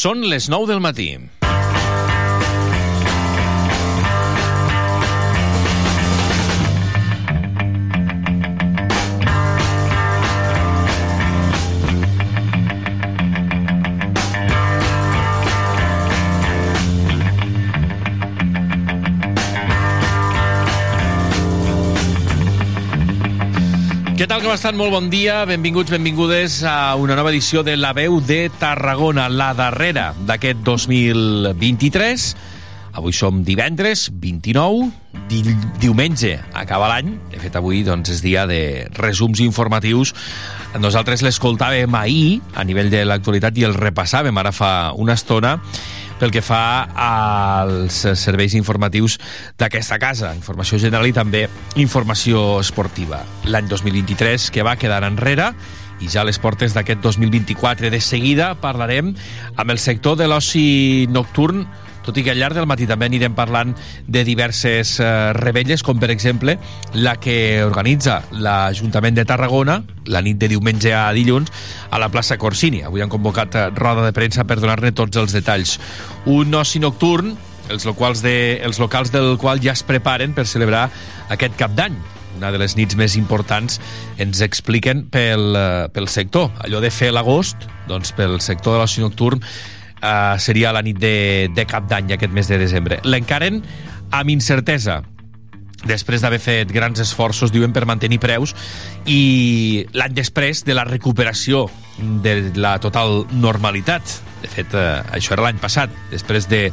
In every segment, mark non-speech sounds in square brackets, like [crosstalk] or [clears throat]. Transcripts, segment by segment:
Són les 9 del matí. Tal, com estan? Molt bon dia. Benvinguts, benvingudes a una nova edició de La Veu de Tarragona, la darrera d'aquest 2023. Avui som divendres 29, di diumenge acaba l'any. De fet, avui doncs, és dia de resums informatius. Nosaltres l'escoltàvem ahir a nivell de l'actualitat i el repassàvem ara fa una estona pel que fa als serveis informatius d'aquesta casa, informació general i també informació esportiva. L'any 2023 que va quedar enrere i ja a les portes d'aquest 2024 de seguida parlarem amb el sector de l'oci nocturn tot i que al llarg del matí també anirem parlant de diverses eh, rebelles, com per exemple la que organitza l'Ajuntament de Tarragona la nit de diumenge a dilluns a la plaça Corsini. Avui han convocat eh, roda de premsa per donar-ne tots els detalls. Un oci nocturn, els locals, de, els locals del qual ja es preparen per celebrar aquest cap d'any una de les nits més importants, ens expliquen pel, eh, pel sector. Allò de fer l'agost, doncs pel sector de l'oci nocturn, eh, seria la nit de, de cap d'any aquest mes de desembre. L'encaren amb incertesa després d'haver fet grans esforços, diuen, per mantenir preus i l'any després de la recuperació de la total normalitat. De fet, eh, això era l'any passat, després de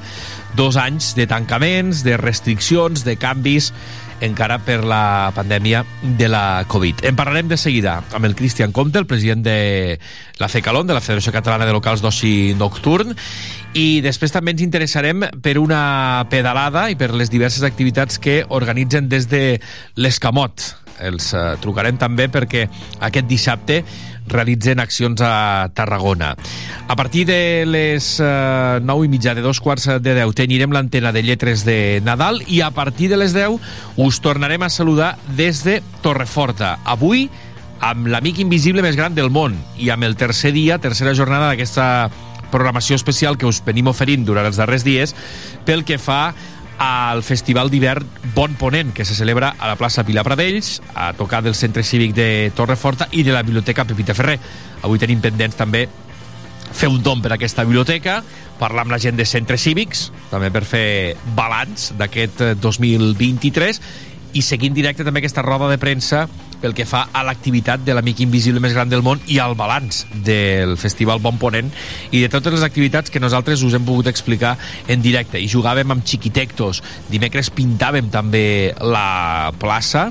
dos anys de tancaments, de restriccions, de canvis encara per la pandèmia de la Covid. En parlarem de seguida amb el Cristian Comte, el president de la FECALON, de la Federació Catalana de Locals d'Oci Nocturn, i després també ens interessarem per una pedalada i per les diverses activitats que organitzen des de l'Escamot. Els eh, trucarem també perquè aquest dissabte realitzen accions a Tarragona. A partir de les eh, 9 i mitja de dos quarts de 10 tenirem l'antena de lletres de Nadal i a partir de les 10 us tornarem a saludar des de Torreforta. Avui amb l'amic invisible més gran del món i amb el tercer dia, tercera jornada d'aquesta programació especial que us venim oferint durant els darrers dies pel que fa al Festival d'hivern Bon Ponent, que se celebra a la plaça Pilar Pradells, a tocar del Centre Cívic de Torreforta i de la Biblioteca Pepita Ferrer. Avui tenim pendents també fer un don per aquesta biblioteca, parlar amb la gent de centres cívics, també per fer balanç d'aquest 2023, i seguint directe també aquesta roda de premsa pel que fa a l'activitat de l'amic invisible més gran del món i al balanç del Festival Bon Ponent i de totes les activitats que nosaltres us hem pogut explicar en directe. I jugàvem amb xiquitectos, dimecres pintàvem també la plaça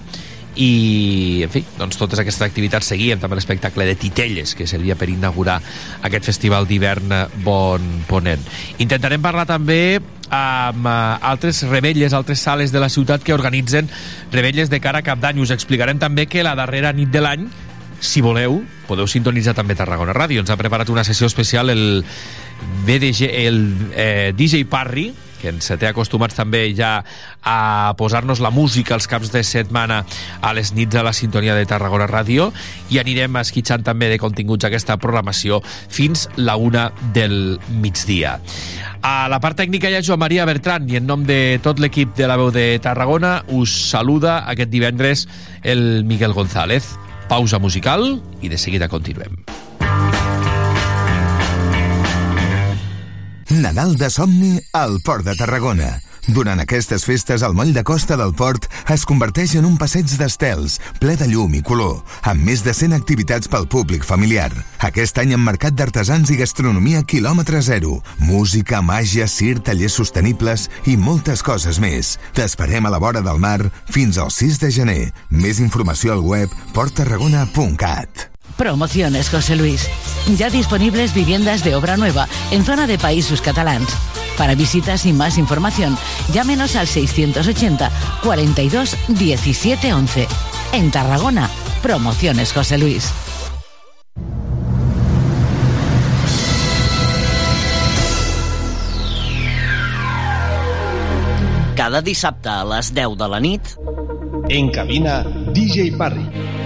i, en fi, doncs totes aquestes activitats seguien també l'espectacle de Titelles que servia per inaugurar aquest festival d'hivern Bon Ponent. Intentarem parlar també amb uh, altres rebelles, altres sales de la ciutat que organitzen rebelles de cara a cap d'any. Us explicarem també que la darrera nit de l'any, si voleu, podeu sintonitzar també Tarragona Ràdio. Ens ha preparat una sessió especial el BDG, el eh, DJ Parry, que ens té acostumats també ja a posar-nos la música als caps de setmana a les nits a la sintonia de Tarragona Ràdio i anirem esquitxant també de continguts aquesta programació fins la una del migdia. A la part tècnica hi ha Joan Maria Bertran i en nom de tot l'equip de la veu de Tarragona us saluda aquest divendres el Miguel González. Pausa musical i de seguida continuem. Nadal de somni al Port de Tarragona. Durant aquestes festes, el moll de costa del port es converteix en un passeig d'estels, ple de llum i color, amb més de 100 activitats pel públic familiar. Aquest any amb mercat d'artesans i gastronomia quilòmetre zero, música, màgia, cir, tallers sostenibles i moltes coses més. T'esperem a la vora del mar fins al 6 de gener. Més informació al web porttarragona.cat. Promociones José Luis. Ya disponibles viviendas de obra nueva en zona de Países Catalans. Para visitas y más información, llámenos al 680 42 17 11. En Tarragona, Promociones José Luis. Cada dissabte a les 10 de la nit En cabina, DJ Parry.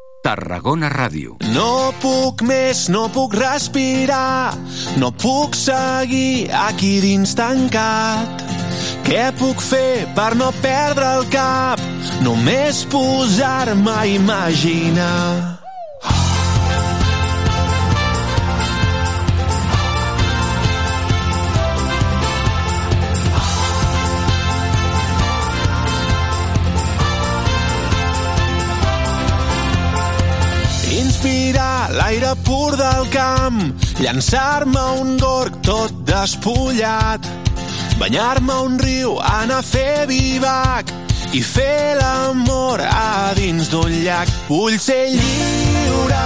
Tarragona Ràdio. No puc més, no puc respirar, no puc seguir aquí dins tancat. Què puc fer per no perdre el cap? Només posar-me a imaginar. Inspirar l'aire pur del camp, llançar-me un gorg tot despullat, banyar-me un riu, anar a fer vivac i fer l'amor a dins d'un llac. Vull ser lliure,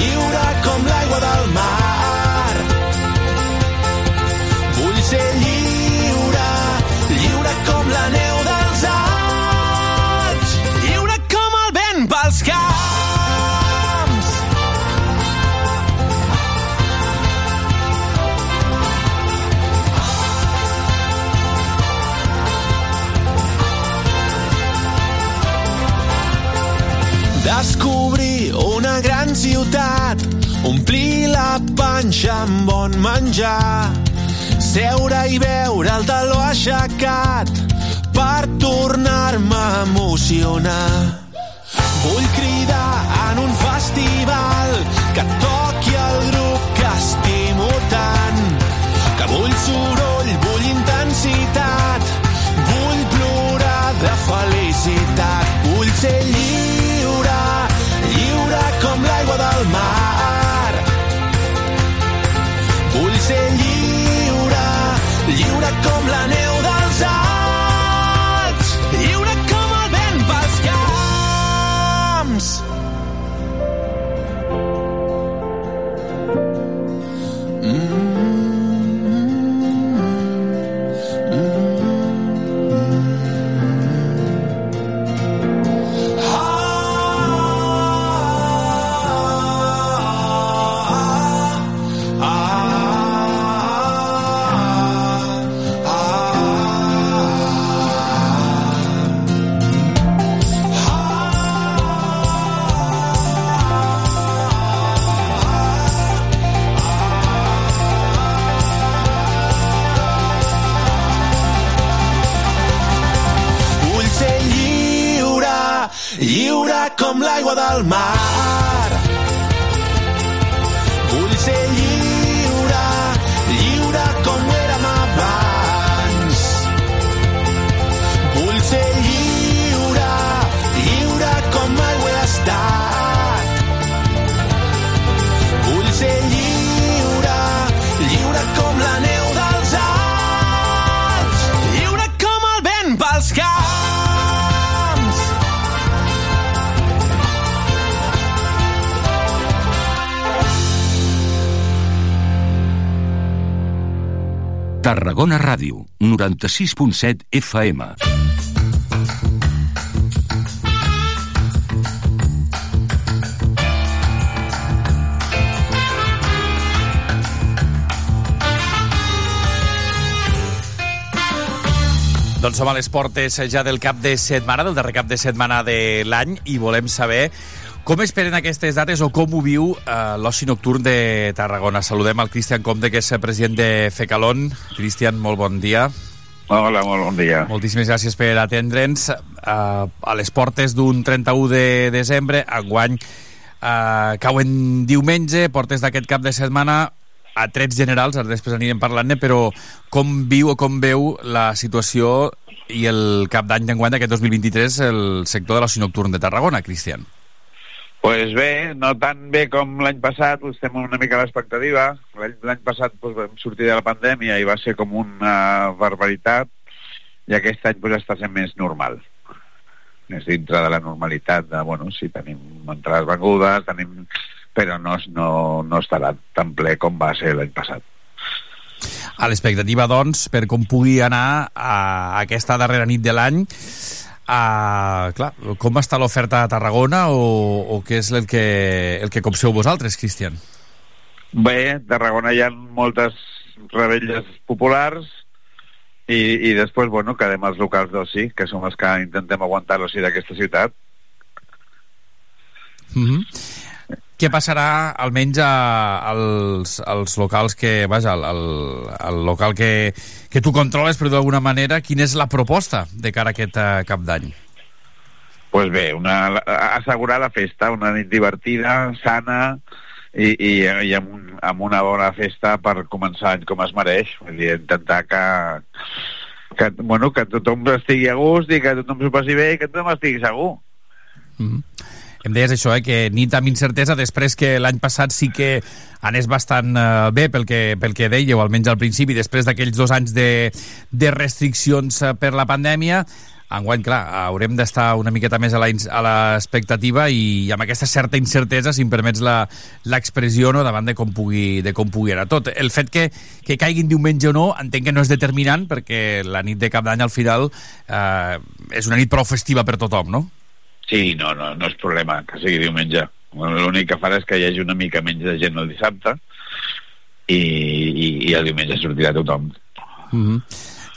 lliure com l'aigua del mar. Vull ser lliure, lliure com la neu dels Alps, lliure com el vent pels camps. Descobrir una gran ciutat, omplir la panxa amb bon menjar, seure i veure el taló aixecat per tornar-me a emocionar. Vull cridar en un festival que toqui el grup que estimo tant, que vull soroll, lliure com la neu 96.7 FM. Doncs som a les portes ja del cap de setmana, del darrer cap de setmana de l'any, i volem saber com esperen aquestes dates o com ho viu eh, l'oci nocturn de Tarragona. Saludem al Cristian Comte, que és president de FECALON. Cristian, molt bon dia. Hola, molt bon dia. Moltíssimes gràcies per atendre'ns. Eh, a les portes d'un 31 de desembre, enguany eh, cauen diumenge, portes d'aquest cap de setmana a trets generals, ara després anirem parlant-ne, però com viu o com veu la situació i el cap d'any d'enguany d'aquest 2023 el sector de l'oci nocturn de Tarragona, Cristian? Pues bé, no tan bé com l'any passat, estem una mica a l'expectativa. L'any passat pues, vam sortir de la pandèmia i va ser com una barbaritat, i aquest any pues, està sent més normal. És dintre de la normalitat de, bueno, sí, tenim entrades vengudes, tenim però no, no, no estarà tan ple com va ser l'any passat. A l'expectativa, doncs, per com pugui anar a aquesta darrera nit de l'any, Uh, clar, com està l'oferta a Tarragona o, o què és el que, el que copseu vosaltres, Cristian? Bé, a Tarragona hi ha moltes rebelles populars i, i després, bueno, quedem els locals d'oci, que són els que intentem aguantar l'oci d'aquesta ciutat. Mm -hmm què passarà almenys a, als, als locals que, vaja, al, al, al local que, que tu controles, però d'alguna manera, quina és la proposta de cara a aquest uh, cap d'any? pues bé, una, assegurar la festa, una nit divertida, sana i, i, i amb, un, amb una bona festa per començar l'any com es mereix. Vull dir, intentar que, que, bueno, que tothom estigui a gust i que tothom s'ho passi bé i que tothom estigui segur. Mm -hmm em deies això, eh, que nit amb incertesa, després que l'any passat sí que anés bastant eh, bé pel que, pel que dèieu, almenys al principi, després d'aquells dos anys de, de restriccions eh, per la pandèmia, enguany, clar, haurem d'estar una miqueta més a l'expectativa i amb aquesta certa incertesa, si em permets l'expressió, no, davant de com, pugui, de com pugui anar tot. El fet que, que caiguin diumenge o no, entenc que no és determinant, perquè la nit de cap d'any, al final, eh, és una nit prou festiva per tothom, no? Sí, no, no, no és problema que sigui diumenge. L'únic que farà és que hi hagi una mica menys de gent el dissabte i, i, i el diumenge sortirà tothom. Mm -hmm.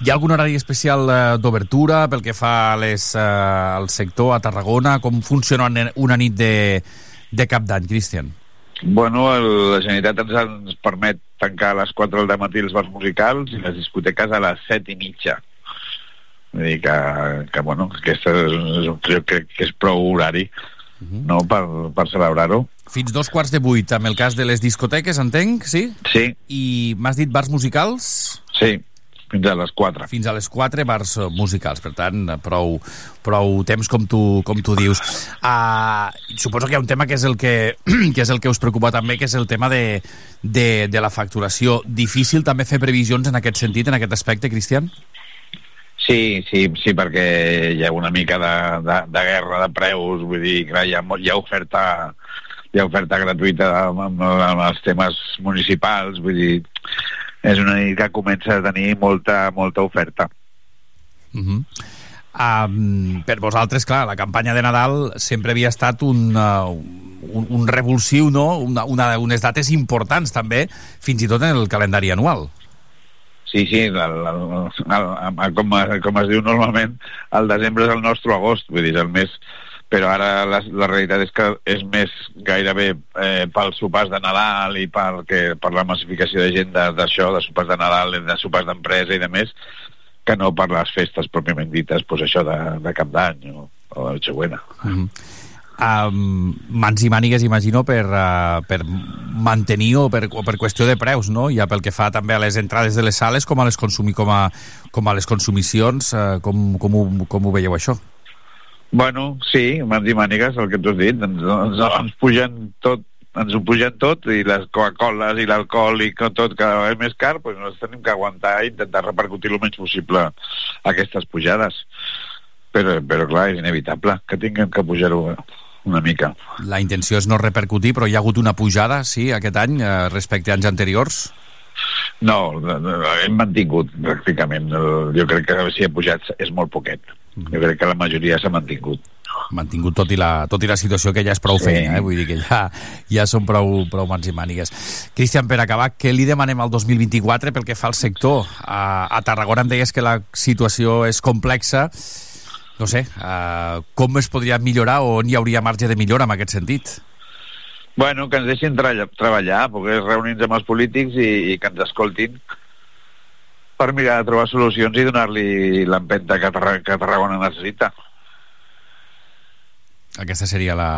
Hi ha algun horari especial eh, d'obertura pel que fa a les, eh, al sector a Tarragona? Com funciona una nit de, de cap d'any, Cristian? Bueno, el, la Generalitat ens, ens permet tancar a les 4 del matí els bars musicals i les discoteques a les 7 i mitja. Vull dir que, que bueno, aquesta és, és un, jo crec que és prou horari uh mhm. -huh. no, per, per celebrar-ho. Fins dos quarts de vuit, amb el cas de les discoteques, entenc, sí? Sí. I m'has dit bars musicals? Sí, fins a les 4. Fins a les 4 bars eh, musicals, per tant, prou, prou temps com tu, com tu dius. Uh, suposo que hi ha un tema que és el que, [clears throat] que és el que us preocupa també, que és el tema de, de, de la facturació. Difícil també fer previsions en aquest sentit, en aquest aspecte, Cristian? Sí, sí, sí, perquè hi ha una mica de, de, de guerra de preus, vull dir, clar, hi ha, hi ha oferta hi ha oferta gratuïta amb, amb, amb els temes municipals, vull dir, és una nit que comença a tenir molta, molta oferta. Uh -huh. um, per vosaltres, clar, la campanya de Nadal sempre havia estat un, uh, un, un revulsiu, no? Una, una, unes dates importants també, fins i tot en el calendari anual. Sí, sí, el, el, el, el, com, com es diu normalment, el desembre és el nostre agost, vull dir, el mes però ara la, la realitat és que és més gairebé eh, pels sopars de Nadal i per, que, per la massificació de gent d'això, de, de sopars de Nadal, de sopars d'empresa i de més, que no per les festes pròpiament dites, pues això de, de cap d'any o, o de Nochebuena. Mm -hmm um, mans i mànigues, imagino, per, uh, per mantenir o per, o per qüestió de preus, no? Ja pel que fa també a les entrades de les sales com a les, consumi, com a, com a les consumicions, uh, com, com, ho, com ho veieu això? Bueno, sí, mans i mànigues, el que tu has dit, ens, ens, ens pugen tot ens ho pugen tot i les Coca-Coles i l'alcohol i tot cada vegada més car, doncs ens tenim que aguantar i intentar repercutir el menys possible aquestes pujades. Però, però clar, és inevitable que tinguem que pujar-ho una mica. La intenció és no repercutir, però hi ha hagut una pujada, sí, aquest any, eh, respecte a anys anteriors? No, hem mantingut pràcticament. Jo crec que si ha pujat és molt poquet. Jo crec que la majoria s'ha mantingut. Mantingut tot i, la, tot i la situació que ja és prou sí. feina, eh? vull dir que ja, ja són prou, prou mans i mànigues. Cristian, per acabar, què li demanem al 2024 pel que fa al sector? A, a Tarragona em deies que la situació és complexa, no sé, uh, com es podria millorar o on hi hauria marge de millora en aquest sentit? Bueno, que ens deixin treballar, poder reunir-nos amb els polítics i, i que ens escoltin per mirar de trobar solucions i donar-li l'empenta que, que Tarragona necessita. Aquesta seria la,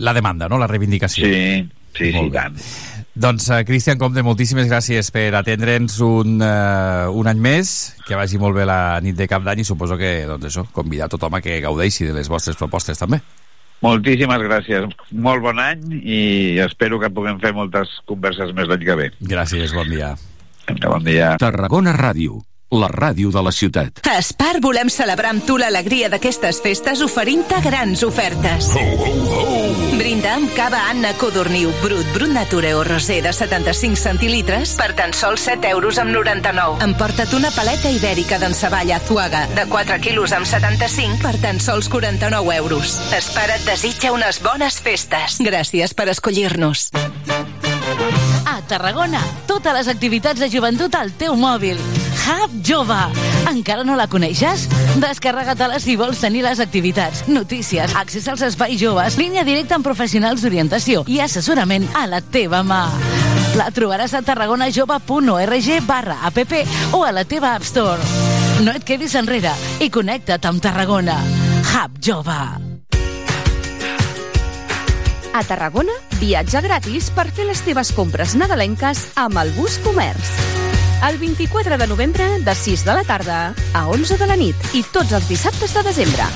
la demanda, no? La reivindicació. Sí, sí, Molt sí, bé. tant. Doncs, uh, Cristian Comte, moltíssimes gràcies per atendre'ns un, uh, un any més, que vagi molt bé la nit de cap d'any i suposo que, doncs això, convidar tothom a que gaudeixi de les vostres propostes també. Moltíssimes gràcies. Molt bon any i espero que puguem fer moltes converses més l'any que ve. Gràcies, bon dia. Bon dia. Tarragona Ràdio, la ràdio de la ciutat. A Espar volem celebrar amb tu l'alegria d'aquestes festes oferint-te grans ofertes. Ho, ho, ho. Brinda amb cava Anna Codorniu Brut, Brut Nature o Rosé de 75 centilitres per tan sols 7 euros amb 99. Emporta't una paleta ibèrica d'enceballa Azuaga de 4 quilos amb 75 per tan sols 49 euros. Espar et desitja unes bones festes. Gràcies per escollir-nos. A Tarragona, totes les activitats de joventut al teu mòbil. Hub Jove. Encara no la coneixes? Descarrega-te-la si vols tenir les activitats, notícies, accés als espais joves, línia directa amb professionals d'orientació i assessorament a la teva mà. La trobaràs a tarragonajove.org barra app o a la teva App Store. No et quedis enrere i connecta't amb Tarragona. Hub Jove. A Tarragona, viatge gratis per fer les teves compres nadalenques amb el Bus Comerç. El 24 de novembre, de 6 de la tarda a 11 de la nit i tots els dissabtes de desembre.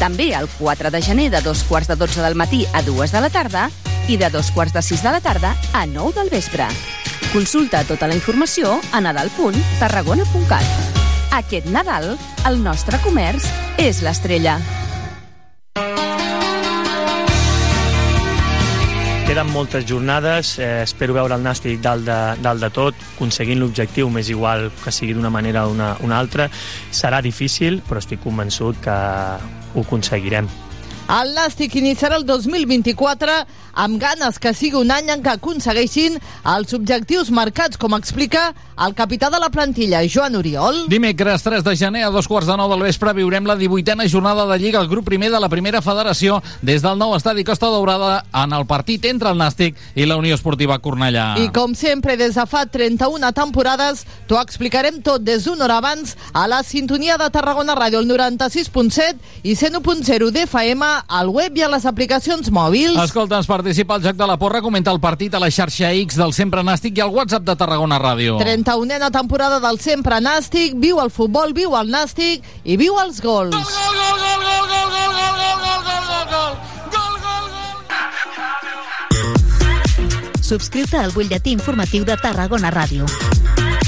També el 4 de gener de dos quarts de 12 del matí a 2 de la tarda i de dos quarts de 6 de la tarda a 9 del vespre. Consulta tota la informació a nadal.tarragona.cat. Aquest Nadal, el nostre comerç és l'estrella. Queden moltes jornades, eh, espero veure el Nàstic dalt de, dalt de tot, aconseguint l'objectiu, m'és igual que sigui d'una manera o una, una altra. Serà difícil, però estic convençut que ho aconseguirem. El Nàstic iniciarà el 2024 amb ganes que sigui un any en què aconsegueixin els objectius marcats, com explica el capità de la plantilla, Joan Oriol. Dimecres 3 de gener a dos quarts de nou del vespre viurem la 18a jornada de Lliga al grup primer de la primera federació des del nou estadi Costa Daurada en el partit entre el Nàstic i la Unió Esportiva Cornellà. I com sempre, des de fa 31 temporades, t'ho explicarem tot des d'una hora abans a la sintonia de Tarragona Ràdio, el 96.7 i 101.0 d'FM, al web i a les aplicacions mòbils. Escolta'ns, participa al Joc de la Porra, comenta el partit a la xarxa X del Sempre Nàstic i al WhatsApp de Tarragona Ràdio. 31a temporada del Sempre Nàstic, viu el futbol, viu el Nàstic i viu els gols. Gol, gol, gol, gol, gol, gol, gol, gol, gol, gol, gol, gol, Subscriu-te al butlletí informatiu de Tarragona Ràdio.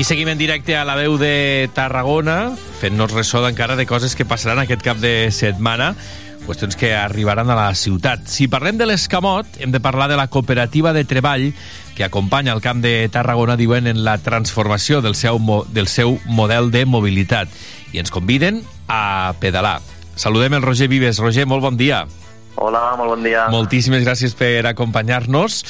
I seguim en directe a la veu de Tarragona, fent-nos ressò encara de coses que passaran aquest cap de setmana, qüestions que arribaran a la ciutat. Si parlem de l'Escamot, hem de parlar de la cooperativa de treball que acompanya el camp de Tarragona, diuen, en la transformació del seu, del seu model de mobilitat. I ens conviden a pedalar. Saludem el Roger Vives. Roger, molt bon dia. Hola, molt bon dia. Moltíssimes gràcies per acompanyar-nos.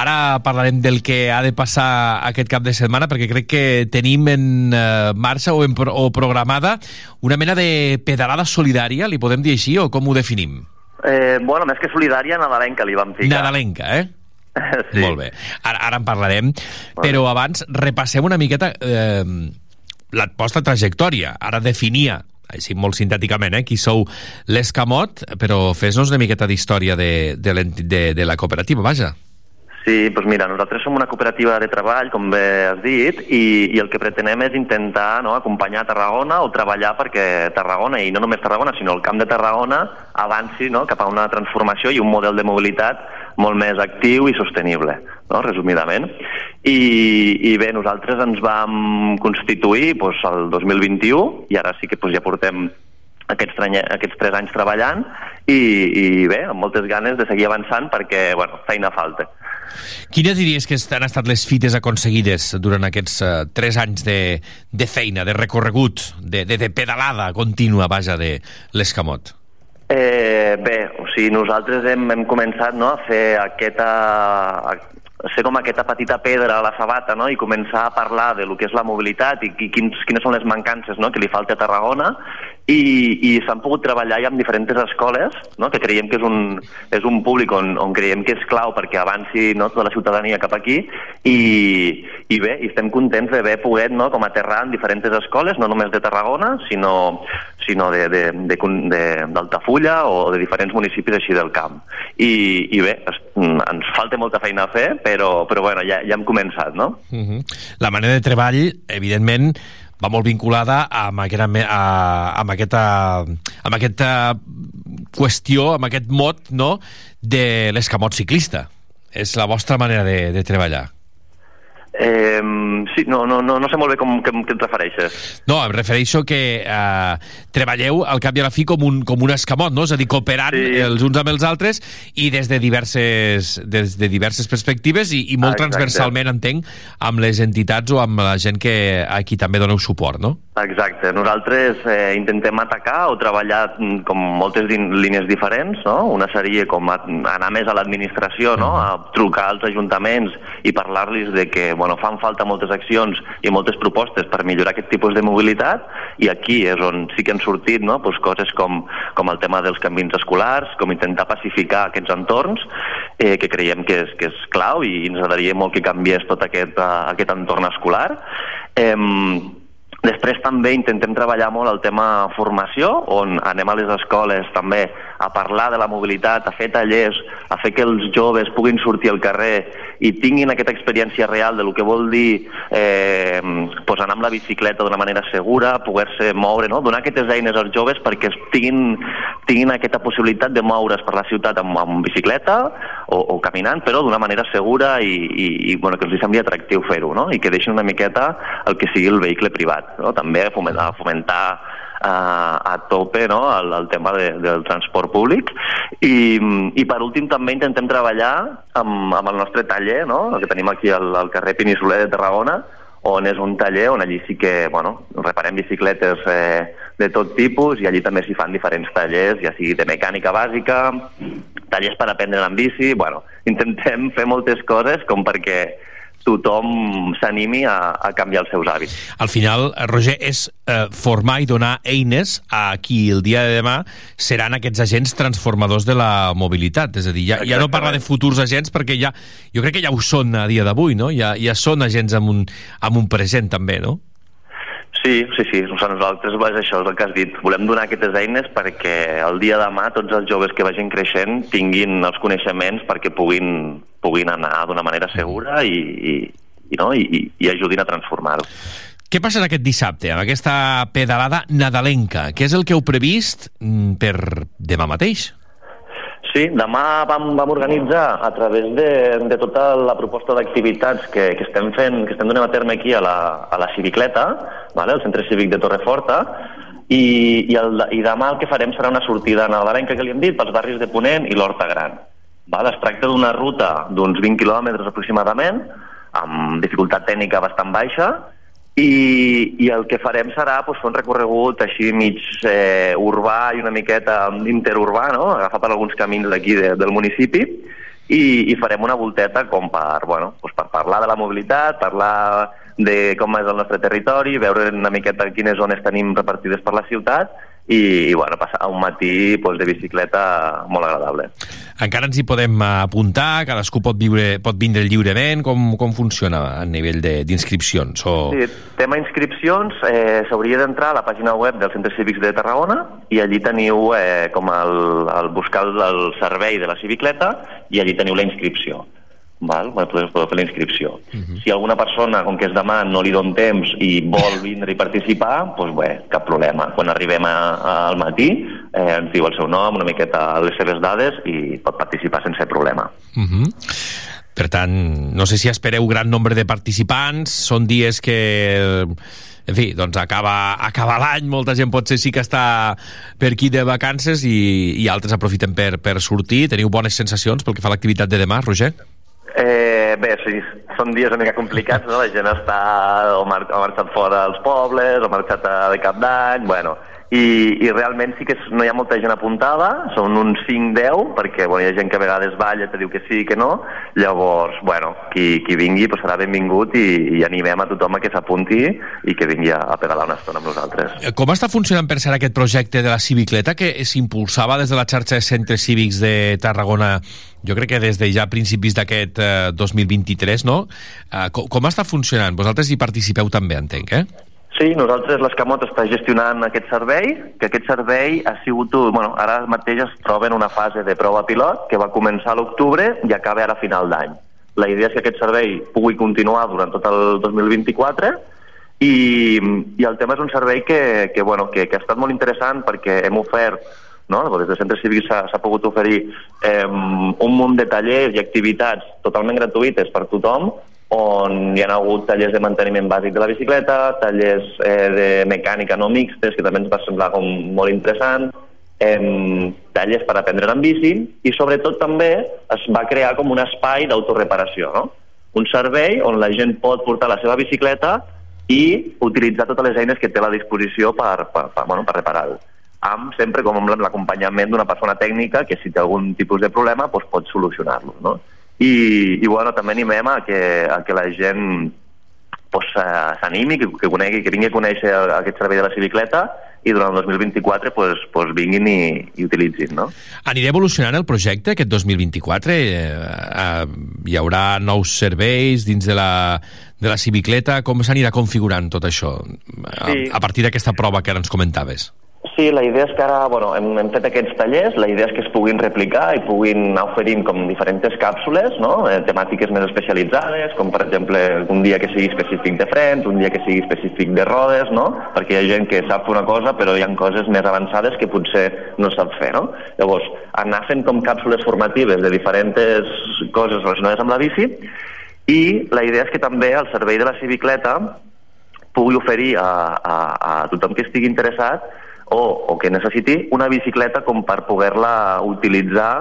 Ara parlarem del que ha de passar aquest cap de setmana, perquè crec que tenim en uh, marxa o, en, o programada una mena de pedalada solidària, li podem dir així, o com ho definim? Eh, bueno, més que solidària, nadalenca li vam ficar. Nadalenca, eh? [laughs] Sí. Molt bé. Ara, ara en parlarem, però abans repassem una miqueta eh, la vostra trajectòria. Ara definia així molt sintèticament, eh, qui sou l'Escamot, però fes-nos una miqueta d'història de, de, de, de la cooperativa, vaja. Sí, doncs mira, nosaltres som una cooperativa de treball, com bé has dit, i, i el que pretenem és intentar no, acompanyar Tarragona o treballar perquè Tarragona, i no només Tarragona, sinó el camp de Tarragona, avanci no, cap a una transformació i un model de mobilitat molt més actiu i sostenible, no, resumidament. I, I bé, nosaltres ens vam constituir doncs, el 2021 i ara sí que doncs, ja portem aquests, aquests tres anys treballant i, i bé, amb moltes ganes de seguir avançant perquè, bueno, feina falta. Quines diries que han estat les fites aconseguides durant aquests uh, tres anys de, de feina, de recorregut, de, de, de pedalada contínua, vaja, de l'Escamot? Eh, bé, o sigui, nosaltres hem, hem començat no, a fer aquesta, a ser com aquesta petita pedra a la sabata no? i començar a parlar de lo que és la mobilitat i, i quins, quines són les mancances no? que li falta a Tarragona i, i s'han pogut treballar ja amb diferents escoles, no? que creiem que és un, és un públic on, on creiem que és clau perquè avanci no, tota la ciutadania cap aquí i, i bé, i estem contents d'haver pogut no, com aterrar en diferents escoles, no només de Tarragona, sinó, sinó d'Altafulla o de diferents municipis així del camp. I, i bé, es, ens falta molta feina a fer, però, però bueno, ja, ja hem començat, no? Uh -huh. La manera de treball, evidentment, va molt vinculada amb, aquesta, a, amb, aquesta, amb aquesta qüestió, amb aquest mot no, de l'escamot ciclista. És la vostra manera de, de treballar. Eh, sí, no, no, no, no sé molt bé com, com, què et refereixes. No, em refereixo que eh, treballeu al cap i a la fi com un, com un escamot, no? És a dir, cooperant sí. els uns amb els altres i des de diverses, des de diverses perspectives i, i molt Exacte. transversalment, entenc, amb les entitats o amb la gent que aquí també doneu suport, no? Exacte. Nosaltres eh, intentem atacar o treballar mm, com moltes línies diferents, no? Una seria com anar més a l'administració, no? A trucar als ajuntaments i parlar-los de que bueno, fan falta moltes accions i moltes propostes per millorar aquest tipus de mobilitat i aquí és on sí que han sortit no? pues coses com, com el tema dels camins escolars, com intentar pacificar aquests entorns, eh, que creiem que és, que és clau i ens agradaria molt que canviés tot aquest, uh, aquest entorn escolar. Eh, Després també intentem treballar molt el tema formació, on anem a les escoles també a parlar de la mobilitat, a fer tallers, a fer que els joves puguin sortir al carrer i tinguin aquesta experiència real de lo que vol dir eh, pues anar amb la bicicleta d'una manera segura, poder-se moure, no? donar aquestes eines als joves perquè tinguin, tinguin aquesta possibilitat de moure's per la ciutat amb, amb bicicleta o, o caminant, però d'una manera segura i, i, i bueno, que els sembli atractiu fer-ho, no? i que deixin una miqueta el que sigui el vehicle privat no? també fomentar, fomentar a, a tope no? el, el tema de, del transport públic i, i per últim també intentem treballar amb, amb el nostre taller no? el que tenim aquí al, al carrer Pinissoler de Tarragona on és un taller on allí sí que bueno, reparem bicicletes eh, de tot tipus i allí també s'hi fan diferents tallers, ja sigui de mecànica bàsica, tallers per aprendre en bici, bueno, intentem fer moltes coses com perquè tothom s'animi a, a canviar els seus hàbits. Al final, Roger, és eh, formar i donar eines a qui el dia de demà seran aquests agents transformadors de la mobilitat. És a dir, ja, ja no parla de futurs agents perquè ja, jo crec que ja ho són a dia d'avui, no? Ja, ja són agents amb un, amb un present també, no? Sí, sí, sí. Nosaltres, és això és el que has dit. Volem donar aquestes eines perquè el dia de demà tots els joves que vagin creixent tinguin els coneixements perquè puguin, puguin anar d'una manera segura i, i, i, no? I, i ajudin a transformar-ho. Què passa aquest dissabte, amb aquesta pedalada nadalenca? Què és el que heu previst mm, per demà mateix? Sí, demà vam, vam organitzar a través de, de tota la proposta d'activitats que, que estem fent, que estem donant a terme aquí a la, a la Civicleta, vale? el centre cívic de Torreforta, i, i, el, i demà el que farem serà una sortida nadalenca que li hem dit pels barris de Ponent i l'Horta Gran. Vale? Es tracta d'una ruta d'uns 20 quilòmetres aproximadament, amb dificultat tècnica bastant baixa, i, i el que farem serà doncs, fer un recorregut així mig eh, urbà i una miqueta interurbà, no? agafar per alguns camins d'aquí de, del municipi i, i farem una volteta com per, bueno, doncs per parlar de la mobilitat, parlar de com és el nostre territori, veure una miqueta quines zones tenim repartides per la ciutat i, i bueno, passar un matí pues, de bicicleta molt agradable. Encara ens hi podem apuntar, cadascú pot, viure, pot vindre lliurement, com, com funciona a nivell d'inscripcions? O... Sí, tema inscripcions, eh, s'hauria d'entrar a la pàgina web dels centres cívics de Tarragona i allí teniu eh, com el, el buscar el, el servei de la cicleta i allí teniu la inscripció val? podeu, podeu fer la inscripció. Uh mhm. -huh. Si alguna persona, com que és demà, no li don temps i vol vindre i participar, doncs bé, cap problema. Quan arribem a, a, al matí eh, ens diu el seu nom, una miqueta les seves dades i pot participar sense problema. Uh mhm. -huh. Per tant, no sé si espereu gran nombre de participants, són dies que en fi, doncs acaba, acaba l'any, molta gent potser sí que està per aquí de vacances i, i altres aprofiten per, per sortir. Teniu bones sensacions pel que fa a l'activitat de demà, Roger? Eh, bé, sí, són dies una mica complicats, no? La gent està o, mar ha marxat fora als pobles, o ha marxat a, de cap d'any, bueno, i, i realment sí que és, no hi ha molta gent apuntada, són uns 5-10, perquè bueno, hi ha gent que a vegades balla, te diu que sí, que no, llavors, bueno, qui, qui vingui pues, serà benvingut i, i animem a tothom a que s'apunti i que vingui a, a pedalar una estona amb nosaltres. Eh, Com està funcionant per ser aquest projecte de la cicicleta que s'impulsava des de la xarxa de centres cívics de Tarragona jo crec que des de ja principis d'aquest eh, 2023, no? Eh, com, com està funcionant? Vosaltres hi participeu també, entenc, eh? Sí, nosaltres l'Escamot està gestionant aquest servei, que aquest servei ha sigut... Bueno, ara mateix es troba en una fase de prova pilot que va començar a l'octubre i acaba ara a final d'any. La idea és que aquest servei pugui continuar durant tot el 2024 i, i el tema és un servei que, que, bueno, que, que ha estat molt interessant perquè hem ofert no? des de centres cívics s'ha pogut oferir eh, un munt de tallers i activitats totalment gratuïtes per tothom on hi ha hagut tallers de manteniment bàsic de la bicicleta, tallers eh, de mecànica no mixtes, que també ens va semblar com molt interessant, eh, tallers per aprendre en bici, i sobretot també es va crear com un espai d'autoreparació, no? un servei on la gent pot portar la seva bicicleta i utilitzar totes les eines que té a la disposició per, per, per, bueno, per reparar-ho amb sempre com amb l'acompanyament d'una persona tècnica que si té algun tipus de problema doncs pot solucionar-lo. No? I, i bueno, també animem a que, a que la gent doncs, s'animi, que, que, conegui, que vingui a conèixer aquest servei de la bicicleta i durant el 2024 pues, pues vinguin i, i utilitzin. No? Anirà evolucionant el projecte aquest 2024? Eh, eh, hi haurà nous serveis dins de la, de la bicicleta? Com s'anirà configurant tot això sí. a, a partir d'aquesta prova que ara ens comentaves? Sí, la idea és que ara bueno, hem, hem fet aquests tallers, la idea és que es puguin replicar i puguin anar oferint com diferents càpsules, no? eh, temàtiques més especialitzades, com per exemple un dia que sigui específic de frens, un dia que sigui específic de rodes, no? perquè hi ha gent que sap una cosa però hi ha coses més avançades que potser no sap fer. No? Llavors, anar fent com càpsules formatives de diferents coses relacionades amb la bici i la idea és que també el servei de la bicicleta pugui oferir a, a, a tothom que estigui interessat o, o que necessiti una bicicleta com per poder-la utilitzar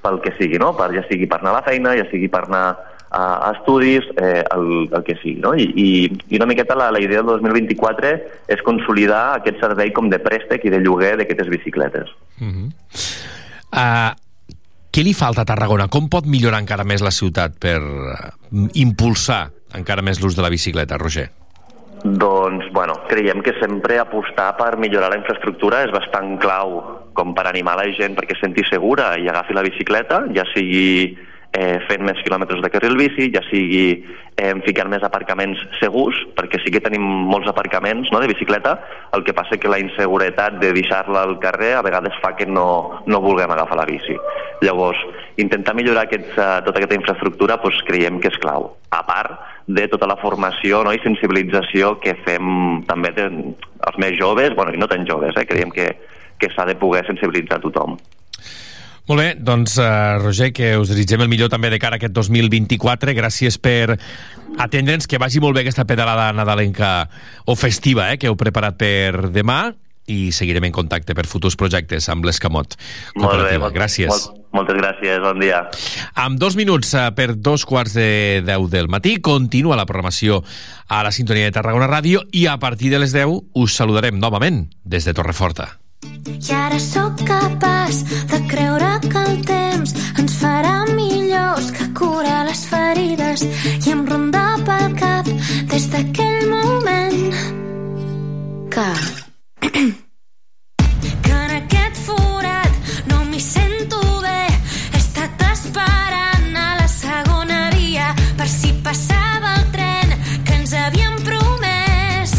pel que sigui, no? per, ja sigui per anar a la feina, ja sigui per anar a, a estudis, eh, el, el que sigui. No? I, i, I una miqueta la, la idea del 2024 és consolidar aquest servei com de préstec i de lloguer d'aquestes bicicletes. Uh -huh. uh, què li falta a Tarragona? Com pot millorar encara més la ciutat per impulsar encara més l'ús de la bicicleta, Roger? Doncs, bueno, creiem que sempre apostar per millorar la infraestructura és bastant clau com per animar la gent perquè es senti segura i agafi la bicicleta, ja sigui eh, fent més quilòmetres de carril bici, ja sigui eh, ficant més aparcaments segurs, perquè sí que tenim molts aparcaments no, de bicicleta, el que passa que la inseguretat de deixar-la al carrer a vegades fa que no, no vulguem agafar la bici. Llavors, intentar millorar aquests, uh, tota aquesta infraestructura doncs, creiem que és clau. A part de tota la formació no, i sensibilització que fem també de, els més joves, bueno, i no tan joves, eh, creiem que, que s'ha de poder sensibilitzar tothom. Molt bé, doncs, uh, Roger, que us desitgem el millor també de cara a aquest 2024. Gràcies per atendre'ns, que vagi molt bé aquesta pedalada nadalenca o festiva eh, que heu preparat per demà i seguirem en contacte per futurs projectes amb l'Escamot Molt bé, molt, gràcies. Molt, moltes gràcies, bon dia. Amb dos minuts eh, per dos quarts de deu del matí continua la programació a la sintonia de Tarragona Ràdio i a partir de les 10 us saludarem novament des de Torreforta. I ara sóc capaç de creure que el temps ens farà millors que curar les ferides i em ronda pel cap des d'aquell moment que [clears throat] passava el tren que ens havíem promès.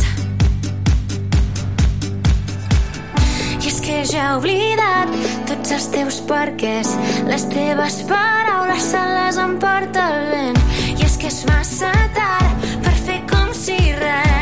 I és que ja he oblidat tots els teus perquès les teves paraules se les emporta el vent. I és que és massa tard per fer com si res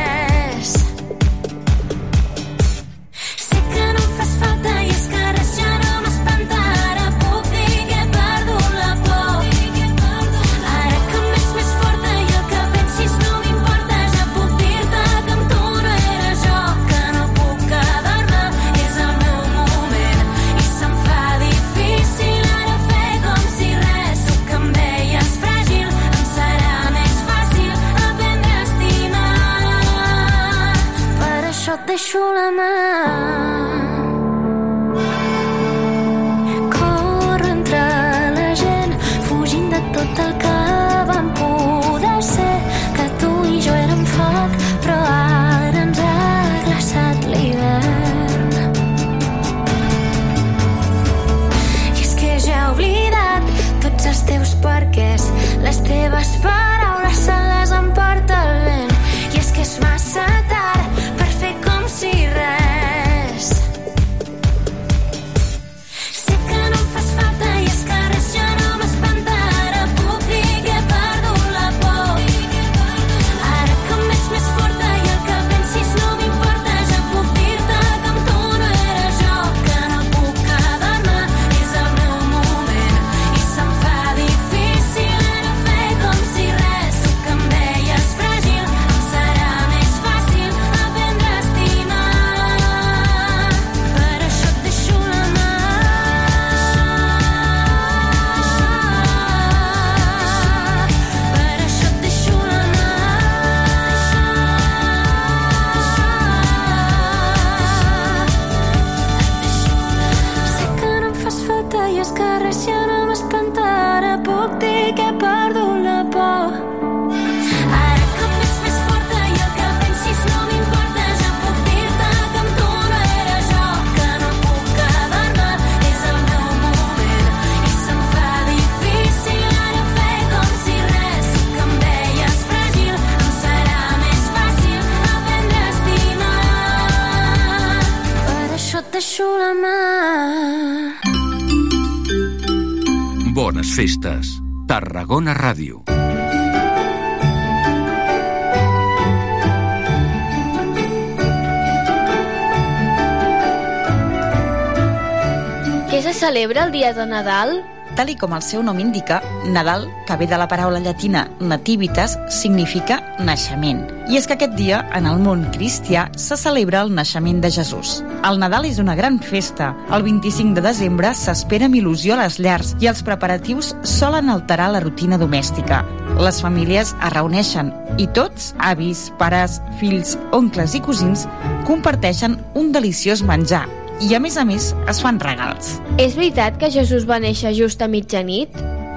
出了门。Tarragona Ràdio. Què se celebra el dia de Nadal? Tal i com el seu nom indica, Nadal, que ve de la paraula llatina nativitas, significa naixement. I és que aquest dia, en el món cristià, se celebra el naixement de Jesús. El Nadal és una gran festa. El 25 de desembre s'espera amb il·lusió a les llars i els preparatius solen alterar la rutina domèstica. Les famílies es reuneixen i tots, avis, pares, fills, oncles i cosins, comparteixen un deliciós menjar i, a més a més, es fan regals. És veritat que Jesús va néixer just a mitjanit?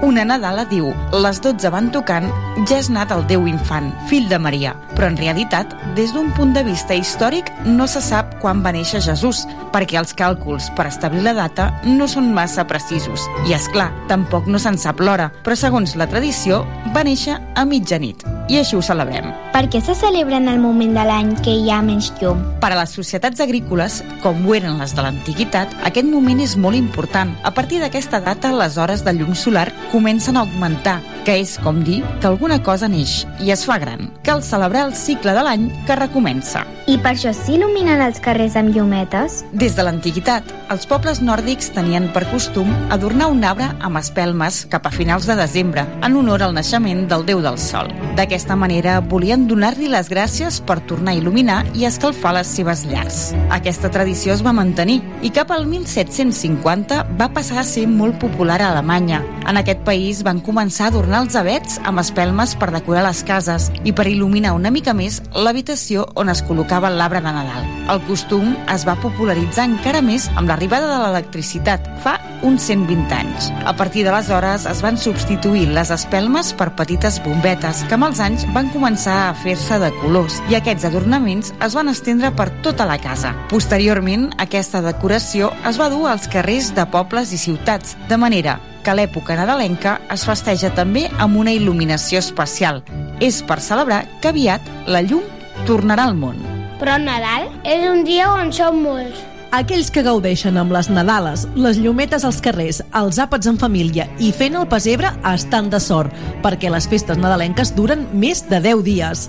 Una Nadala diu, les 12 van tocant, ja és nat el Déu infant, fill de Maria. Però en realitat, des d'un punt de vista històric, no se sap quan va néixer Jesús, perquè els càlculs per establir la data no són massa precisos. I és clar, tampoc no se'n sap l'hora, però segons la tradició, va néixer a mitjanit. I així ho celebrem. Per què se celebra en el moment de l'any que hi ha menys llum? Per a les societats agrícoles, com ho eren les de l'antiguitat, aquest moment és molt important. A partir d'aquesta data, les hores de llum solar comencen a augmentar, que és com dir que alguna cosa neix i es fa gran. Cal celebrar el cicle de l'any que recomença. I per això s'il·luminen els carrers amb llumetes? Des de l'antiguitat, els pobles nòrdics tenien per costum adornar un arbre amb espelmes cap a finals de desembre, en honor al naixement del déu del sol. D'aquesta manera, volien donar-li les gràcies per tornar a il·luminar i escalfar les seves llars. Aquesta tradició es va mantenir i cap al 1750 va passar a ser molt popular a Alemanya. En aquest país van començar a adornar els abets amb espelmes per decorar les cases i per il·luminar una mica més l'habitació on es col·locava l'arbre de Nadal. El costum es va popularitzar encara més amb l'arribada de l'electricitat fa uns 120 anys. A partir d'aleshores es van substituir les espelmes per petites bombetes que amb els anys van començar a fer-se de colors i aquests adornaments es van estendre per tota la casa. Posteriorment, aquesta decoració es va dur als carrers de pobles i ciutats, de manera que l'època nadalenca es festeja també amb una il·luminació especial. És per celebrar que aviat la llum tornarà al món. Però Nadal és un dia on som molts. Aquells que gaudeixen amb les Nadales, les llumetes als carrers, els àpats en família i fent el pessebre estan de sort, perquè les festes nadalenques duren més de 10 dies.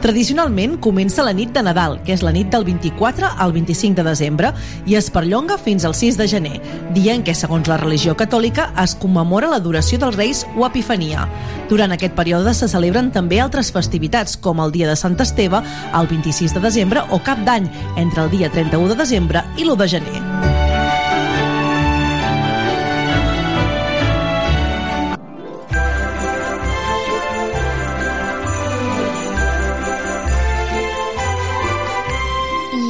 Tradicionalment comença la nit de Nadal, que és la nit del 24 al 25 de desembre, i es perllonga fins al 6 de gener, dia en què, segons la religió catòlica, es commemora l'adoració dels reis o Epifania. Durant aquest període se celebren també altres festivitats, com el dia de Sant Esteve, el 26 de desembre o Cap d'Any, entre el dia 31 de desembre i l'1 de gener.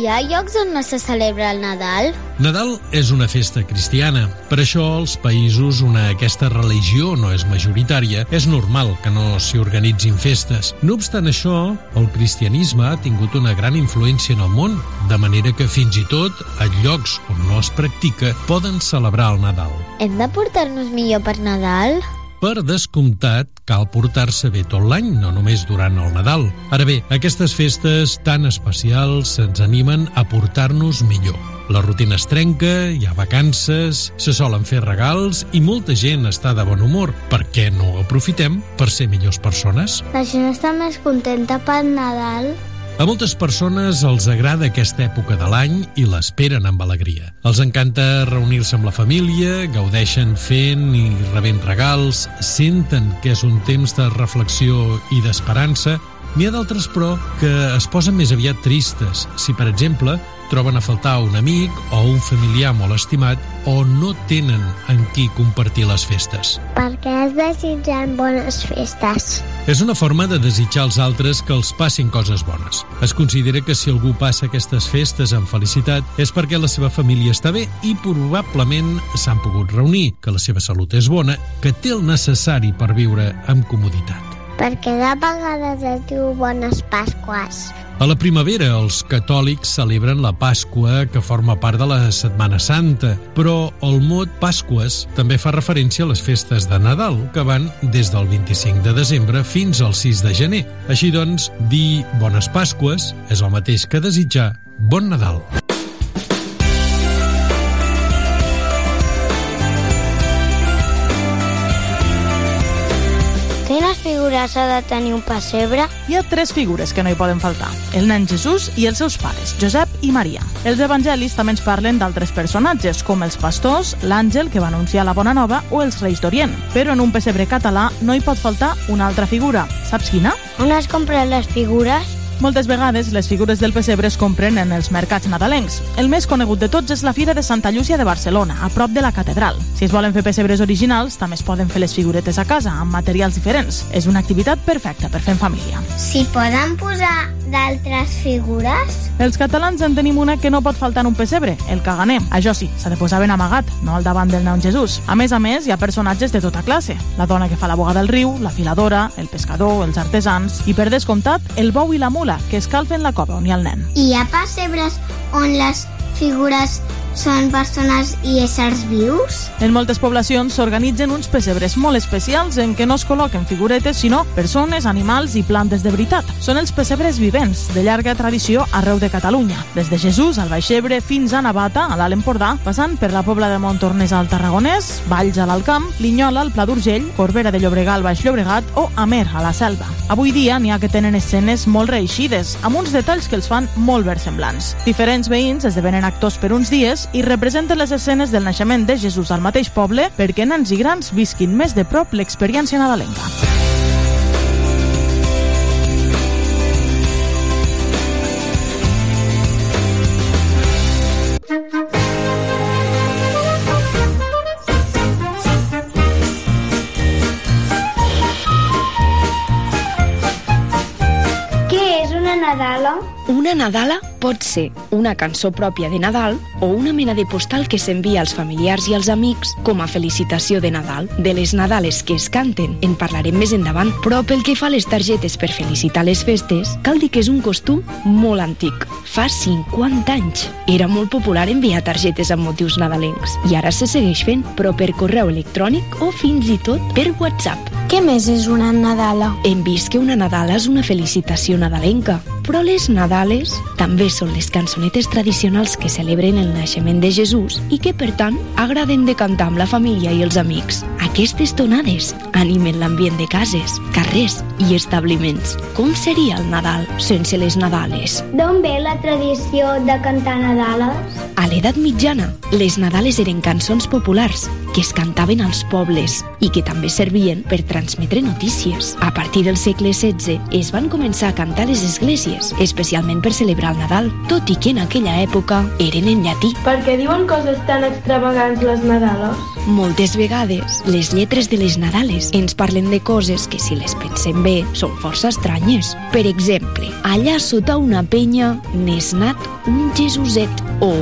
Hi ha llocs on no se celebra el Nadal? Nadal és una festa cristiana. Per això, als països on aquesta religió no és majoritària, és normal que no s'hi organitzin festes. No obstant això, el cristianisme ha tingut una gran influència en el món, de manera que fins i tot, a llocs on no es practica, poden celebrar el Nadal. Hem de portar-nos millor per Nadal? Per descomptat cal portar-se bé tot l'any, no només durant el Nadal. Ara bé, aquestes festes tan especials ens animen a portar-nos millor. La rutina es trenca, hi ha vacances, se solen fer regals i molta gent està de bon humor. Per què no aprofitem per ser millors persones? La gent està més contenta pel Nadal. A moltes persones els agrada aquesta època de l'any i l'esperen amb alegria. Els encanta reunir-se amb la família, gaudeixen fent i rebent regals, senten que és un temps de reflexió i d'esperança. N'hi ha d'altres, però, que es posen més aviat tristes si, per exemple, troben a faltar un amic o un familiar molt estimat o no tenen en qui compartir les festes. Perquè es desitgen bones festes. És una forma de desitjar als altres que els passin coses bones. Es considera que si algú passa aquestes festes amb felicitat és perquè la seva família està bé i probablement s'han pogut reunir, que la seva salut és bona, que té el necessari per viure amb comoditat. Perquè de vegades es diu bones Pasques. A la primavera, els catòlics celebren la Pasqua, que forma part de la Setmana Santa, però el mot Pasques també fa referència a les festes de Nadal, que van des del 25 de desembre fins al 6 de gener. Així doncs, dir Bones Pasques és el mateix que desitjar Bon Nadal. Figures ha de tenir un pessebre? Hi ha tres figures que no hi poden faltar. El nen Jesús i els seus pares, Josep i Maria. Els evangelis també ens parlen d'altres personatges, com els pastors, l'àngel que va anunciar la bona nova o els reis d'Orient. Però en un pessebre català no hi pot faltar una altra figura. Saps quina? On es compren les figures? Moltes vegades les figures del pessebre es compren en els mercats nadalencs. El més conegut de tots és la Fira de Santa Llúcia de Barcelona, a prop de la catedral. Si es volen fer pessebres originals, també es poden fer les figuretes a casa, amb materials diferents. És una activitat perfecta per fer en família. S'hi poden posar d'altres figures? Els catalans en tenim una que no pot faltar en un pessebre, el caganer. Això sí, s'ha de posar ben amagat, no al davant del naun Jesús. A més a més, hi ha personatges de tota classe. La dona que fa la boga del riu, la filadora, el pescador, els artesans i, per descomptat, el bou i la mula, que escalfen la cova on hi ha el nen. Hi ha pessebres on les figures són persones i éssers vius? En moltes poblacions s'organitzen uns pessebres molt especials en què no es col·loquen figuretes, sinó persones, animals i plantes de veritat. Són els pessebres vivents, de llarga tradició arreu de Catalunya, des de Jesús al Baix Ebre fins a Navata, a l'Alt Empordà, passant per la Pobla de Montornès al Tarragonès, Valls a l'Alcamp, Linyola al Pla d'Urgell, Corbera de Llobregat al Baix Llobregat o Amer a la Selva. Avui dia n'hi ha que tenen escenes molt reeixides, amb uns detalls que els fan molt versemblants. Diferents veïns esdevenen actors per uns dies i representen les escenes del naixement de Jesús al mateix poble perquè nens i grans visquin més de prop l'experiència nadalenca. Una Nadala pot ser una cançó pròpia de Nadal o una mena de postal que s'envia als familiars i als amics com a felicitació de Nadal. De les Nadales que es canten en parlarem més endavant, però pel que fa a les targetes per felicitar les festes, cal dir que és un costum molt antic. Fa 50 anys. Era molt popular enviar targetes amb motius nadalencs i ara se segueix fent, però per correu electrònic o fins i tot per WhatsApp. Què més és una Nadala? Hem vist que una Nadala és una felicitació nadalenca, però les Nadales també són les cançonetes tradicionals que celebren el naixement de Jesús i que, per tant, agraden de cantar amb la família i els amics. Aquestes tonades animen l'ambient de cases, carrers i establiments. Com seria el Nadal sense les Nadales? D'on ve la tradició de cantar Nadales? A l'edat mitjana, les Nadales eren cançons populars que es cantaven als pobles i que també servien per transmetre notícies. A partir del segle XVI es van començar a cantar les esglésies, especialment per celebrar el Nadal, tot i que en aquella època eren en llatí. Per què diuen coses tan extravagants les Nadales? Moltes vegades, les lletres de les Nadales ens parlen de coses que, si les pensem bé, són força estranyes. Per exemple, allà sota una penya n'és nat un Jesuset o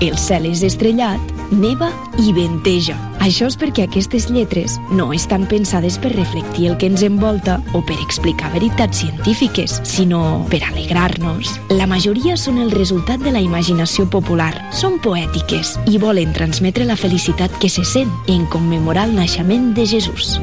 el cel és estrellat, neva i venteja. Això és perquè aquestes lletres no estan pensades per reflectir el que ens envolta o per explicar veritats científiques, sinó per alegrar-nos. La majoria són el resultat de la imaginació popular. Són poètiques i volen transmetre la felicitat que se sent en commemorar el naixement de Jesús.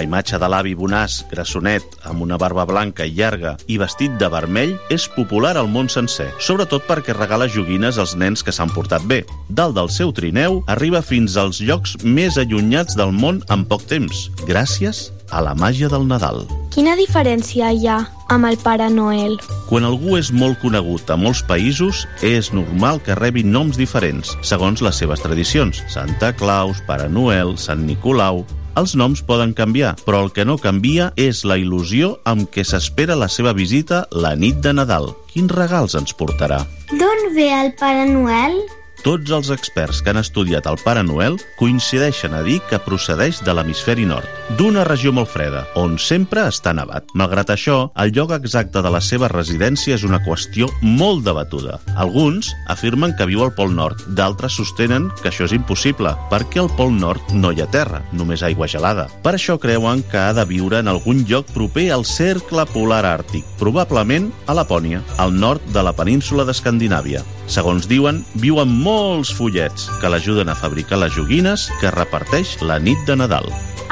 La imatge de l'avi Bonàs, grassonet, amb una barba blanca i llarga i vestit de vermell, és popular al món sencer, sobretot perquè regala joguines als nens que s'han portat bé. Dalt del seu trineu, arriba fins als llocs més allunyats del món en poc temps, gràcies a la màgia del Nadal. Quina diferència hi ha amb el Pare Noel? Quan algú és molt conegut a molts països, és normal que rebi noms diferents, segons les seves tradicions. Santa Claus, Pare Noel, Sant Nicolau... Els noms poden canviar, però el que no canvia és la il·lusió amb què s'espera la seva visita la nit de Nadal. Quins regals ens portarà? D'on ve el Pare Noel? Tots els experts que han estudiat el Pare Noel coincideixen a dir que procedeix de l'hemisferi nord, d'una regió molt freda, on sempre està nevat. Malgrat això, el lloc exacte de la seva residència és una qüestió molt debatuda. Alguns afirmen que viu al Pol Nord, d'altres sostenen que això és impossible, perquè al Pol Nord no hi ha terra, només aigua gelada. Per això creuen que ha de viure en algun lloc proper al cercle polar àrtic, probablement a Lapònia, al nord de la península d'Escandinàvia. Segons diuen, viu amb molts follets que l'ajuden a fabricar les joguines que reparteix la nit de Nadal.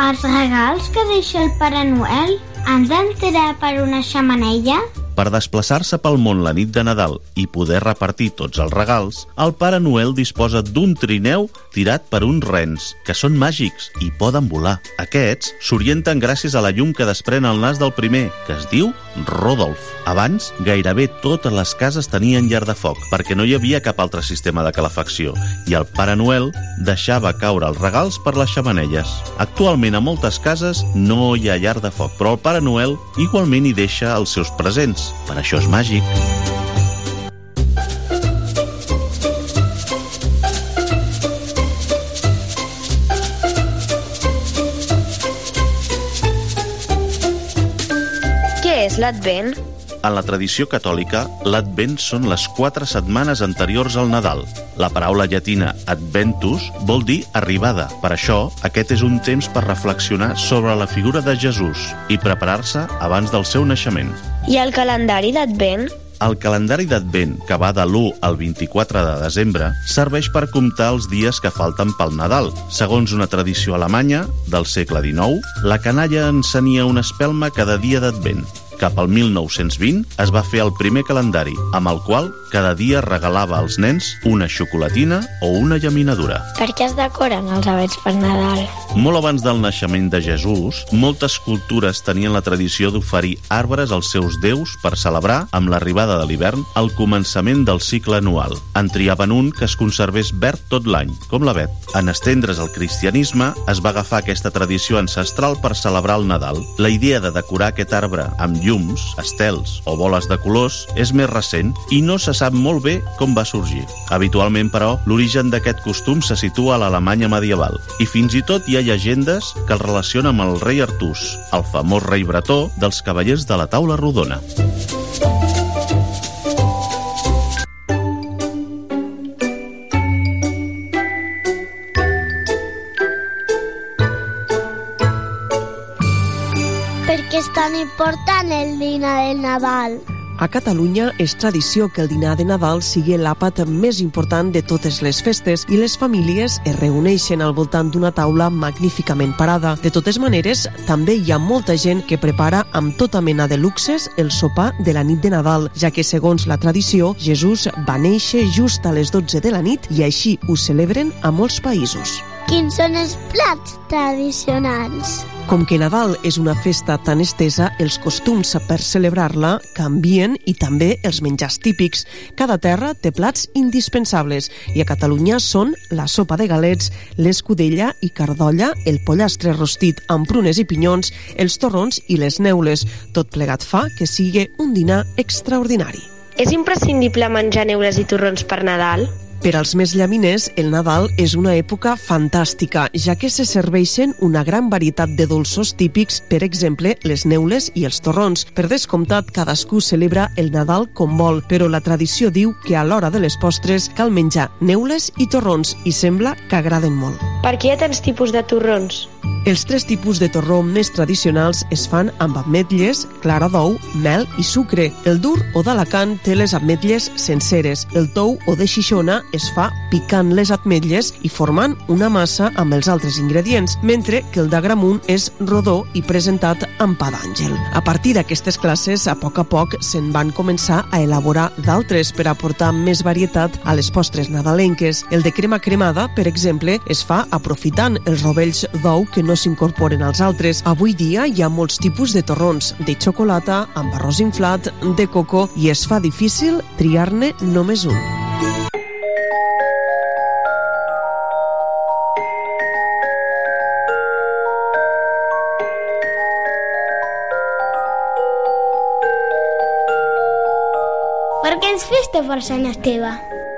Els regals que deixa el Pare Noel ens han tirar per una xamanella? Per desplaçar-se pel món la nit de Nadal i poder repartir tots els regals, el Pare Noel disposa d'un trineu tirat per uns rens, que són màgics i poden volar. Aquests s'orienten gràcies a la llum que desprèn el nas del primer, que es diu Rodolf. Abans, gairebé totes les cases tenien llar de foc, perquè no hi havia cap altre sistema de calefacció, i el Pare Noel deixava caure els regals per les xamanelles. Actualment a moltes cases no hi ha llar de foc, però el Pare Noel igualment hi deixa els seus presents. Per això és màgic. Què és l'Advent? En la tradició catòlica, l'Advent són les quatre setmanes anteriors al Nadal. La paraula llatina adventus vol dir arribada. Per això, aquest és un temps per reflexionar sobre la figura de Jesús i preparar-se abans del seu naixement. I el calendari d'Advent? El calendari d'Advent, que va de l'1 al 24 de desembre, serveix per comptar els dies que falten pel Nadal. Segons una tradició alemanya del segle XIX, la canalla encenia una espelma cada dia d'Advent. Cap al 1920 es va fer el primer calendari, amb el qual cada dia regalava als nens una xocolatina o una llaminadura. Per què es decoren els abets per Nadal? Molt abans del naixement de Jesús, moltes cultures tenien la tradició d'oferir arbres als seus déus per celebrar, amb l'arribada de l'hivern, el començament del cicle anual. En triaven un que es conservés verd tot l'any, com l'avet. En estendre's el cristianisme, es va agafar aquesta tradició ancestral per celebrar el Nadal. La idea de decorar aquest arbre amb llums, estels o boles de colors és més recent i no se sap molt bé com va sorgir. Habitualment, però, l'origen d'aquest costum se situa a l'Alemanya medieval i fins i tot hi ha llegendes que el relacionen amb el rei Artús, el famós rei bretó dels cavallers de la taula rodona. Important el dinar del Nadal? A Catalunya és tradició que el dinar de Nadal sigui l'àpat més important de totes les festes i les famílies es reuneixen al voltant d'una taula magníficament parada. De totes maneres, també hi ha molta gent que prepara amb tota mena de luxes el sopar de la nit de Nadal, ja que segons la tradició, Jesús va néixer just a les 12 de la nit i així ho celebren a molts països. Quins són els plats tradicionals? Com que Nadal és una festa tan estesa, els costums per celebrar-la canvien i també els menjars típics. Cada terra té plats indispensables i a Catalunya són la sopa de galets, l'escudella i cardolla, el pollastre rostit amb prunes i pinyons, els torrons i les neules. Tot plegat fa que sigui un dinar extraordinari. És imprescindible menjar neules i torrons per Nadal? Per als més llaminers, el Nadal és una època fantàstica, ja que se serveixen una gran varietat de dolços típics, per exemple, les neules i els torrons. Per descomptat, cadascú celebra el Nadal com vol, però la tradició diu que a l'hora de les postres cal menjar neules i torrons, i sembla que agraden molt. Per què hi ha tants tipus de torrons? Els tres tipus de torró més tradicionals es fan amb ametlles, clara d'ou, mel i sucre. El dur o d'Alacant té les ametlles senceres. El tou o de Xixona es fa picant les ametlles i formant una massa amb els altres ingredients, mentre que el d'Agramunt és rodó i presentat amb pa d'àngel. A partir d'aquestes classes, a poc a poc se'n van començar a elaborar d'altres per aportar més varietat a les postres nadalenques. El de crema cremada, per exemple, es fa aprofitant els rovells d'ou que no s'incorporen als altres. Avui dia hi ha molts tipus de torrons, de xocolata, amb arròs inflat, de coco, i es fa difícil triar-ne només un. Per què és festa per Sant Esteve?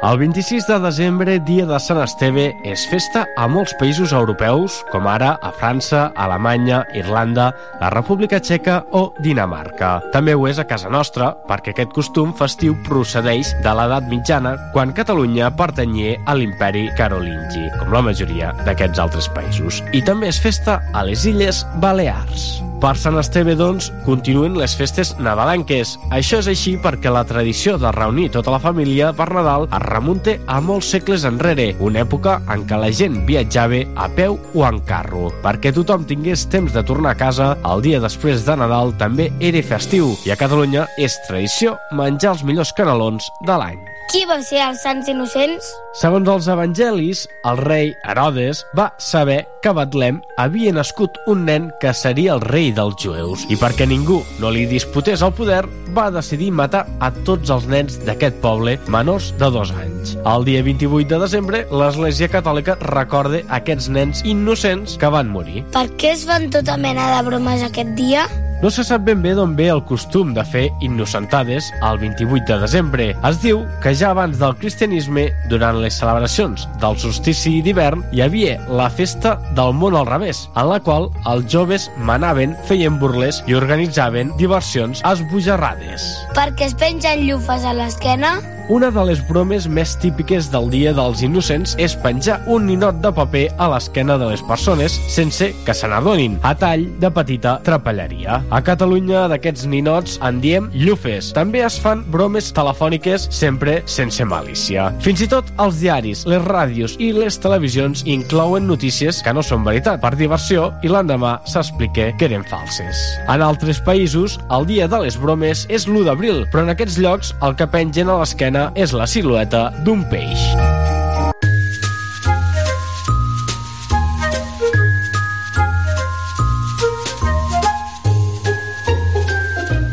El 26 de desembre, dia de Sant Esteve, és festa a molts països europeus, com ara a França, Alemanya, Irlanda, la República Txeca o Dinamarca. També ho és a casa nostra, perquè aquest costum festiu procedeix de l'edat mitjana, quan Catalunya pertanyia a l'imperi carolingi, com la majoria d'aquests altres països. I també és festa a les Illes Balears. Per Sant Esteve, doncs, continuen les festes nadalenques. Això és així perquè la tradició de reunir tota la família per Nadal es remunta a molts segles enrere, una època en què la gent viatjava a peu o en carro. Perquè tothom tingués temps de tornar a casa, el dia després de Nadal també era festiu i a Catalunya és tradició menjar els millors canelons de l'any. Qui va ser els Sants Innocents? Segons els evangelis, el rei Herodes va saber que a Betlem havia nascut un nen que seria el rei dels jueus i perquè ningú no li disputés el poder va decidir matar a tots els nens d'aquest poble menors de dos anys. El dia 28 de desembre, l'Església Catòlica recorda aquests nens innocents que van morir. Per què es fan tota mena de bromes aquest dia? No se sap ben bé d'on ve el costum de fer innocentades el 28 de desembre. Es diu que ja abans del cristianisme, durant les celebracions del solstici d'hivern, hi havia la festa del món al revés, en la qual els joves manaven, feien burles i organitzaven diversions esbojarrades. Perquè es pengen llufes a l'esquena? Una de les bromes més típiques del Dia dels Innocents és penjar un ninot de paper a l'esquena de les persones sense que se n'adonin, a tall de petita trapelleria. A Catalunya d'aquests ninots en diem llufes. També es fan bromes telefòniques sempre sense malícia. Fins i tot els diaris, les ràdios i les televisions inclouen notícies que no són veritat per diversió i l'endemà s'explica que eren falses. En altres països, el dia de les bromes és l'1 d'abril, però en aquests llocs el que pengen a l'esquena és la silueta d'un peix.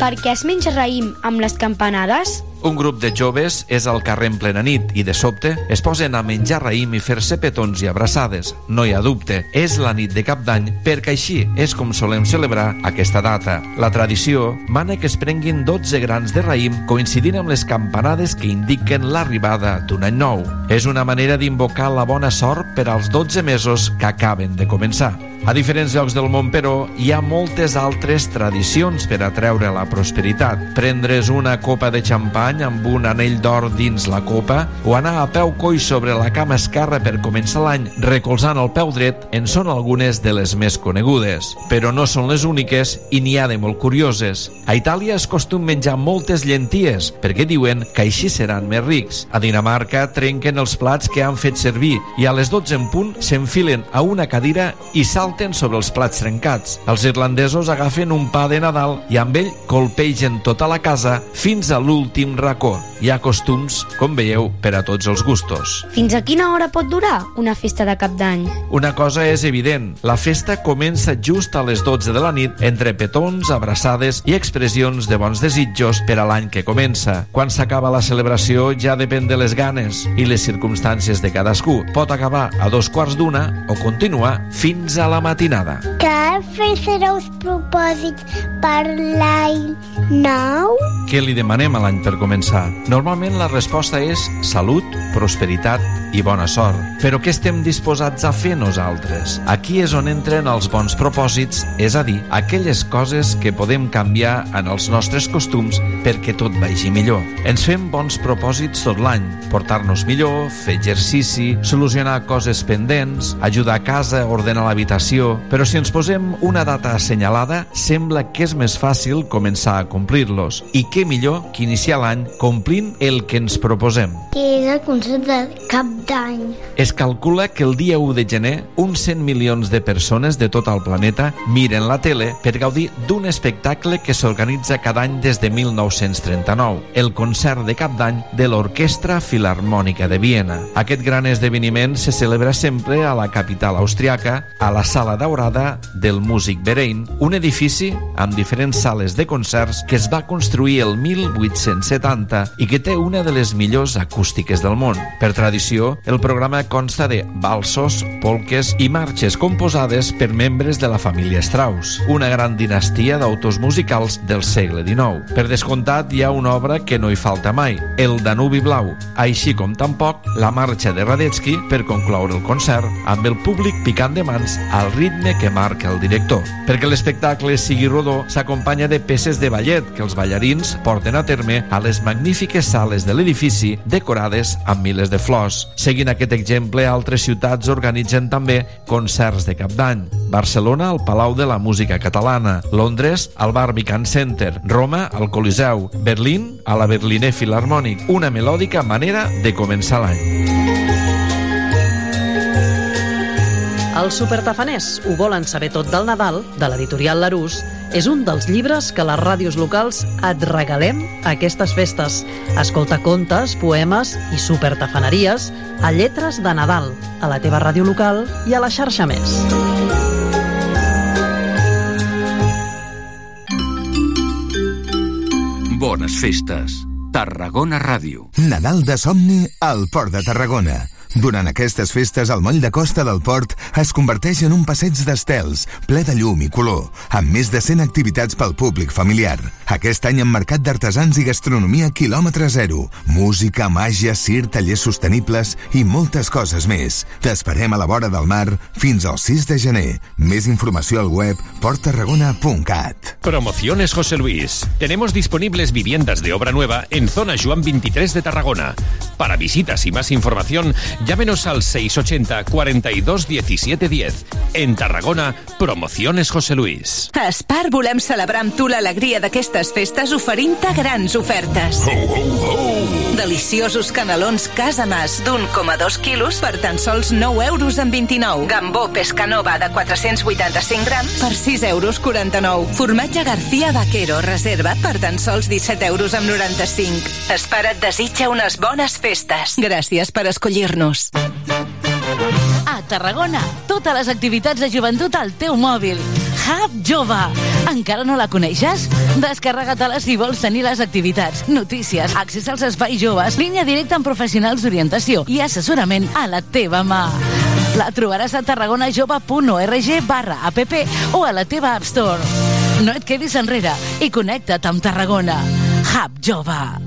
Per què es menja raïm amb les campanades? Un grup de joves és al carrer en plena nit i de sobte es posen a menjar raïm i fer-se petons i abraçades. No hi ha dubte, és la nit de cap d'any perquè així és com solem celebrar aquesta data. La tradició mana que es prenguin 12 grans de raïm coincidint amb les campanades que indiquen l'arribada d'un any nou. És una manera d'invocar la bona sort per als 12 mesos que acaben de començar. A diferents llocs del món, però, hi ha moltes altres tradicions per atreure la prosperitat. Prendre's una copa de xampany amb un anell d'or dins la copa o anar a peu coix sobre la cama esquerra per començar l'any recolzant el peu dret en són algunes de les més conegudes. Però no són les úniques i n'hi ha de molt curioses. A Itàlia es costum menjar moltes llenties perquè diuen que així seran més rics. A Dinamarca trenquen els plats que han fet servir i a les 12 en punt s'enfilen a una cadira i salten sobre els plats trencats. Els irlandesos agafen un pa de Nadal i amb ell colpegen tota la casa fins a l'últim racó. Hi ha costums, com veieu, per a tots els gustos. Fins a quina hora pot durar una festa de cap d'any? Una cosa és evident, la festa comença just a les 12 de la nit entre petons, abraçades i expressions de bons desitjos per a l'any que comença. Quan s'acaba la celebració ja depèn de les ganes i les circumstàncies de cadascú. Pot acabar a dos quarts d'una o continuar fins a la matinada. Cal fer els propòsits per l'any nou? què li demanem a l'any per començar? Normalment la resposta és salut, prosperitat i bona sort. Però què estem disposats a fer nosaltres? Aquí és on entren els bons propòsits, és a dir, aquelles coses que podem canviar en els nostres costums perquè tot vagi millor. Ens fem bons propòsits tot l'any, portar-nos millor, fer exercici, solucionar coses pendents, ajudar a casa, ordenar l'habitació... Però si ens posem una data assenyalada, sembla que és més fàcil començar a complir-los. I què millor que iniciar l'any complint el que ens proposem. Què és el concepte de cap d'any? Es calcula que el dia 1 de gener uns 100 milions de persones de tot el planeta miren la tele per gaudir d'un espectacle que s'organitza cada any des de 1939, el concert de cap d'any de l'Orquestra Filarmònica de Viena. Aquest gran esdeveniment se celebra sempre a la capital austriaca, a la Sala Daurada del Músic Verein, un edifici amb diferents sales de concerts que es va construir el 1870 i que té una de les millors acústiques del món. Per tradició, el programa consta de valsos, polques i marxes composades per membres de la família Strauss, una gran dinastia d'autors musicals del segle XIX. Per descomptat, hi ha una obra que no hi falta mai, el Danubi Blau, així com tampoc la marxa de Radetzky per concloure el concert amb el públic picant de mans al ritme que marca el director. Perquè l'espectacle sigui rodó, s'acompanya de peces de ballet que els ballarins porten a terme a les magnífiques sales de l'edifici decorades amb miles de flors. Seguint aquest exemple, altres ciutats organitzen també concerts de cap d'any. Barcelona, al Palau de la Música Catalana. Londres, al Barbican Center. Roma, al Coliseu. Berlín, a la Berliner Philharmonic. Una melòdica manera de començar l'any. Els supertafaners ho volen saber tot del Nadal, de l'editorial Larús, és un dels llibres que les ràdios locals et regalem a aquestes festes. Escolta contes, poemes i supertafaneries a Lletres de Nadal, a la teva ràdio local i a la xarxa més. Bones festes. Tarragona Ràdio. Nadal de somni al Port de Tarragona. Durant aquestes festes, el moll de costa del port es converteix en un passeig d'estels, ple de llum i color, amb més de 100 activitats pel públic familiar. Aquest any amb mercat d'artesans i gastronomia quilòmetre zero, música, màgia, cir, tallers sostenibles i moltes coses més. T'esperem a la vora del mar fins al 6 de gener. Més informació al web porttarragona.cat. Promociones José Luis. Tenemos disponibles viviendas de obra nueva en zona Juan 23 de Tarragona. Para visitas y más información, llámenos al 680 42 17 10. En Tarragona, Promociones José Luis. A Spar volem celebrar amb tu l'alegria d'aquestes festes oferint-te grans ofertes. Deliciosos canelons Casa Mas d'1,2 quilos per tan sols 9 euros amb 29. Gambó Pescanova de 485 grams per 6 euros 49. Formatge García Vaquero reserva per tan sols 17 euros amb 95. Spar et desitja unes bones festes. Gràcies per escollir-nos. A Tarragona, totes les activitats de joventut al teu mòbil. Hub Jove. Encara no la coneixes? Descarrega-te-la si vols tenir les activitats, notícies, accés als espais joves, línia directa amb professionals d'orientació i assessorament a la teva mà. La trobaràs a tarragonajove.org barra app o a la teva App Store. No et quedis enrere i connecta't amb Tarragona. Hub Jove.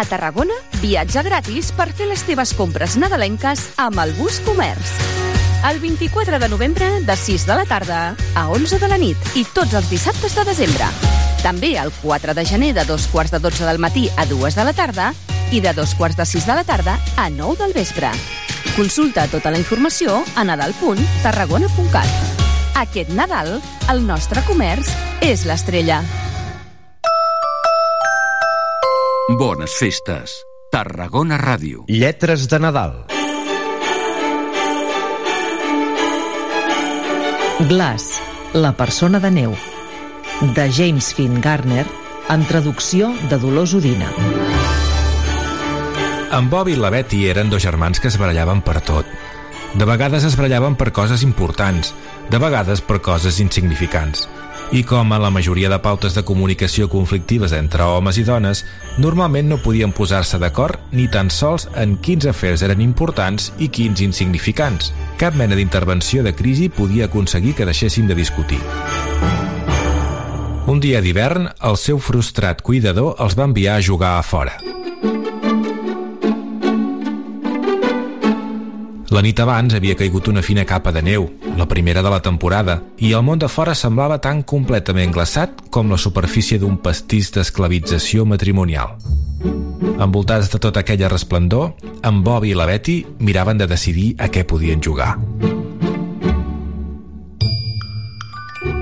A Tarragona, viatge gratis per fer les teves compres nadalenques amb el Bus Comerç. El 24 de novembre, de 6 de la tarda a 11 de la nit i tots els dissabtes de desembre. També el 4 de gener de dos quarts de 12 del matí a 2 de la tarda i de dos quarts de 6 de la tarda a 9 del vespre. Consulta tota la informació a nadal.tarragona.cat. Aquest Nadal, el nostre comerç és l'estrella. Bones festes. Tarragona Ràdio. Lletres de Nadal. Glass, la persona de neu, de James Finn Garner, amb traducció de Dolors Udina. En Bob i la Betty eren dos germans que es barallaven per tot. De vegades es barallaven per coses importants, de vegades per coses insignificants. I com a la majoria de pautes de comunicació conflictives entre homes i dones, normalment no podien posar-se d'acord ni tan sols en quins afers eren importants i quins insignificants. Cap mena d'intervenció de crisi podia aconseguir que deixessin de discutir. Un dia d'hivern, el seu frustrat cuidador els va enviar a jugar a fora. La nit abans havia caigut una fina capa de neu, la primera de la temporada, i el món de fora semblava tan completament glaçat com la superfície d'un pastís d'esclavització matrimonial. Envoltats de tota aquella resplendor, en Bob i la Betty miraven de decidir a què podien jugar.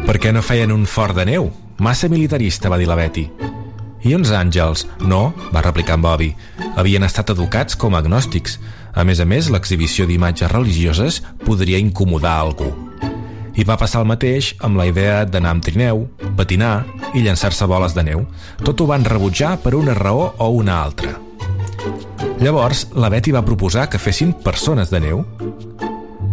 Per què no feien un fort de neu? Massa militarista, va dir la Betty. I uns àngels? No, va replicar en Bobby. Havien estat educats com agnòstics. A més a més, l'exhibició d'imatges religioses podria incomodar algú. I va passar el mateix amb la idea d'anar amb trineu, patinar i llançar-se boles de neu. Tot ho van rebutjar per una raó o una altra. Llavors, la Betty va proposar que fessin persones de neu.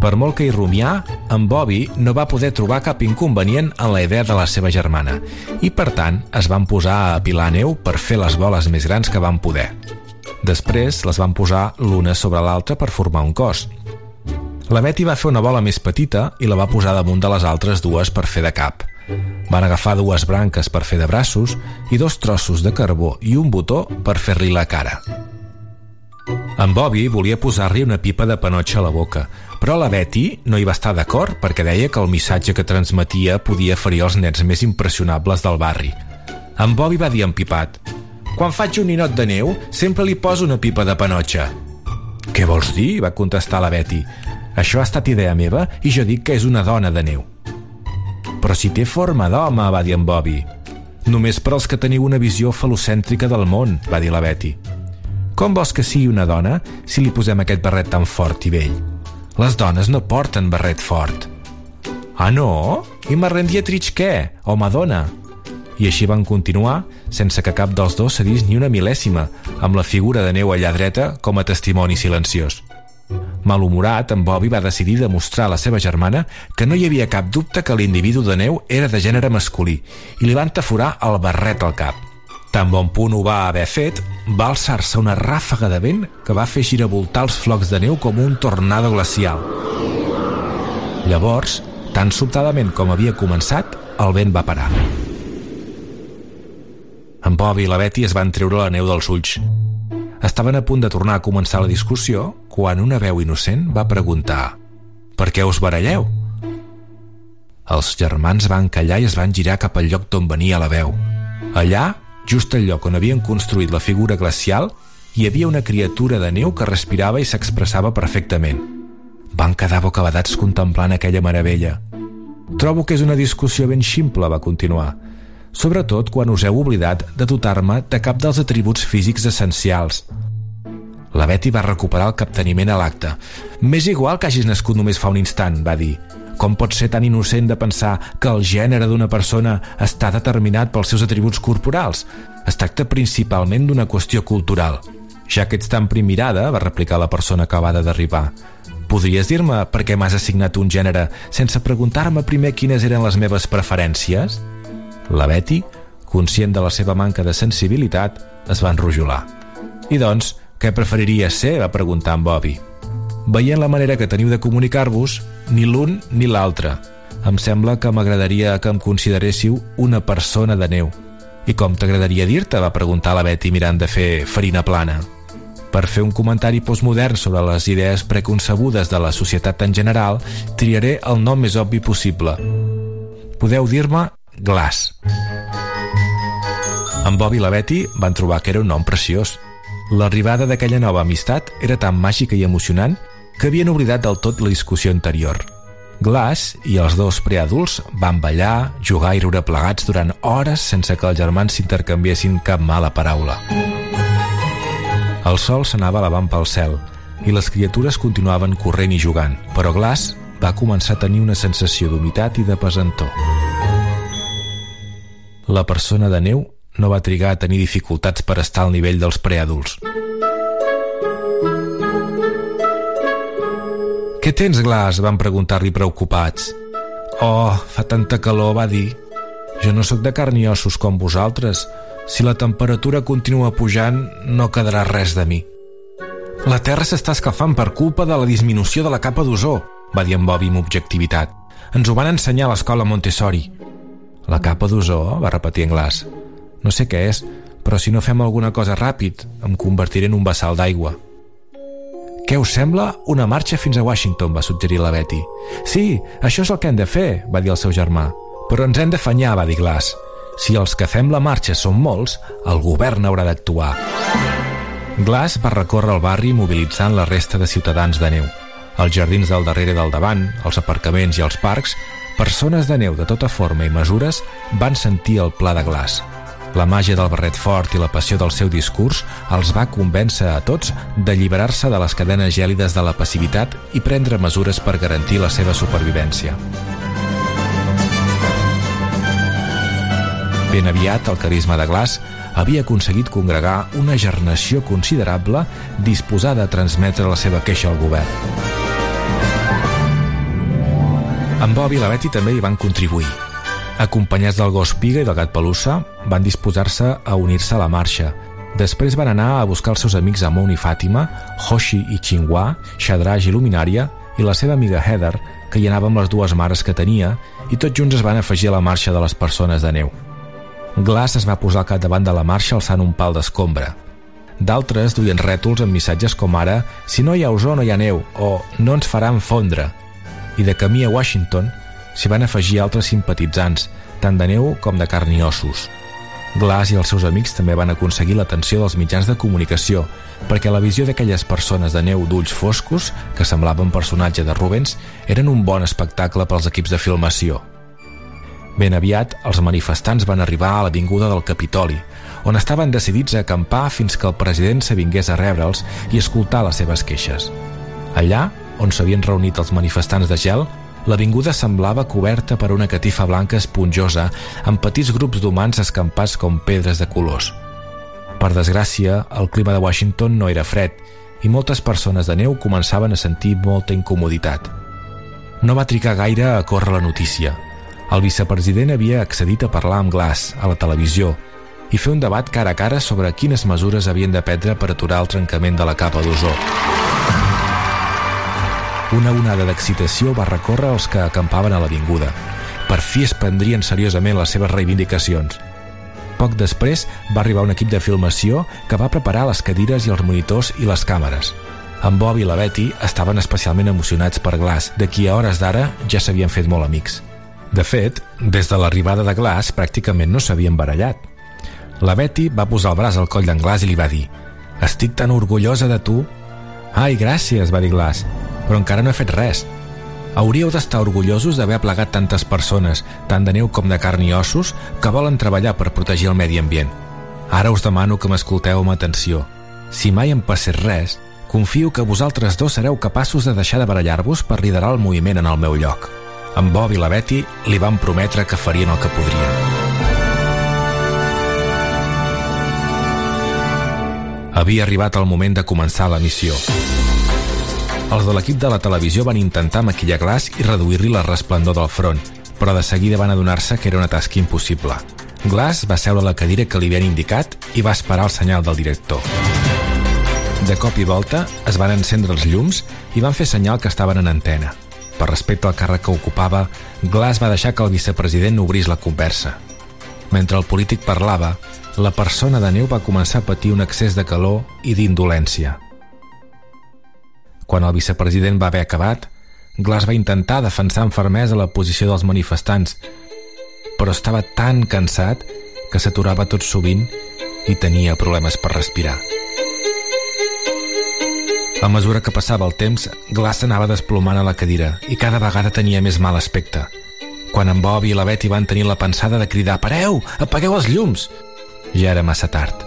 Per molt que hi rumià, en Bobby no va poder trobar cap inconvenient en la idea de la seva germana i, per tant, es van posar a apilar neu per fer les boles més grans que van poder. Després les van posar l'una sobre l'altra per formar un cos. La Betty va fer una bola més petita i la va posar damunt de les altres dues per fer de cap. Van agafar dues branques per fer de braços i dos trossos de carbó i un botó per fer-li la cara. En Bobby volia posar-li una pipa de panotxa a la boca, però la Betty no hi va estar d'acord perquè deia que el missatge que transmetia podia ferir els nens més impressionables del barri. En Bobby va dir empipat «Quan faig un ninot de neu, sempre li poso una pipa de panotxa». «Què vols dir?», va contestar la Betty. «Això ha estat idea meva i jo dic que és una dona de neu». «Però si té forma d'home», va dir en Bobby. «Només per als que teniu una visió falocèntrica del món», va dir la Betty. Com vols que sigui una dona si li posem aquest barret tan fort i vell? Les dones no porten barret fort. Ah, no? I Marlene Dietrich què? O Madonna? I així van continuar, sense que cap dels dos cedís ni una mil·lèsima, amb la figura de neu allà dreta com a testimoni silenciós. Malhumorat, en Bobby va decidir demostrar a la seva germana que no hi havia cap dubte que l'individu de neu era de gènere masculí i li van taforar el barret al cap. Tan bon punt ho va haver fet, va alçar-se una ràfaga de vent que va fer giravoltar els flocs de neu com un tornado glacial. Llavors, tan sobtadament com havia començat, el vent va parar. En Bob i la Betty es van treure la neu dels ulls. Estaven a punt de tornar a començar la discussió quan una veu innocent va preguntar «Per què us baralleu?» Els germans van callar i es van girar cap al lloc d'on venia la veu. Allà, just al lloc on havien construït la figura glacial, hi havia una criatura de neu que respirava i s'expressava perfectament. Van quedar bocabadats contemplant aquella meravella. Trobo que és una discussió ben ximple, va continuar sobretot quan us heu oblidat de dotar-me de cap dels atributs físics essencials. La Betty va recuperar el capteniment a l'acte. M'és igual que hagis nascut només fa un instant, va dir. Com pot ser tan innocent de pensar que el gènere d'una persona està determinat pels seus atributs corporals? Es tracta principalment d'una qüestió cultural. Ja que ets tan primirada, va replicar la persona acabada d'arribar. Podries dir-me per què m'has assignat un gènere sense preguntar-me primer quines eren les meves preferències? La Betty, conscient de la seva manca de sensibilitat, es va enrojolar. I doncs, què preferiria ser? va preguntar en Bobby. Veient la manera que teniu de comunicar-vos, ni l'un ni l'altre. Em sembla que m'agradaria que em consideréssiu una persona de neu. I com t'agradaria dir-te? va preguntar la Betty mirant de fer farina plana. Per fer un comentari postmodern sobre les idees preconcebudes de la societat en general, triaré el nom més obvi possible. Podeu dir-me Glass. En Bob i la Betty van trobar que era un nom preciós. L'arribada d'aquella nova amistat era tan màgica i emocionant que havien oblidat del tot la discussió anterior. Glass i els dos preadults van ballar, jugar i riure plegats durant hores sense que els germans s'intercanviessin cap mala paraula. El sol s'anava elevant pel cel i les criatures continuaven corrent i jugant, però Glass va començar a tenir una sensació d'humitat i de pesantor. La persona de neu no va trigar a tenir dificultats per estar al nivell dels preadults. Què tens, Glass? van preguntar-li preocupats. Oh, fa tanta calor, va dir. Jo no sóc de carn i ossos com vosaltres. Si la temperatura continua pujant, no quedarà res de mi. La Terra s'està escalfant per culpa de la disminució de la capa d'ozó, va dir en Bobby amb objectivitat. Ens ho van ensenyar a l'escola Montessori. La capa d'ozó, va repetir en Glass. No sé què és, però si no fem alguna cosa ràpid, em convertiré en un vessal d'aigua. Què us sembla? Una marxa fins a Washington, va suggerir la Betty. Sí, això és el que hem de fer, va dir el seu germà. Però ens hem d'afanyar, va dir Glass. Si els que fem la marxa són molts, el govern haurà d'actuar. Glass va recórrer el barri mobilitzant la resta de ciutadans de neu. Els jardins del darrere del davant, els aparcaments i els parcs, persones de neu de tota forma i mesures van sentir el pla de Glass – la màgia del barret fort i la passió del seu discurs els va convèncer a tots d'alliberar-se de les cadenes gèlides de la passivitat i prendre mesures per garantir la seva supervivència. Ben aviat, el carisma de Glass havia aconseguit congregar una gernació considerable disposada a transmetre la seva queixa al govern. En Bob i la Betty també hi van contribuir. Acompanyats del gos Piga i del gat Pelussa, van disposar-se a unir-se a la marxa. Després van anar a buscar els seus amics Amon i Fàtima, Hoshi i Xinguà, Shadraj i Luminària, i la seva amiga Heather, que hi anava amb les dues mares que tenia, i tots junts es van afegir a la marxa de les persones de neu. Glass es va posar al capdavant de la marxa alçant un pal d'escombra. D'altres duien rètols amb missatges com ara «Si no hi ha ozó no hi ha neu» o «No ens faran fondre». I de camí a Washington, s'hi van afegir altres simpatitzants, tant de neu com de carn i ossos. Glass i els seus amics també van aconseguir l'atenció dels mitjans de comunicació, perquè la visió d'aquelles persones de neu d'ulls foscos, que semblaven personatge de Rubens, eren un bon espectacle pels equips de filmació. Ben aviat, els manifestants van arribar a l'avinguda del Capitoli, on estaven decidits a acampar fins que el president s'avingués a rebre'ls i escoltar les seves queixes. Allà, on s'havien reunit els manifestants de gel, L'avinguda semblava coberta per una catifa blanca esponjosa amb petits grups d'humans escampats com pedres de colors. Per desgràcia, el clima de Washington no era fred i moltes persones de neu començaven a sentir molta incomoditat. No va trigar gaire a córrer la notícia. El vicepresident havia accedit a parlar amb Glass a la televisió i fer un debat cara a cara sobre quines mesures havien de prendre per aturar el trencament de la capa d'ozó. Una onada d'excitació va recórrer els que acampaven a l'avinguda. Per fi es prendrien seriosament les seves reivindicacions. Poc després va arribar un equip de filmació que va preparar les cadires i els monitors i les càmeres. En Bob i la Betty estaven especialment emocionats per Glass, de qui a hores d'ara ja s'havien fet molt amics. De fet, des de l'arribada de Glass pràcticament no s'havien barallat. La Betty va posar el braç al coll d'en Glass i li va dir «Estic tan orgullosa de tu». «Ai, gràcies», va dir Glass però encara no he fet res. Hauríeu d'estar orgullosos d'haver plegat tantes persones, tant de neu com de carn i ossos, que volen treballar per protegir el medi ambient. Ara us demano que m'escolteu amb atenció. Si mai em passés res, confio que vosaltres dos sereu capaços de deixar de barallar-vos per liderar el moviment en el meu lloc. En Bob i la Betty li van prometre que farien el que podrien. Havia arribat el moment de començar la missió. Els de l'equip de la televisió van intentar maquillar Glass i reduir-li la resplendor del front, però de seguida van adonar-se que era una tasca impossible. Glass va seure a la cadira que li havien indicat i va esperar el senyal del director. De cop i volta es van encendre els llums i van fer senyal que estaven en antena. Per respecte al càrrec que ocupava, Glass va deixar que el vicepresident obrís la conversa. Mentre el polític parlava, la persona de neu va començar a patir un excés de calor i d'indolència. Quan el vicepresident va haver acabat, Glass va intentar defensar amb fermesa la posició dels manifestants, però estava tan cansat que s'aturava tot sovint i tenia problemes per respirar. A mesura que passava el temps, Glass anava desplomant a la cadira i cada vegada tenia més mal aspecte. Quan en Bob i la Betty van tenir la pensada de cridar «Pareu! Apagueu els llums!», ja era massa tard.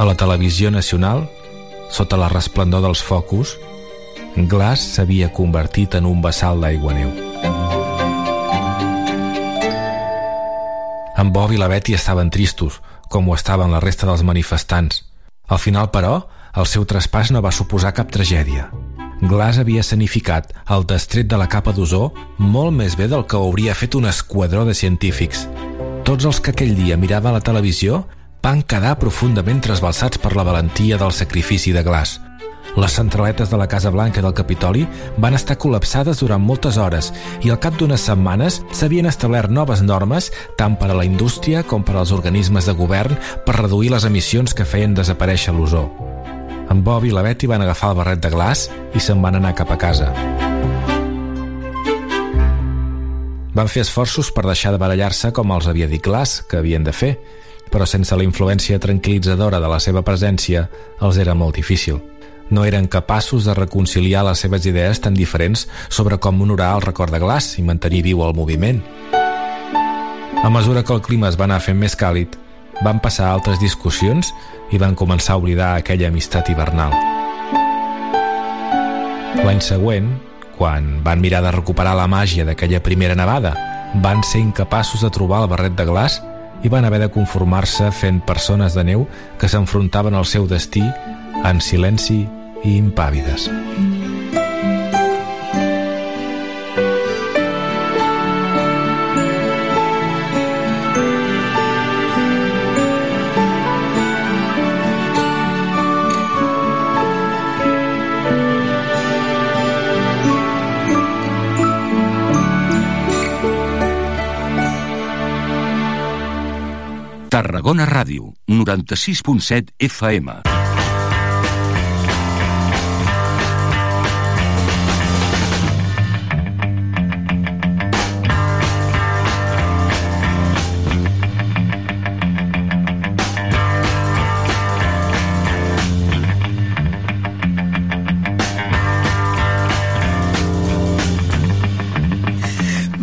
A la televisió nacional, sota la resplendor dels focus, Glass s'havia convertit en un vessal d'aigua neu. En Bob i la Betty estaven tristos, com ho estaven la resta dels manifestants. Al final, però, el seu traspàs no va suposar cap tragèdia. Glass havia sanificat el destret de la capa d'ozó molt més bé del que hauria fet un esquadró de científics. Tots els que aquell dia miraven la televisió van quedar profundament trasbalsats per la valentia del sacrifici de Glass. Les centraletes de la Casa Blanca del Capitoli van estar col·lapsades durant moltes hores i al cap d'unes setmanes s'havien establert noves normes tant per a la indústria com per als organismes de govern per reduir les emissions que feien desaparèixer l'ozó. En Bob i la Betty van agafar el barret de glaç i se'n van anar cap a casa. Van fer esforços per deixar de barallar-se com els havia dit Glass que havien de fer, però sense la influència tranquil·litzadora de la seva presència els era molt difícil. No eren capaços de reconciliar les seves idees tan diferents sobre com honorar el record de Glass i mantenir viu el moviment. A mesura que el clima es va anar fent més càlid, van passar altres discussions i van començar a oblidar aquella amistat hivernal. L'any següent, quan van mirar de recuperar la màgia d'aquella primera nevada, van ser incapaços de trobar el barret de glaç i van haver de conformar-se fent persones de neu que s'enfrontaven al seu destí en silenci i impàvides. Tarragona Ràdio, 96.7 FM.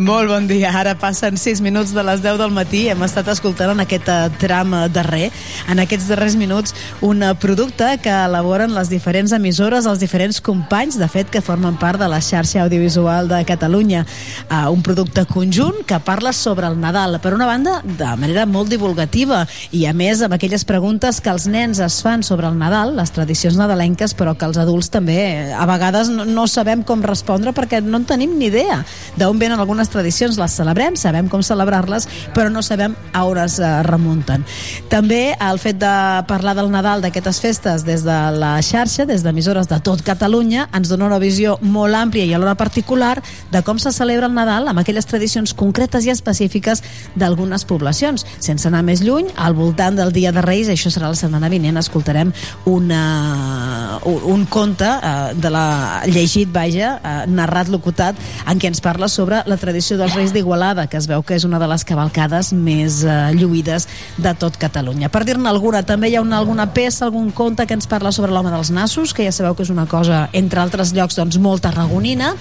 Molt bon dia. Ara passen 6 minuts de les 10 del matí. Hem estat escoltant en aquest eh, tram eh, darrer, en aquests darrers minuts, un eh, producte que elaboren les diferents emissores, els diferents companys, de fet, que formen part de la xarxa audiovisual de Catalunya. Uh, un producte conjunt que parla sobre el Nadal, per una banda, de manera molt divulgativa i, a més, amb aquelles preguntes que els nens es fan sobre el Nadal, les tradicions nadalenques, però que els adults també, a vegades, no, no sabem com respondre perquè no en tenim ni idea d'on venen algunes tradicions les celebrem, sabem com celebrar-les, però no sabem a on es eh, remunten. També el fet de parlar del Nadal, d'aquestes festes, des de la xarxa, des d'emissores de tot Catalunya, ens dona una visió molt àmplia i alhora particular de com se celebra el Nadal amb aquelles tradicions concretes i específiques d'algunes poblacions. Sense anar més lluny, al voltant del Dia de Reis, això serà la setmana vinent, escoltarem una, un, conte eh, de la llegit, vaja, eh, narrat, locutat, en què ens parla sobre la tradició tradició dels Reis d'Igualada, que es veu que és una de les cavalcades més eh, lluïdes de tot Catalunya. Per dir-ne alguna, també hi ha una, alguna peça, algun conte que ens parla sobre l'home dels nassos, que ja sabeu que és una cosa, entre altres llocs, doncs, molt tarragonina,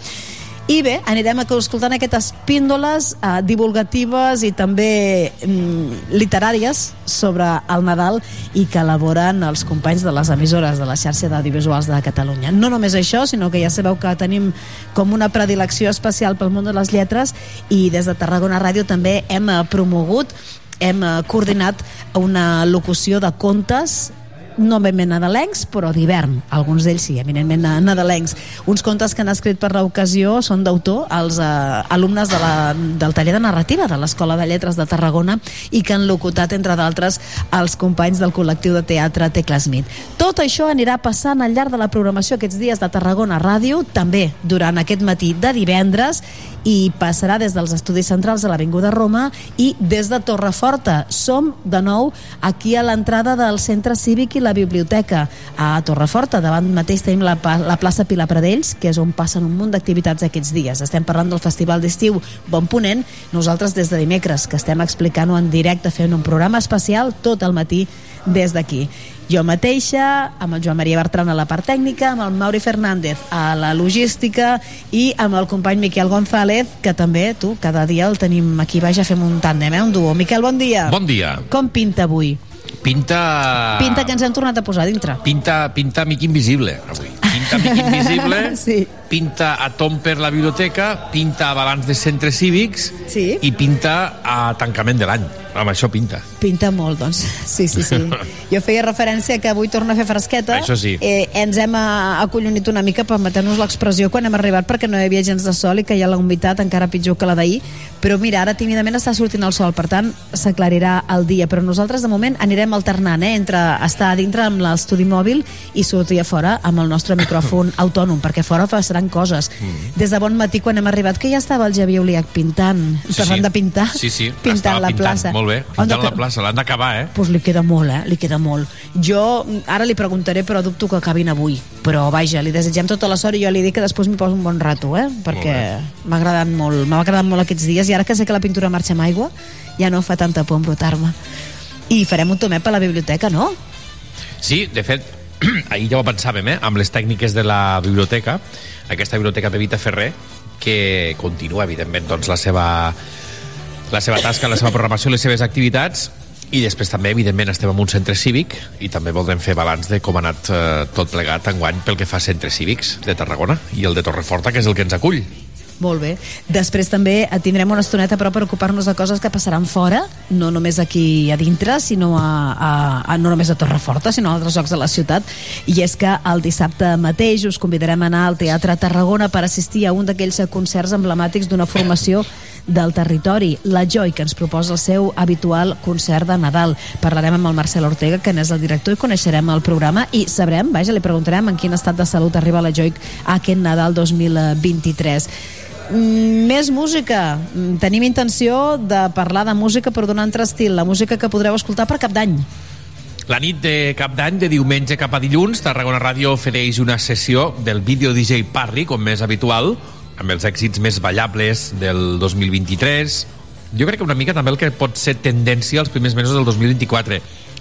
i bé, anirem escoltant aquestes píndoles eh, divulgatives i també mm, literàries sobre el Nadal i que elaboren els companys de les emissores de la xarxa d'audiovisuals de Catalunya. No només això, sinó que ja sabeu que tenim com una predilecció especial pel món de les lletres i des de Tarragona Ràdio també hem eh, promogut hem eh, coordinat una locució de contes no ben ben nadalencs, però d'hivern. Alguns d'ells sí, eminentment nadalencs. Uns contes que han escrit per l'ocasió són d'autor els eh, alumnes de la, del taller de narrativa de l'Escola de Lletres de Tarragona i que han locutat, entre d'altres, els companys del col·lectiu de teatre Tecla Smith. Tot això anirà passant al llarg de la programació aquests dies de Tarragona Ràdio, també durant aquest matí de divendres, i passarà des dels estudis centrals de l'Avinguda Roma i des de Torreforta. Som, de nou, aquí a l'entrada del Centre Cívic i la biblioteca a Torreforta. Davant mateix tenim la, la plaça Pilar Pradells, que és on passen un munt d'activitats aquests dies. Estem parlant del Festival d'Estiu Bon Ponent. Nosaltres des de dimecres, que estem explicant-ho en directe, fent un programa especial tot el matí des d'aquí. Jo mateixa, amb el Joan Maria Bertran a la part tècnica, amb el Mauri Fernández a la logística i amb el company Miquel González, que també, tu, cada dia el tenim aquí baix a fer un tàndem, eh, un duo. Miquel, bon dia. Bon dia. Com pinta avui? Pinta... Pinta que ens hem tornat a posar dintre. Pinta, pinta Amic Invisible, avui. Pinta Amic Invisible, [laughs] sí. Pinta a Tom per la biblioteca, pinta a balanç de centres cívics sí. i pinta a tancament de l'any. Amb això pinta. Pinta molt, doncs. Sí, sí, sí. [laughs] Jo feia referència que avui torna a fer fresqueta. Això sí. Eh, ens hem acollonit una mica, permetent-nos l'expressió, quan hem arribat, perquè no hi havia gens de sol i que hi ha la humitat encara pitjor que la d'ahir. Però mira, ara tímidament està sortint el sol, per tant, s'aclarirà el dia. Però nosaltres, de moment, anirem alternant, eh, entre estar a dintre amb l'estudi mòbil i sortir a fora amb el nostre micròfon [laughs] autònom, perquè fora passaran coses. Mm. Des de bon matí, quan hem arribat, que ja estava el Javier Oliach pintant, Sí, parlant sí. de pintar, Sí, sí, pintant estava la pintant, plaça. Molt bé, pintant de- la plaça, l'han d'acabar, eh? pues li queda molt, eh? Li queda molt. Jo mm, ara li preguntaré, però dubto que acabin avui. Però vaja, li desitgem tota la sort i jo li dic que després m'hi poso un bon rato, eh? Perquè m'ha agradat molt, m'ha agradat molt aquests dies i ara que sé que la pintura marxa amb aigua, ja no fa tanta por embrutar-me. I farem un tomet per la biblioteca, no? Sí, de fet, [clears throat] ahir ja ho pensàvem, eh? amb les tècniques de la biblioteca, aquesta biblioteca Pevita Ferrer, que continua, evidentment, doncs, la seva la seva tasca, la seva programació, les seves activitats i després també, evidentment, estem en un centre cívic i també voldrem fer balanç de com ha anat eh, tot plegat enguany pel que fa a centres cívics de Tarragona i el de Torreforta, que és el que ens acull. Molt bé. Després també eh, tindrem una estoneta però per ocupar-nos de coses que passaran fora, no només aquí a dintre, sinó a, a, a no només a Torreforta, sinó a altres llocs de la ciutat. I és que el dissabte mateix us convidarem a anar al Teatre Tarragona per assistir a un d'aquells concerts emblemàtics d'una formació del territori, la Joy, que ens proposa el seu habitual concert de Nadal. Parlarem amb el Marcel Ortega, que n'és el director, i coneixerem el programa i sabrem, vaja, li preguntarem en quin estat de salut arriba la Joy a aquest Nadal 2023. Més música. Mm, Tenim intenció de parlar de música per donar un altre estil, la música que podreu escoltar per cap d'any. La nit de cap d'any, de diumenge cap a dilluns, Tarragona Ràdio ofereix una sessió del vídeo DJ Parry, com més habitual, amb els èxits més ballables del 2023. Jo crec que una mica també el que pot ser tendència als primers mesos del 2024.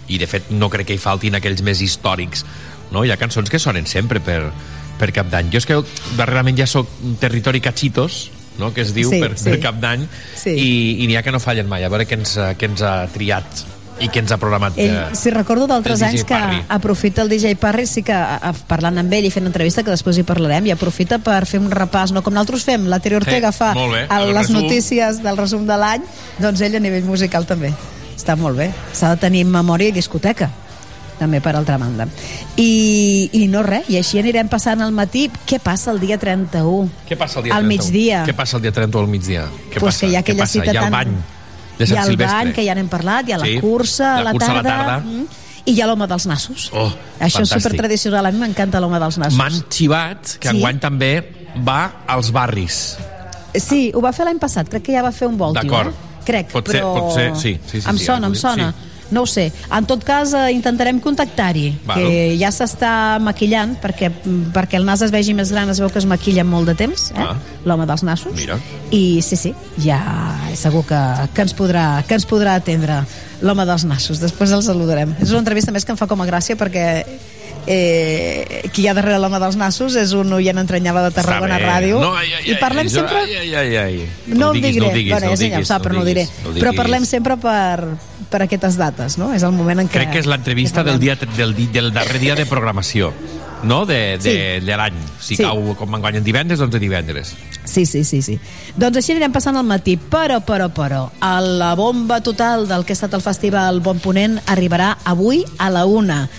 I, de fet, no crec que hi faltin aquells més històrics. No? Hi ha cançons que sonen sempre per, per cap d'any. Jo és que darrerament ja sóc territori cachitos, no? que es diu Sí, per, sí. per cap d'any, Sí. i, i n'hi ha que no fallen mai. A veure què ens, què ens ha triat i què ens ha programat. Ell, eh, si recordo d'altres anys que Parry. aprofita el DJ Parry, sí que a, a, parlant amb ell i fent entrevista, que després hi parlarem, i aprofita per fer un repàs, no com nosaltres fem, la Tere Ortega Sí, fa bé, el, el les resum. notícies del resum de l'any, doncs ell a nivell musical també. Està molt bé. S'ha de tenir memòria i discoteca també per altra banda. I, I no res, i així anirem passant al matí. Què passa el dia 31? Què passa el dia Al 31? migdia. Què passa el dia 31 al migdia? Què Pues passa? que hi ha aquella passa? cita hi ha el tan- bany de hi Sant ha el Silvestre. bany, que ja n'hem parlat, hi ha la Sí, cursa a la la cursa a la tarda, tarda. mm, i hi ha l'home dels nassos. Oh, Això és fantàstic. supertradicional, a mi m'encanta l'home dels nassos. M'han xivat que Sí? enguany també va als barris. Sí, ho va fer l'any passat, crec que ja va fer un voltio. D'acord. Eh? Crec, Pot ser- però... pot ser, sí, sí, sí, em sí, sona, ara em sona. dic, No ho sé. En tot cas, eh, intentarem contactar-hi, que ja s'està maquillant, perquè, perquè el nas es vegi més gran, es veu que es maquilla molt de temps, eh? Ah. l'home dels nassos. Mira. I sí, sí, ja segur que, que, ens podrà, que ens podrà atendre l'home dels nassos. Després el saludarem. És una entrevista més que em fa com a gràcia perquè eh, qui hi ha darrere l'home dels nassos és un oient entranyava de Tarragona. Ràdio No, ai, ai, i parlem ai, jo- sempre Ai, ai, ai, ai. no, ho ho diguis, diré, no ho diguis, bueno, no ho diguis, però no ho diré. no ho Però diguis. parlem sempre per, per aquestes dates, no? És el moment en què... Crec que és l'entrevista del, dia, del, del darrer dia de programació no? de, de, Sí. de l'any. Si Sí. cau com en divendres, doncs de divendres. Sí, sí, sí, sí. Doncs així anirem passant al matí, però, però, però, a la bomba total del que ha estat el festival Bon Ponent arribarà avui a la una,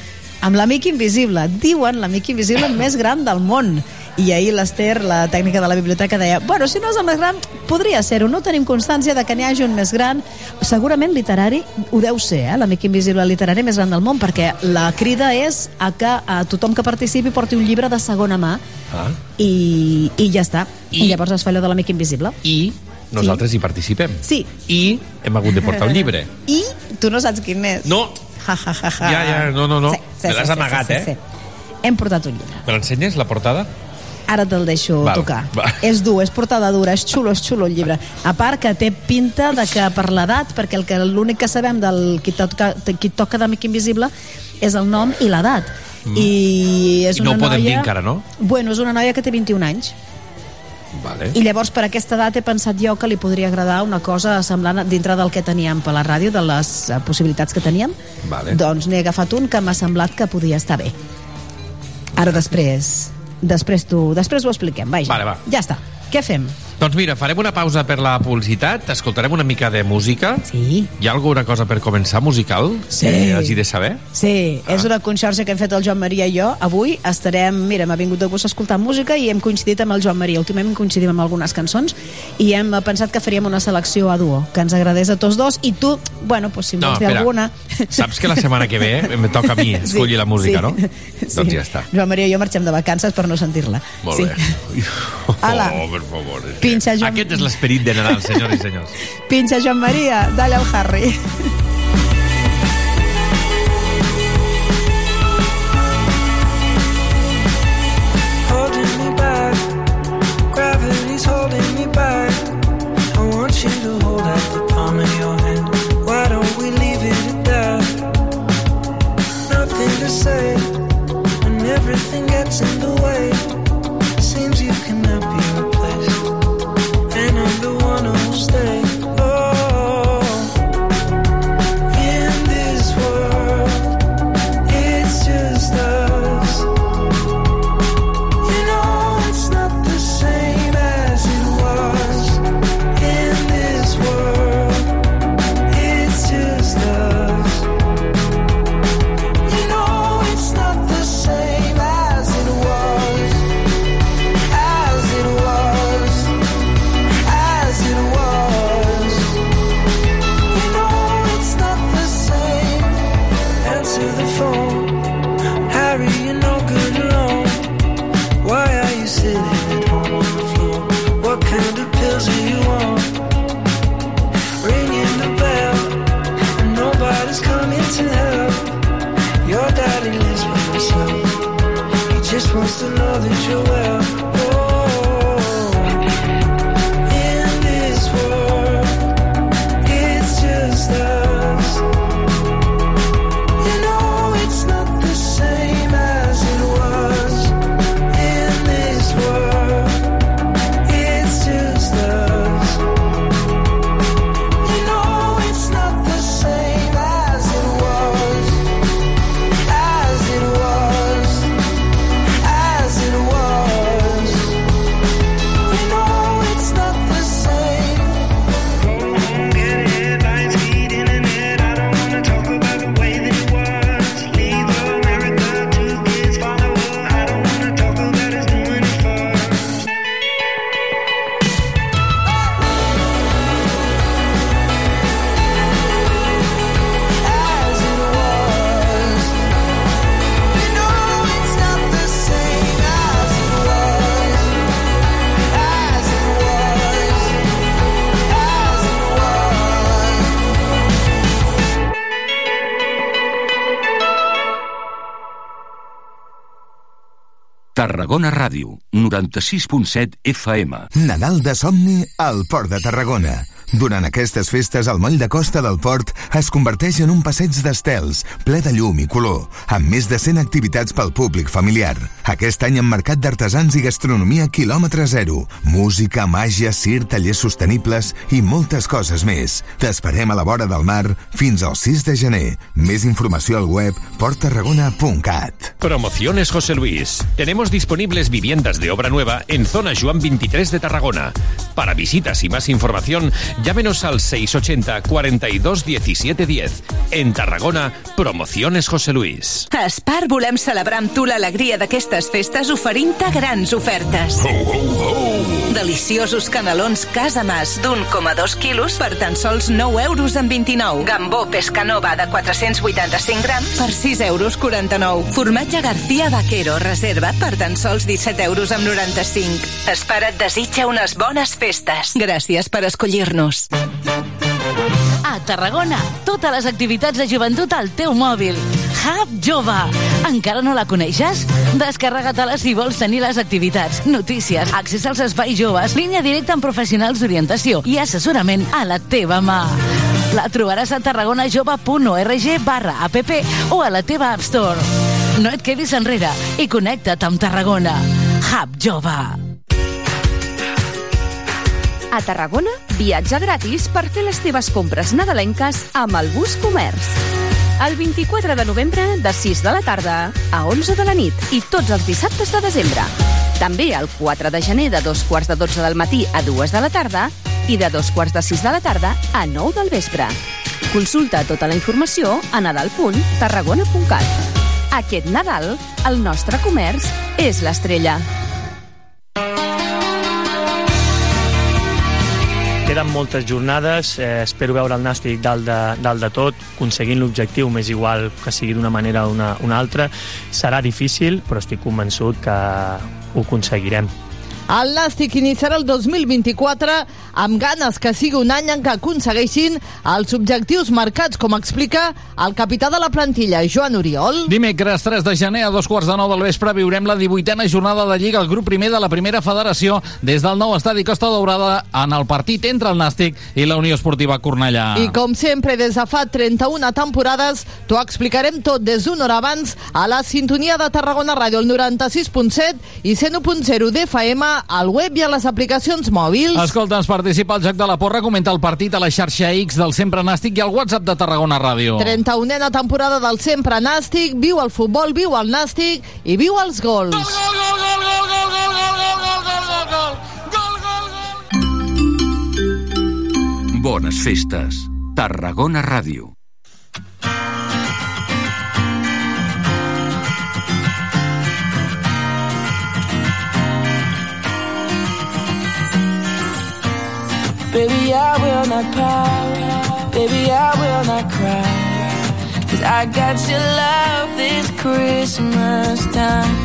amb l'amic invisible. Diuen l'amic invisible més gran del món. I ahir l'Ester, la tècnica de la biblioteca, deia bueno, si no és el més gran, podria ser-ho. No tenim constància de que n'hi hagi un més gran. Segurament literari ho deu ser, eh? l'amic invisible literari més gran del món, perquè la crida és a que a tothom que participi porti un llibre de segona mà Ah. i, i ja està. I, I llavors es fa allò de l'amic invisible. I nosaltres hi participem. Sí. I hem hagut de portar un llibre. [laughs] I tu no saps quin és. No. Ja, ja, no, no, no. Sí, sí, Me l'has sí, amagat, sí, sí, eh? sí. Hem portat un llibre. Me l'ensenyes, la portada? Ara te'l deixo Val, tocar. va. És dur, és portada dura, és xulo, és xulo el llibre. A part que té pinta de que per l'edat, perquè el que l'únic que sabem del qui toca, qui toca d'Amic Invisible és el nom i l'edat. Mm. I és I no una ho podem noia... dir encara, no? Bueno, és una noia que té 21 anys. Vale. I llavors per aquesta edat he pensat jo que li podria agradar una cosa semblant dintre del que teníem per la ràdio, de les eh, possibilitats que teníem. Vale. Doncs n'he agafat un que m'ha semblat que podia estar bé. Ara després, després tu, després ho expliquem, vaja. Vale, va. Ja està. Què fem? Doncs mira, farem una pausa per la publicitat, escoltarem una mica de música. Sí. Hi ha alguna cosa per començar musical Sí. que hagi de saber? Sí, ah. és una conxorxa que hem fet el Joan Maria i jo. Avui estarem, mira, m'ha vingut de gust escoltar música i hem coincidit amb el Joan Maria. Últimament coincidim amb algunes cançons i hem pensat que faríem una selecció a duo, que ens agradés a tots dos i tu, bueno, pues, si em No, vols dir espera. alguna... Saps que la setmana que ve em toca a mi [laughs] escollir la música, no? Doncs ja està. Joan Maria i jo marxem de vacances per no sentir-la. Molt sí. bé. Oh, per favor. Pinxa, Joan- Aquest és l'esperit de Nadal, senyors i senyors. Pinxa, Joan Maria, dale al Harry. Ràdio, 96.7 FM. Nadal de somni al Port de Tarragona. Durant aquestes festes, el moll de costa del port es converteix en un passeig d'estels, ple de llum i color, amb més de 100 activitats pel públic familiar. Aquest any amb mercat d'artesans i gastronomia quilòmetre zero, música, màgia, cir, tallers sostenibles i moltes coses més. T'esperem a la vora del mar fins al 6 de gener. Més informació al web porttarragona.cat. Promociones José Luis. Tenemos disponibles viviendas de obra nueva en zona Juan 23 de Tarragona. Para visitas y más información, llámenos al 680 42 17 10. En Tarragona, Promociones José Luis. Spar volem celebrar amb tu l'alegria d'aquestes festes oferint-te grans ofertes. Deliciosos canelons Casa Mas d'1,2 quilos per tan sols 9 euros amb 29. Gambó Pescanova de 485 grams per 6 euros 49. Formatge García Vaquero reserva per tan sols 17 euros amb 95. Espera et desitja unes bones festes. Gràcies per escollir-nos. A Tarragona, totes les activitats de joventut al teu mòbil. Hub Jove. Encara no la coneixes? Descarrega-te-la si vols tenir les activitats, notícies, accés als espais joves, línia directa amb professionals d'orientació i assessorament a la teva mà. La trobaràs a tarragonajove.org barra app o a la teva App Store. No et quedis enrere i connecta't amb Tarragona. Hub Jove. A Tarragona, viatge gratis per fer les teves compres nadalenques amb el bus comerç. El 24 de novembre, de 6 de la tarda a 11 de la nit i tots els dissabtes de desembre. També el 4 de gener de dos quarts de 12 del matí a 2 de la tarda i de dos quarts de 6 de la tarda a 9 del vespre. Consulta tota la informació a nadal.tarragona.cat. Aquest Nadal, el nostre comerç és l'estrella. Queden moltes jornades, eh, espero veure el Nàstic dalt de, dalt de tot, aconseguint l'objectiu, m'és igual que sigui d'una manera o una, una altra. Serà difícil, però estic convençut que ho aconseguirem. El Nàstic iniciarà el 2024 amb ganes que sigui un any en què aconsegueixin els objectius marcats, com explica el capità de la plantilla, Joan Oriol. Dimecres 3 de gener a dos quarts de nou del vespre viurem la 18a jornada de Lliga al grup primer de la primera federació des del nou estadi Costa Daurada en el partit entre el Nàstic i la Unió Esportiva Cornellà. I com sempre, des de fa 31 temporades, t'ho explicarem tot des d'una hora abans a la sintonia de Tarragona Ràdio, el 96.7 i 101.0 d'FM, al web i a les aplicacions mòbils. Escolta'ns, participa al Joc de la Porra, comenta el partit a la xarxa X del Sempre Nàstic i al WhatsApp de Tarragona Ràdio. 31a temporada del Sempre Nàstic, viu el futbol, viu el Nàstic i viu els gols. Bones festes. Tarragona Ràdio. Baby, I will not pout. Baby, I will not cry. Cause I got your love this Christmas time.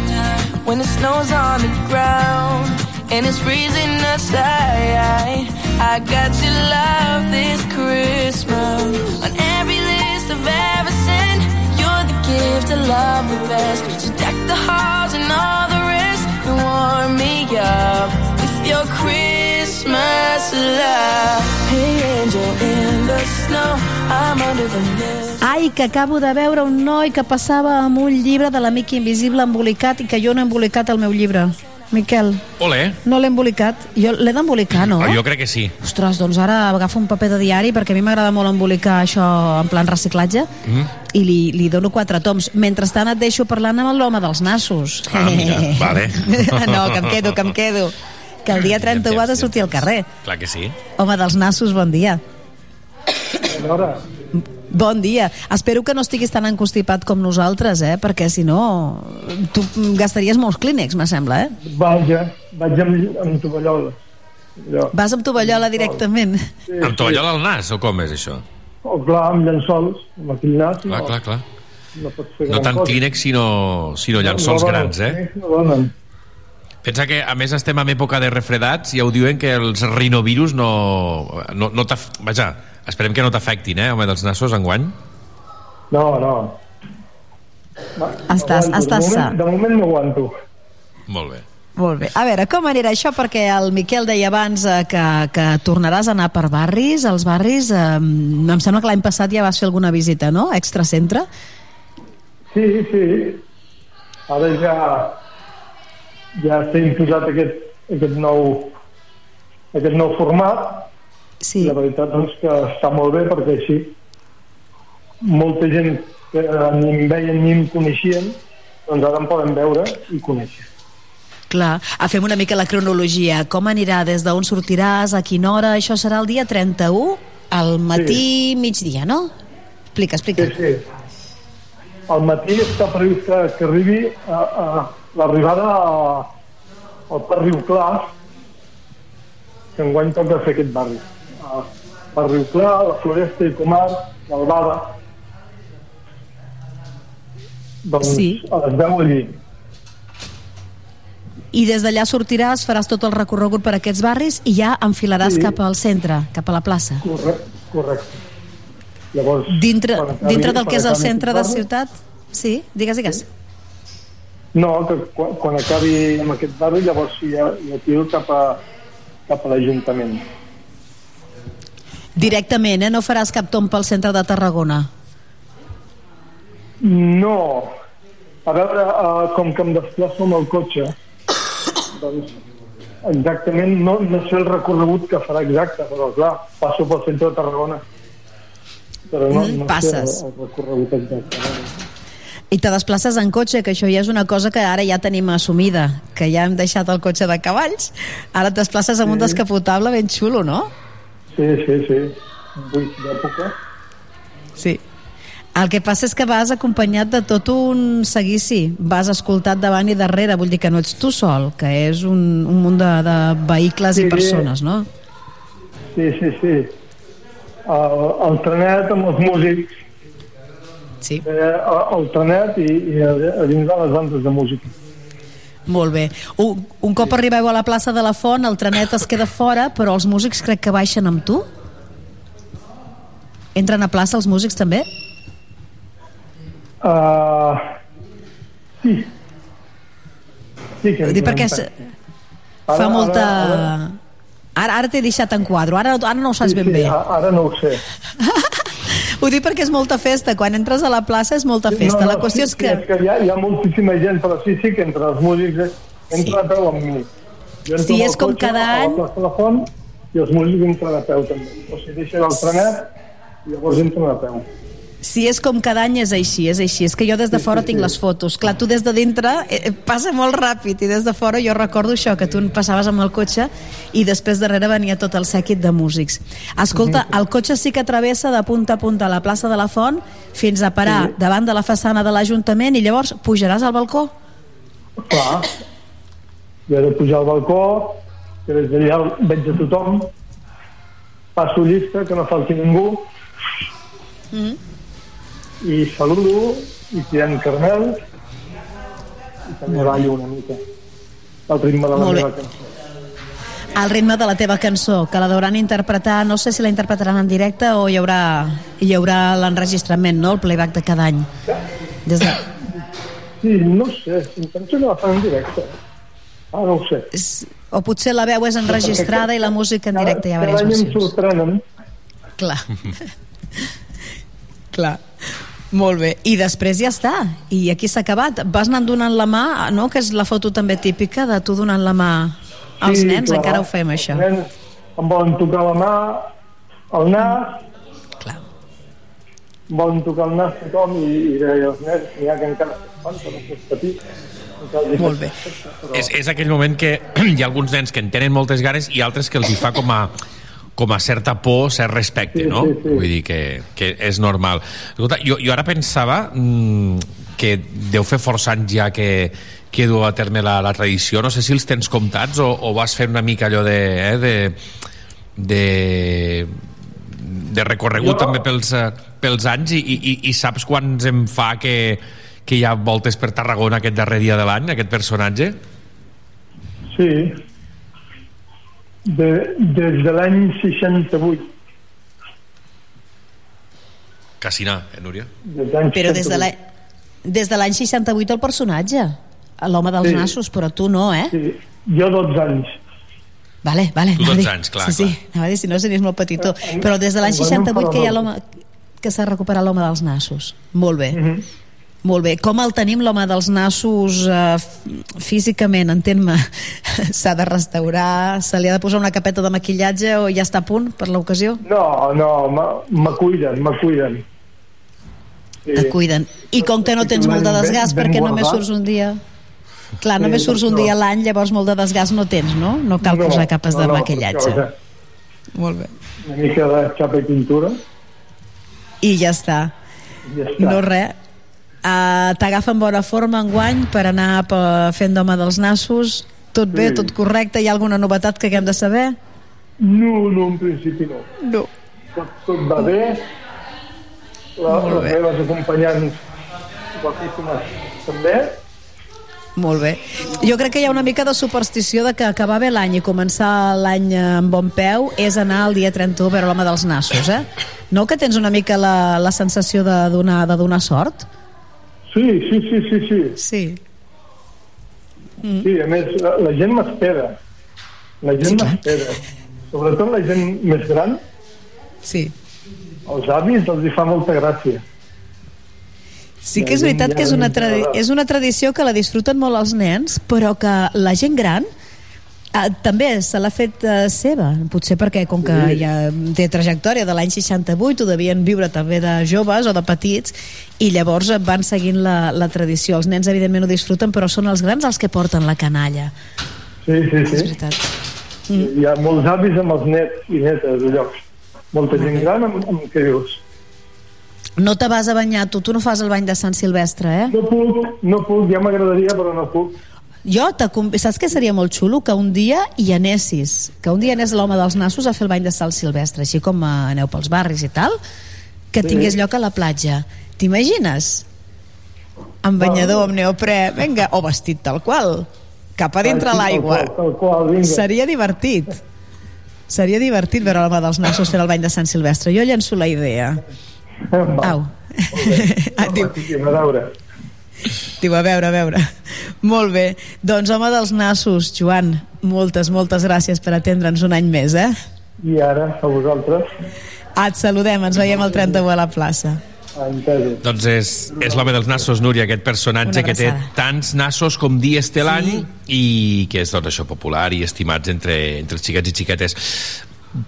When it snows on the ground and it's freezing outside. I got your love this Christmas. On every list I've ever sent, you're the gift I love the best. So deck the halls and all the rest and warm me up with your Christmas love. Hey, angel in the snow, I'm under the mist. Ai, que acabo de veure un noi que passava amb un llibre de l'amic invisible embolicat i que jo no he embolicat el meu llibre. Miquel, Ole. no l'he embolicat. Jo l'he d'embolicar, no? Ah, jo crec que sí. Ostres, doncs ara agafo un paper de diari perquè a mi m'agrada molt embolicar això en plan reciclatge Mm. i li, li dono quatre toms. Mentrestant et deixo parlant amb l'home dels nassos. Ah, mira, [laughs] vale. no, que em quedo, que em quedo. Que el dia 31 ha de sortir al carrer. Clar que sí. Home dels nassos, bon dia. Bon dia. Espero que no estiguis tan encostipat com nosaltres, eh? Perquè si no, tu gastaries molts clínex, me sembla, eh? Vaja, vaig amb, amb tovallola. Allò. Vas amb tovallola directament. Sí, Amb tovallola al nas, o com és això? O clar, amb llençols, amb aquell nas. Clar, no, clar, clar. No No tant cosa. clínex, sinó, sinó llençols No, no, grans, eh? No donen. Pensa que, a més, estem en època de refredats i ja ho diuen que els rinovirus no... no, no Vaja, esperem que no t'afectin, eh, home, dels nassos enguany. No, no. Va, Estàs- aguanto. estàs de sa. moment, de moment m'aguanto. Molt bé. Molt bé. A veure, com anirà això? Perquè el Miquel deia abans eh, que, que tornaràs a anar per barris. Els barris, eh, em sembla que l'any passat ja vas fer alguna visita, no? Extracentre. Sí, sí. Ara ja ja s'ha imposat aquest, aquest nou aquest nou format sí. i la veritat doncs que està molt bé perquè així molta gent que ni em veien ni em coneixien doncs ara em poden veure i conèixer Clar, a fem una mica la cronologia. Com anirà? Des d'on sortiràs? A quina hora? Això serà el dia 31? Al matí, sí. migdia, no? Explica, explica. Sí, sí. Al matí està previst que, que arribi a, a l'arribada al Parc Riu Clar, que enguany toca fer aquest barri. A, a Riu Clar, la Floresta i Comar, l'Albada. Doncs Sí. a les 10 allí. I des d'allà sortiràs, faràs tot el recorregut per aquests barris i ja enfilaràs Sí. cap al centre, cap a la plaça. Correcte. correcte. Llavors, Dintre, dintre del que és el centre de ciutat? Sí, digues, digues. No, que quan, quan acabi amb aquest barri llavors sí, ja, ja tiro cap a, cap a l'Ajuntament. Directament, eh? No faràs cap tomb pel centre de Tarragona. No. A veure, uh, com que em desplaço amb el cotxe, doncs exactament, no, no sé el recorregut que farà exacte, però clar, passo pel centre de Tarragona. Però no, Mm, no passes. sé el, el recorregut exacte. I te desplaces en cotxe, que això ja és una cosa que ara ja tenim assumida, que ja hem deixat el cotxe de cavalls. Ara et desplaces amb un Sí. descapotable ben xulo, no? Sí, sí, sí. Un buit d'època. Sí. El que passa és que vas acompanyat de tot un seguici, vas escoltat davant i darrere, vull dir que no ets tu sol, que és un, un munt de, de vehicles Sí, i persones, no? Sí, sí, sí. El, el trenet amb els músics. Sí. Eh, el, trenet i, i a, a dins de les bandes de música. Molt bé. Un, un cop arribeu a la plaça de la Font, el trenet es queda fora, però els músics crec que baixen amb tu? Entren a plaça els músics també? Uh, sí. Sí que dir, perquè se- fa molta... Ara, ara t'he deixat en quadro, ara, ara no ho saps sí, ben sí, bé. a- Ara no ho sé. [laughs] Ho dic perquè és molta festa, quan entres a la plaça és molta festa. la qüestió sí, és que... Sí, és que hi ha, hi ha moltíssima gent, però sí, sí que entre els músics eh, entra a peu amb mi. Jo Sí, és com cotxe cada a any. la plaça de la Font i els músics entren a peu també. O sigui, deixen el trenet i llavors entren a peu. Si és com cada any és així, és així. És que jo des de fora tinc les fotos. Clar, tu des de dintre eh, eh, passa molt ràpid i des de fora jo recordo això, que tu passaves amb el cotxe i després darrere venia tot el sèquit de músics. Escolta, el cotxe sí que travessa de punta a punta la plaça de la Font fins a parar Sí. davant de la façana de l'Ajuntament i llavors pujaràs al balcó? Clar. Jo he de pujar al balcó, que des d'allà veig a tothom, passo llista, que no falti ningú, Mm. I saludo, i tirem carmel, i també ballo una mica. El ritme de la Molt bé. meva cançó. Al ritme de la teva cançó, que la deuran interpretar, no sé si la interpretaran en directe o hi haurà, hi haurà l'enregistrament, no?, el playback de cada any. Des de... Sí, no sé, em penso que la fan en directe. Ah, no ho sé. O potser la veu és enregistrada i la música en directe hi ha Cada diverses any em sorprenen. Clar. [laughs] Clar. Molt bé. I després ja està. I aquí s'ha acabat. Vas anant donant la mà, no?, que és la foto també típica de tu donant la mà als Sí, nens. clar. Encara ho fem, això. Els nens em volen tocar la mà, el nas, Clar. em volen tocar el nas tothom i, i deia els nens, n'hi ha que encara petits. encara els hi Molt bé. Però... És, és aquell moment que [clears throat] hi ha alguns nens que en tenen moltes ganes i altres que els hi fa com a com a certa por, cert respecte, Sí, no? sí, sí. Vull dir que, que és normal. Escolta, jo, jo ara pensava mm, que deu fer força anys ja que, que du a terme la, la tradició. No sé si els tens comptats o, o vas fer una mica allò de... Eh, de, de de recorregut Jo- també pels, eh, pels anys i, i, i saps quants em fa que, que hi ha voltes per Tarragona aquest darrer dia de l'any, aquest personatge? Sí. De, des de l'any 68. Quasi anar, eh, Núria? Des Però des de 68. l'any des de l'any 68 el personatge, l'home dels Sí. nassos, però tu no, eh? Sí. Jo 12 anys. Vale, vale. Tu anava a 12 dir- anys, clar, Sí, sí, anava a dir, si no series molt petitó. Però des de l'any Enguany em 68 que hi ha l'home que s'ha recuperat l'home dels nassos. Molt bé. Mhm. Molt bé. Com el tenim, l'home dels nassos, eh, físicament, entén-me? [laughs] S'ha de restaurar, se li ha de posar una capeta de maquillatge o ja està a punt per l'ocasió? No, no, me- cuiden, me cuiden. Sí. Et cuiden. I com que no tens molt de desgast Ben- ben perquè només surts un dia... Clar, Sí, només surts un no. dia a l'any, llavors molt de desgast no tens, no? No cal No, posar capes no, de no, maquillatge. això, Molt bé. Una mica de xapa i pintura I ja està. i ja està. No res. Uh, T'agafa en bona forma enguany per anar pe- fent d'home dels nassos. Tot bé, Sí. tot correcte? Hi ha alguna novetat que haguem de saber? No, no, en principi no. No. Tot, tot va bé. La, Molt les bé. meves acompanyants guapíssimes també. Molt bé. Jo crec que hi ha una mica de superstició de que acabar bé l'any i començar l'any amb bon peu és anar el dia 31 a veure l'home dels nassos, eh? No que tens una mica la, la sensació de donar, de donar sort? Sí, sí, sí, sí, sí. Sí. Mm. Sí, a més, la, la gent m'espera. La gent Sí, m'espera. Sobretot la gent més gran, Sí. els avis els hi fa molta gràcia. Sí que és veritat que és una, és una tradició que la disfruten molt els nens, però que la gent gran Ah, també se l'ha fet eh, seva, potser perquè com que Sí. ja té trajectòria de l'any 68, ho devien viure també de joves o de petits, i llavors van seguint la, la tradició. Els nens evidentment ho disfruten, però són els grans els que porten la canalla. Sí, sí, sí. És veritat. Hi ha molts avis amb els nets i netes de llocs. Molta gent gran amb, amb què dius? No te vas a banyar, tu, tu no fas el bany de Sant Silvestre, eh? No puc, no puc, ja m'agradaria, però no puc. Jo, saps què seria molt xulo? Que un dia hi anessis, que un dia anés l'home dels nassos a fer el bany de Sant Silvestre, així com eh, aneu pels barris i tal, que tingués lloc a la platja. T'imagines? Amb banyador, amb neoprè, vinga, o vestit tal qual, cap a dintre l'aigua. Seria divertit. Seria divertit veure l'home dels nassos fer el bany de Sant Silvestre. Jo llenço la idea. Au. Ah, [laughs] diu, A veure. A veure. [laughs] Molt bé. Doncs, home dels nassos, Joan, moltes, moltes gràcies per atendre'ns un any més, eh? I ara, a vosaltres, Et saludem, ens veiem el 31 a la plaça. entesos. Doncs és, és l'home dels nassos, Núria, aquest personatge que té tants nassos com dies té l'any i que és doncs, això popular i estimats entre, entre els xiquets i xiquetes.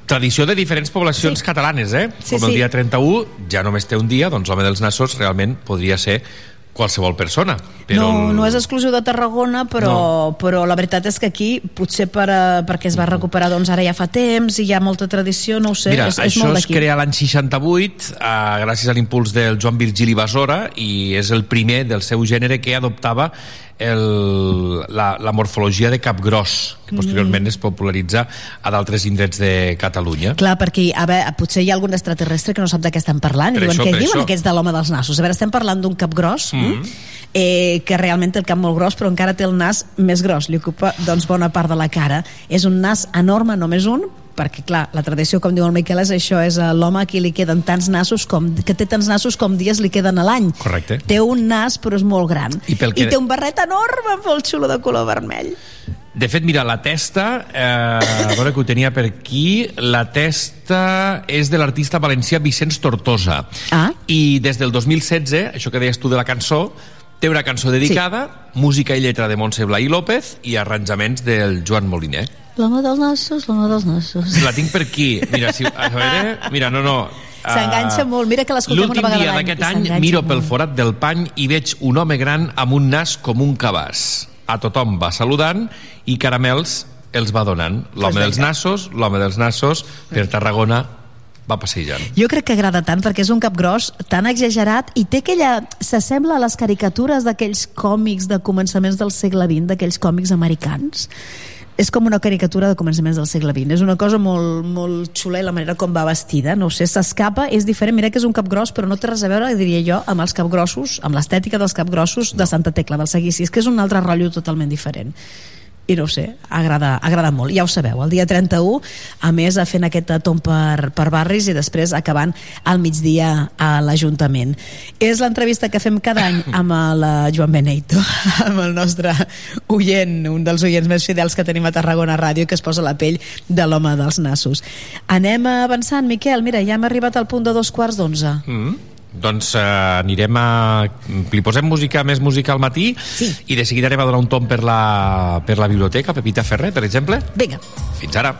Tradició de diferents poblacions Sí. catalanes, eh? Sí, com el sí. dia 31, ja només té un dia, doncs l'home dels nassos realment podria ser qualsevol persona. Però no, no és exclusiu de Tarragona, però, no. però la veritat és que aquí, potser per, eh, perquè es va recuperar doncs ara ja fa temps i hi ha molta tradició, no ho sé, Mira, és, és això molt es d'aquí. crea l'any 68 eh, gràcies a l'impuls del Joan Virgili Besora i és el primer del seu gènere que adoptava el, la, la morfologia de capgros que posteriorment es popularitza a d'altres indrets de Catalunya. Clar, perquè a veure, potser hi ha algun extraterrestre que no sap de què estem parlant i Per diuen, això, què diuen això. aquests de l'home dels nassos? A veure, estem parlant d'un cap gros Mm. mm. eh, que realment té el cap molt gros però encara té el nas més gros li ocupa doncs bona part de la cara és un nas enorme, només un perquè clar, la tradició, com diu el Miquel, és això és a l'home a qui li queden tants nassos com, que té tants nassos com dies li queden a l'any Correcte. té un nas però és molt gran I pel que- i té un barret enorme molt xulo de color vermell De fet, mira, la testa, eh, a veure que ho tenia per aquí, la testa és de l'artista valencià Vicenç Tortosa. Ah. I des del 2016, això que deies tu de la cançó, té una cançó dedicada, sí. música i lletra de Montse Blai López i arranjaments del Joan Moliner. l'home dels nassos, l'home dels nassos La tinc per aquí. Mira, si, a veure... Mira, no, no. s'enganxa molt, mira que l'escoltem una L'últim vegada dia a l'any d'aquest any miro molt. pel forat del pany i veig un home gran amb un nas com un cabàs. A tothom va saludant i caramels els va donant. L'home Pues dels nassos, l'home dels nassos, per Tarragona va passejant. Jo crec que agrada tant perquè és un cap gros tan exagerat i té aquella... s'assembla a les caricatures d'aquells còmics de començaments del segle XX, d'aquells còmics americans. És com una caricatura de començaments del segle XX. És una cosa molt, molt xula i la manera com va vestida. No sé, s'escapa, és diferent. Mira que és un cap gros, però no té res a veure, diria jo, amb els capgrossos, amb l'estètica dels capgrossos de Santa Tecla, del Seguici. És que és un altre rotllo totalment diferent i no ho sé, agrada, agrada molt. Ja ho sabeu, el dia 31 a més fent aquest tomb per, per barris i després acabant al migdia a l'Ajuntament. És l'entrevista que fem cada any [coughs] amb el eh, Joan Beneito [laughs] amb el nostre oient un dels oients més fidels que tenim a Tarragona Ràdio i que es posa la pell de l'home dels nassos. Anem avançant, Miquel, mira, ja hem arribat al punt de dos quarts d'onze. Mm. Doncs eh, anirem a... Li posem música, més música al matí sí. i de seguida anem a donar un tom per la, per la biblioteca, Pepita Ferrer, per exemple. Vinga. Fins ara.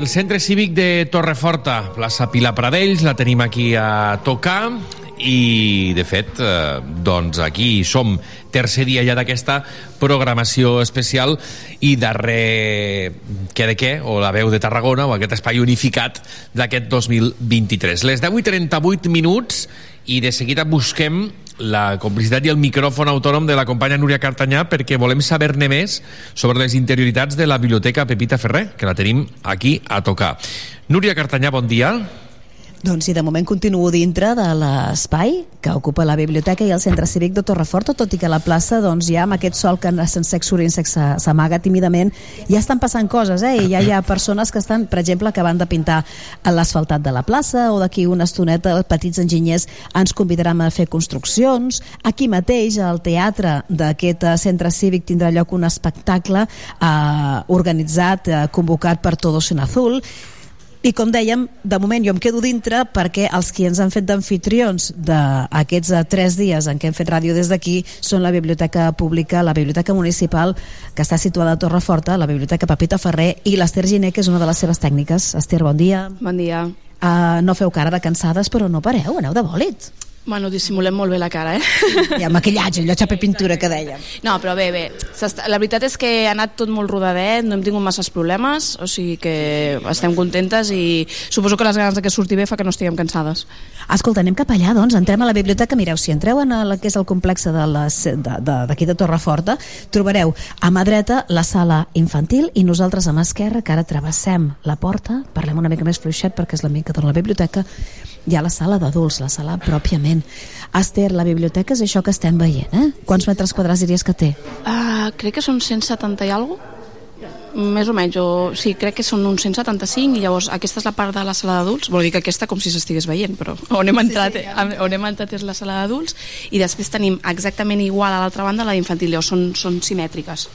Del Centre Cívic de Torreforta, plaça Pilar Pradells, la tenim aquí a tocar i, de fet, eh, doncs aquí som tercer dia ja d'aquesta programació especial i darrer què de què, o la veu de Tarragona, o aquest espai unificat d'aquest 2023. Les 10 i 38 minuts i de seguida busquem la complicitat i el micròfon autònom de la companya Núria Cartanyà perquè volem saber-ne més sobre les interioritats de la Biblioteca Pepita Ferrer, que la tenim aquí a tocar. Núria Cartanyà, bon dia. Doncs sí, de moment continuo dintre de l'espai que ocupa la biblioteca i el centre cívic de Torreforta, tot i que la plaça, doncs, ja amb aquest sol que sense sex orinsec s'amaga tímidament, ja estan passant coses, eh? I ja hi ha persones que estan, per exemple, acabant de pintar l'asfaltat de la plaça o d'aquí una estoneta els petits enginyers ens convidaran a fer construccions. Aquí mateix, al teatre d'aquest eh, centre cívic tindrà lloc un espectacle eh, organitzat, eh, convocat per Todos en Azul, i com dèiem, de moment jo em quedo dintre perquè els qui ens han fet d'anfitrions d'aquests eh, tres dies en què hem fet ràdio des d'aquí són la Biblioteca Pública, la Biblioteca Municipal, que està situada a Torreforta, la Biblioteca Pepita Ferrer i l'Ester Giné, que és una de les seves tècniques. Ester, bon dia. Bon dia. Uh, no feu cara de cansades, però no pareu, aneu de bòlit. Bueno, dissimulem molt bé la cara, eh? I el maquillatge, allò xapa pintura que dèiem. No, però bé, bé. La veritat és que ha anat tot molt rodadet, no hem tingut masses problemes, o sigui que estem contentes i suposo que les ganes de que surti bé fa que no estiguem cansades. Escolta, anem cap allà, doncs, entrem a la biblioteca. Mireu, si entreu en el que és el complex de les- de- de- d'aquí de, de Torreforta, trobareu a mà dreta la sala infantil i nosaltres a mà esquerra, que ara travessem la porta, parlem una mica més fluixet perquè és la mica de la biblioteca, hi ha la sala d'adults, la sala pròpiament. Esther, la biblioteca és això que estem veient, eh? Quants metres quadrats diries que té? Uh, crec que són 170 i alguna més o menys, o, sí, crec que són uns 175 i llavors aquesta és la part de la sala d'adults, vol dir que aquesta com si s'estigués veient, però [laughs] on hem entrat, sí, sí, on hem entrat és la sala d'adults i després tenim exactament igual a l'altra banda la d'infantil, llavors són, són simètriques.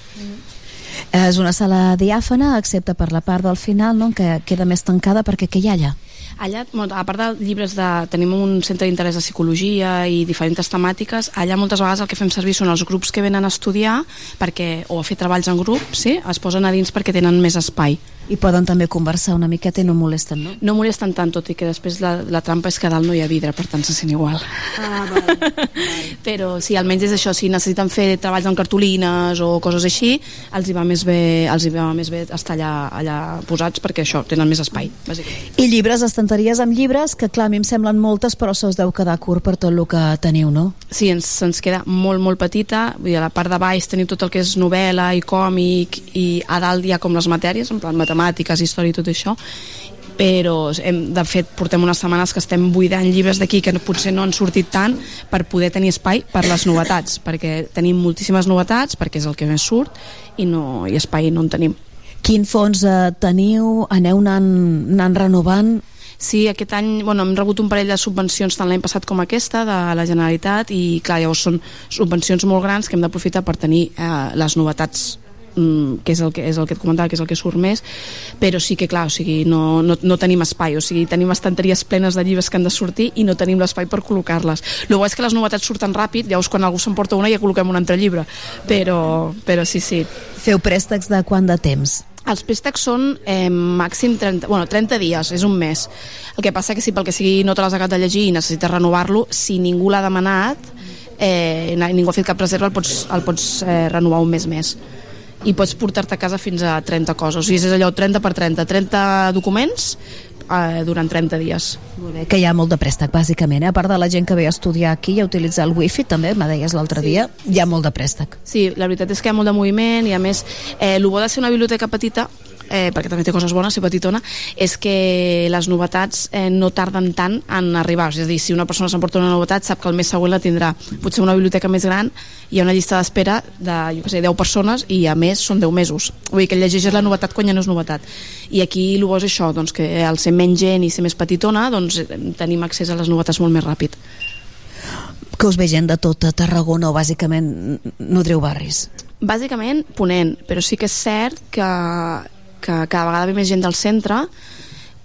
És una sala diàfana, excepte per la part del final, no?, que queda més tancada perquè què hi ha allà? Allà, a part de llibres de... Tenim un centre d'interès de psicologia i diferents temàtiques, allà moltes vegades el que fem servir són els grups que venen a estudiar perquè, o a fer treballs en grup, sí? es posen a dins perquè tenen més espai. I poden també conversar una miqueta i no molesten, no? No molesten tant, tot i que després la, la trampa és que dalt no hi ha vidre, per tant se sent igual. Ah, [laughs] val. Però sí, almenys és això, si necessiten fer treballs amb cartolines o coses així, els hi va més bé, els hi va més bé estar allà, allà posats perquè això, tenen més espai, bàsicament. I llibres, estanteries amb llibres, que clar, a mi em semblen moltes, però se us deu quedar curt per tot el que teniu, no? Sí, ens, se'ns queda molt, molt petita. Vull dir, a la part de baix teniu tot el que és novel·la i còmic i a dalt hi ha com les matèries, en plan matemàtiques, història i tot això però hem, de fet portem unes setmanes que estem buidant llibres d'aquí que potser no han sortit tant per poder tenir espai per les novetats perquè tenim moltíssimes novetats perquè és el que més surt i no ha espai no en tenim Quin fons eh, teniu? Aneu anant, anant renovant? Sí, aquest any bueno, hem rebut un parell de subvencions tant l'any passat com aquesta de la Generalitat i clar, llavors són subvencions molt grans que hem d'aprofitar per tenir eh, les novetats mm, que és el que, és el que et comentava, que és el que surt més, però sí que, clar, o sigui, no, no, no tenim espai, o sigui, tenim estanteries plenes de llibres que han de sortir i no tenim l'espai per col·locar-les. El bo és que les novetats surten ràpid, llavors quan algú s'emporta una ja col·loquem un altre llibre, però, però sí, sí. Feu préstecs de quant de temps? Els préstecs són eh, màxim 30, bueno, 30 dies, és un mes. El que passa que si pel que sigui no te l'has acabat de llegir i necessites renovar-lo, si ningú l'ha demanat, eh, ningú ha fet cap reserva, el pots, el pots eh, renovar un mes més i pots portar-te a casa fins a 30 coses. O sigui, és allò 30 per 30, 30 documents eh, durant 30 dies. Molt bé, que hi ha molt de préstec, bàsicament. Eh? A part de la gent que ve a estudiar aquí i a utilitzar el wifi, també, me deies l'altre sí. dia, hi ha molt de préstec. Sí, la veritat és que hi ha molt de moviment i a més, eh, el bo de ser una biblioteca petita eh, perquè també té coses bones, ser petitona, és que les novetats eh, no tarden tant en arribar. És a dir, si una persona s'emporta una novetat, sap que el mes següent la tindrà. Potser una biblioteca més gran hi ha una llista d'espera de, jo què sé, 10 persones i a més són 10 mesos. Vull dir que llegeixes la novetat quan ja no és novetat. I aquí el bo és això, doncs, que al ser menys gent i ser més petitona, doncs eh, tenim accés a les novetats molt més ràpid. Que us ve gent de tota Tarragona o bàsicament nodriu barris? Bàsicament Ponent, però sí que és cert que, que cada vegada ve més gent del centre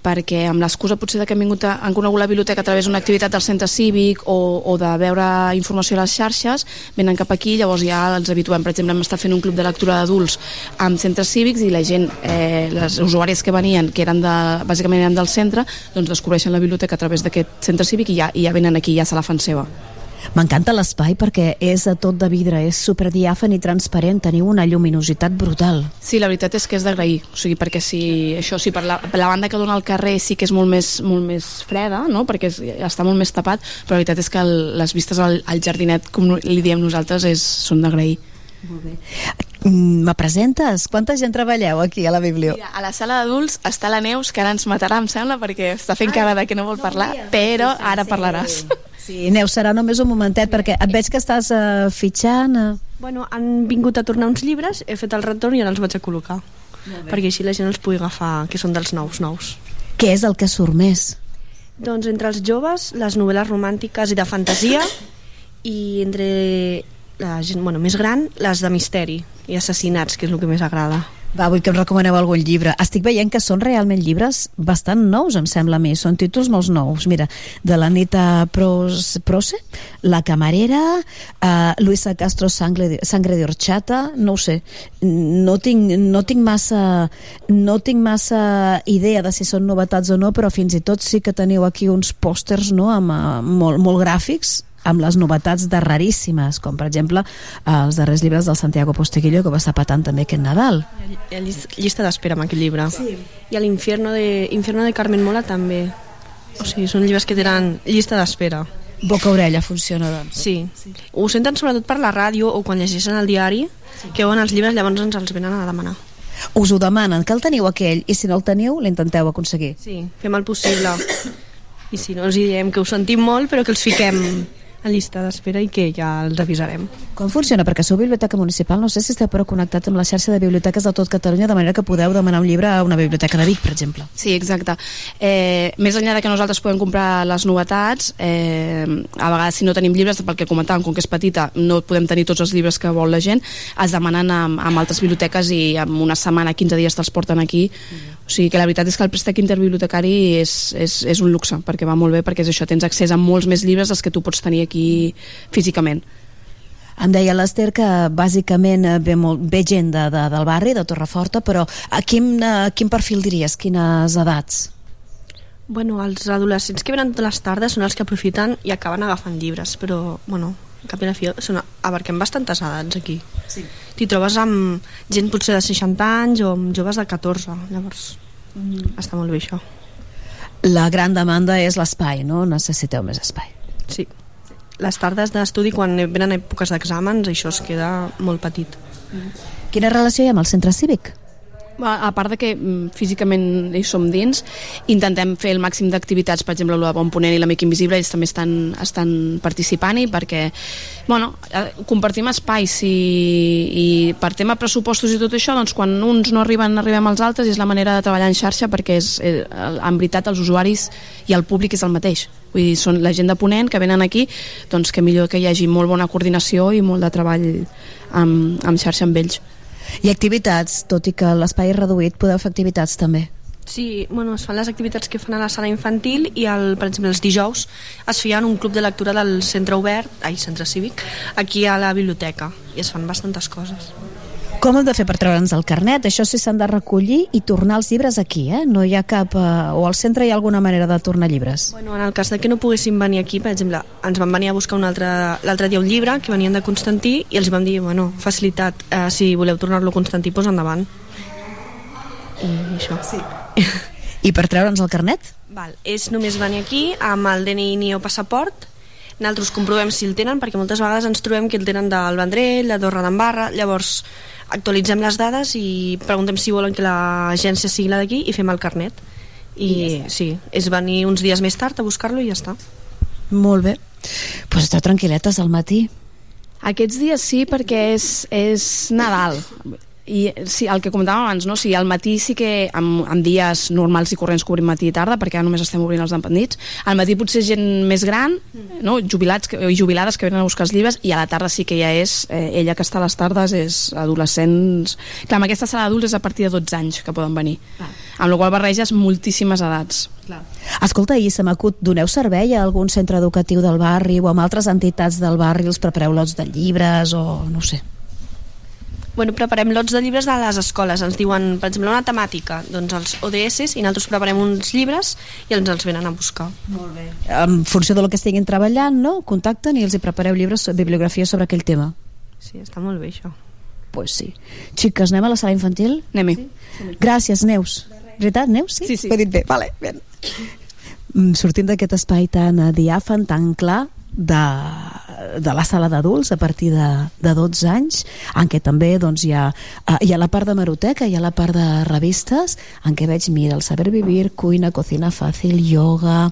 perquè amb l'excusa potser de que han, vingut a, han conegut la biblioteca a través d'una activitat del centre cívic o, o de veure informació a les xarxes, venen cap aquí, llavors ja els habituem. Per exemple, hem estat fent un club de lectura d'adults amb centres cívics i la gent, eh, les usuàries que venien, que eren de, bàsicament eren del centre, doncs descobreixen la biblioteca a través d'aquest centre cívic i ja, i ja venen aquí, ja se la fan seva. M'encanta l'espai perquè és a tot de vidre, és superdiàfan i transparent, teniu una lluminositat brutal. Sí, la veritat és que és d'agrair, o sigui, perquè si, això, sí, per la, per la banda que dona al carrer sí que és molt més, molt més freda, no? perquè és, està molt més tapat, però la veritat és que el, les vistes al, al jardinet, com li diem nosaltres, és, són d'agrair. Molt bé. Mm, Me presentes? Quanta gent treballeu aquí a la biblio? Mira, a la sala d'adults està la Neus, que ara ens matarà, em sembla, perquè està fent cara de que no vol parlar, però ara parlaràs. Sí, [laughs] Neus, serà només un momentet perquè et veig que estàs uh, fitxant... Uh... Bueno, han vingut a tornar uns llibres, he fet el retorn i ara els vaig a col·locar. Perquè així la gent els pugui agafar, que són dels nous nous. Què és el que surt més? Doncs entre els joves, les novel·les romàntiques i de fantasia i entre la gent bueno, més gran, les de misteri i assassinats, que és el que més agrada. Va, vull que em recomaneu algun llibre. Estic veient que són realment llibres bastant nous, em sembla a mi. Són títols molt nous. Mira, de l'Anita Pros, Prose, La camarera, uh, Luisa Castro Sangre de, Sangre de Horchata, no ho sé. No tinc, no tinc massa no tinc massa idea de si són novetats o no, però fins i tot sí que teniu aquí uns pòsters no, amb, uh, molt, molt gràfics amb les novetats de raríssimes, com per exemple els darrers llibres del Santiago Posteguillo que va estar patant també aquest Nadal. Hi ha llis- llista d'espera amb aquest llibre. Sí. I a l'Infierno de, Infierno de Carmen Mola també. O sigui, són llibres que tenen llista d'espera. Boca-orella funciona, doncs. Sí. sí. Ho senten sobretot per la ràdio o quan llegeixen el diari, que veuen els llibres, llavors ens els venen a demanar. Us ho demanen, que el teniu aquell, i si no el teniu, l'intenteu aconseguir. Sí, fem el possible. [coughs] I si no, els diem que ho sentim molt, però que els fiquem a llista d'espera i que ja els avisarem. Com funciona? Perquè sou biblioteca municipal, no sé si esteu però connectats amb la xarxa de biblioteques de tot Catalunya, de manera que podeu demanar un llibre a una biblioteca de Vic, per exemple. Sí, exacte. Eh, més enllà de que nosaltres podem comprar les novetats, eh, a vegades si no tenim llibres, pel que comentàvem, com que és petita, no podem tenir tots els llibres que vol la gent, es demanen amb, amb altres biblioteques i en una setmana, 15 dies te'ls porten aquí. O sigui que la veritat és que el préstec interbibliotecari és, és, és un luxe, perquè va molt bé, perquè és això, tens accés a molts més llibres dels que tu pots tenir aquí físicament. Em deia l'Ester que bàsicament eh, ve, molt, ve gent de, de, del barri, de Torreforta, però a quin, a quin perfil diries? Quines edats? Bueno, els adolescents que venen totes les tardes són els que aprofiten i acaben agafant llibres, però, bueno, en cap i la fi, són, abarquem bastantes edats aquí. Sí. T'hi trobes amb gent potser de 60 anys o amb joves de 14, llavors mm. està molt bé això. La gran demanda és l'espai, no? Necessiteu més espai. Sí. Les tardes d'estudi, quan venen èpoques d'exàmens, això es queda molt petit. Quina relació hi ha amb el centre cívic? A a part de que mm, físicament hi som dins, intentem fer el màxim d'activitats, per exemple, el Bon Ponent i l'Amic Invisible, ells també estan, estan participant-hi perquè, bueno, eh, compartim espais i, i per tema pressupostos i tot això, doncs quan uns no arriben, arribem als altres i és la manera de treballar en xarxa perquè és, eh, en veritat els usuaris i el públic és el mateix. Vull dir, són la gent de Ponent que venen aquí, doncs que millor que hi hagi molt bona coordinació i molt de treball amb, amb xarxa amb ells. I activitats, tot i que l'espai és reduït, podeu fer activitats també. Sí, bueno, es fan les activitats que fan a la sala infantil i, el, per exemple, els dijous es feien un club de lectura del centre obert, ai, centre cívic, aquí a la biblioteca i es fan bastantes coses. Com hem de fer per treure'ns el carnet? Això sí s'han de recollir i tornar els llibres aquí, eh? No hi ha cap... Eh, o al centre hi ha alguna manera de tornar llibres? Bueno, en el cas de que no poguéssim venir aquí, per exemple, ens van venir a buscar un altre, l'altre dia un llibre que venien de Constantí i els vam dir, bueno, facilitat, eh, si voleu tornar-lo a Constantí, doncs endavant. I això. Sí. I per treure'ns el carnet? Val, és només venir aquí amb el DNI o passaport nosaltres comprovem si el tenen perquè moltes vegades ens trobem que el tenen del Vendrell, de Torre d'Embarra llavors actualitzem les dades i preguntem si volen que l'agència sigui la d'aquí i fem el carnet i, I ja està. sí, és venir uns dies més tard a buscar-lo i ja està Molt bé. Doncs pues esteu tranquil·letes al matí. Aquests dies sí, perquè és, és Nadal. I sí, el que comentàvem abans, no? sí, al matí sí que en, en dies normals i corrents cobrim matí i tarda, perquè ara només estem obrint els dependits. Al matí potser gent més gran, no? jubilats que, i jubilades que venen a buscar els llibres, i a la tarda sí que ja és, eh, ella que està a les tardes és adolescents... Clar, amb aquesta sala d'adults és a partir de 12 anys que poden venir. Ah. Amb la qual barreges moltíssimes edats. Clar. Escolta, i se m'acut, doneu servei a algun centre educatiu del barri o amb altres entitats del barri, els prepareu lots de llibres o no ho sé. Bueno, preparem lots de llibres de les escoles. Ens diuen, per exemple, una temàtica, doncs els ODS, i nosaltres preparem uns llibres i ens els venen a buscar. Molt bé. En funció del que estiguin treballant, no? Contacten i els hi prepareu llibres, bibliografia sobre aquell tema. Sí, està molt bé això. Pues sí. Xiques, anem a la sala infantil? Anem-hi. Sí? Gràcies, Neus. Veritat, Neus? Sí? Sí, sí. Ho he dit bé. Vale, ben. Mm, Sortim d'aquest espai tan diàfan, tan clar, de, de la sala d'adults a partir de, de 12 anys en què també doncs, hi, ha, eh, hi ha la part de maroteca, hi ha la part de revistes en què veig, mira, el saber vivir cuina, cocina fàcil, yoga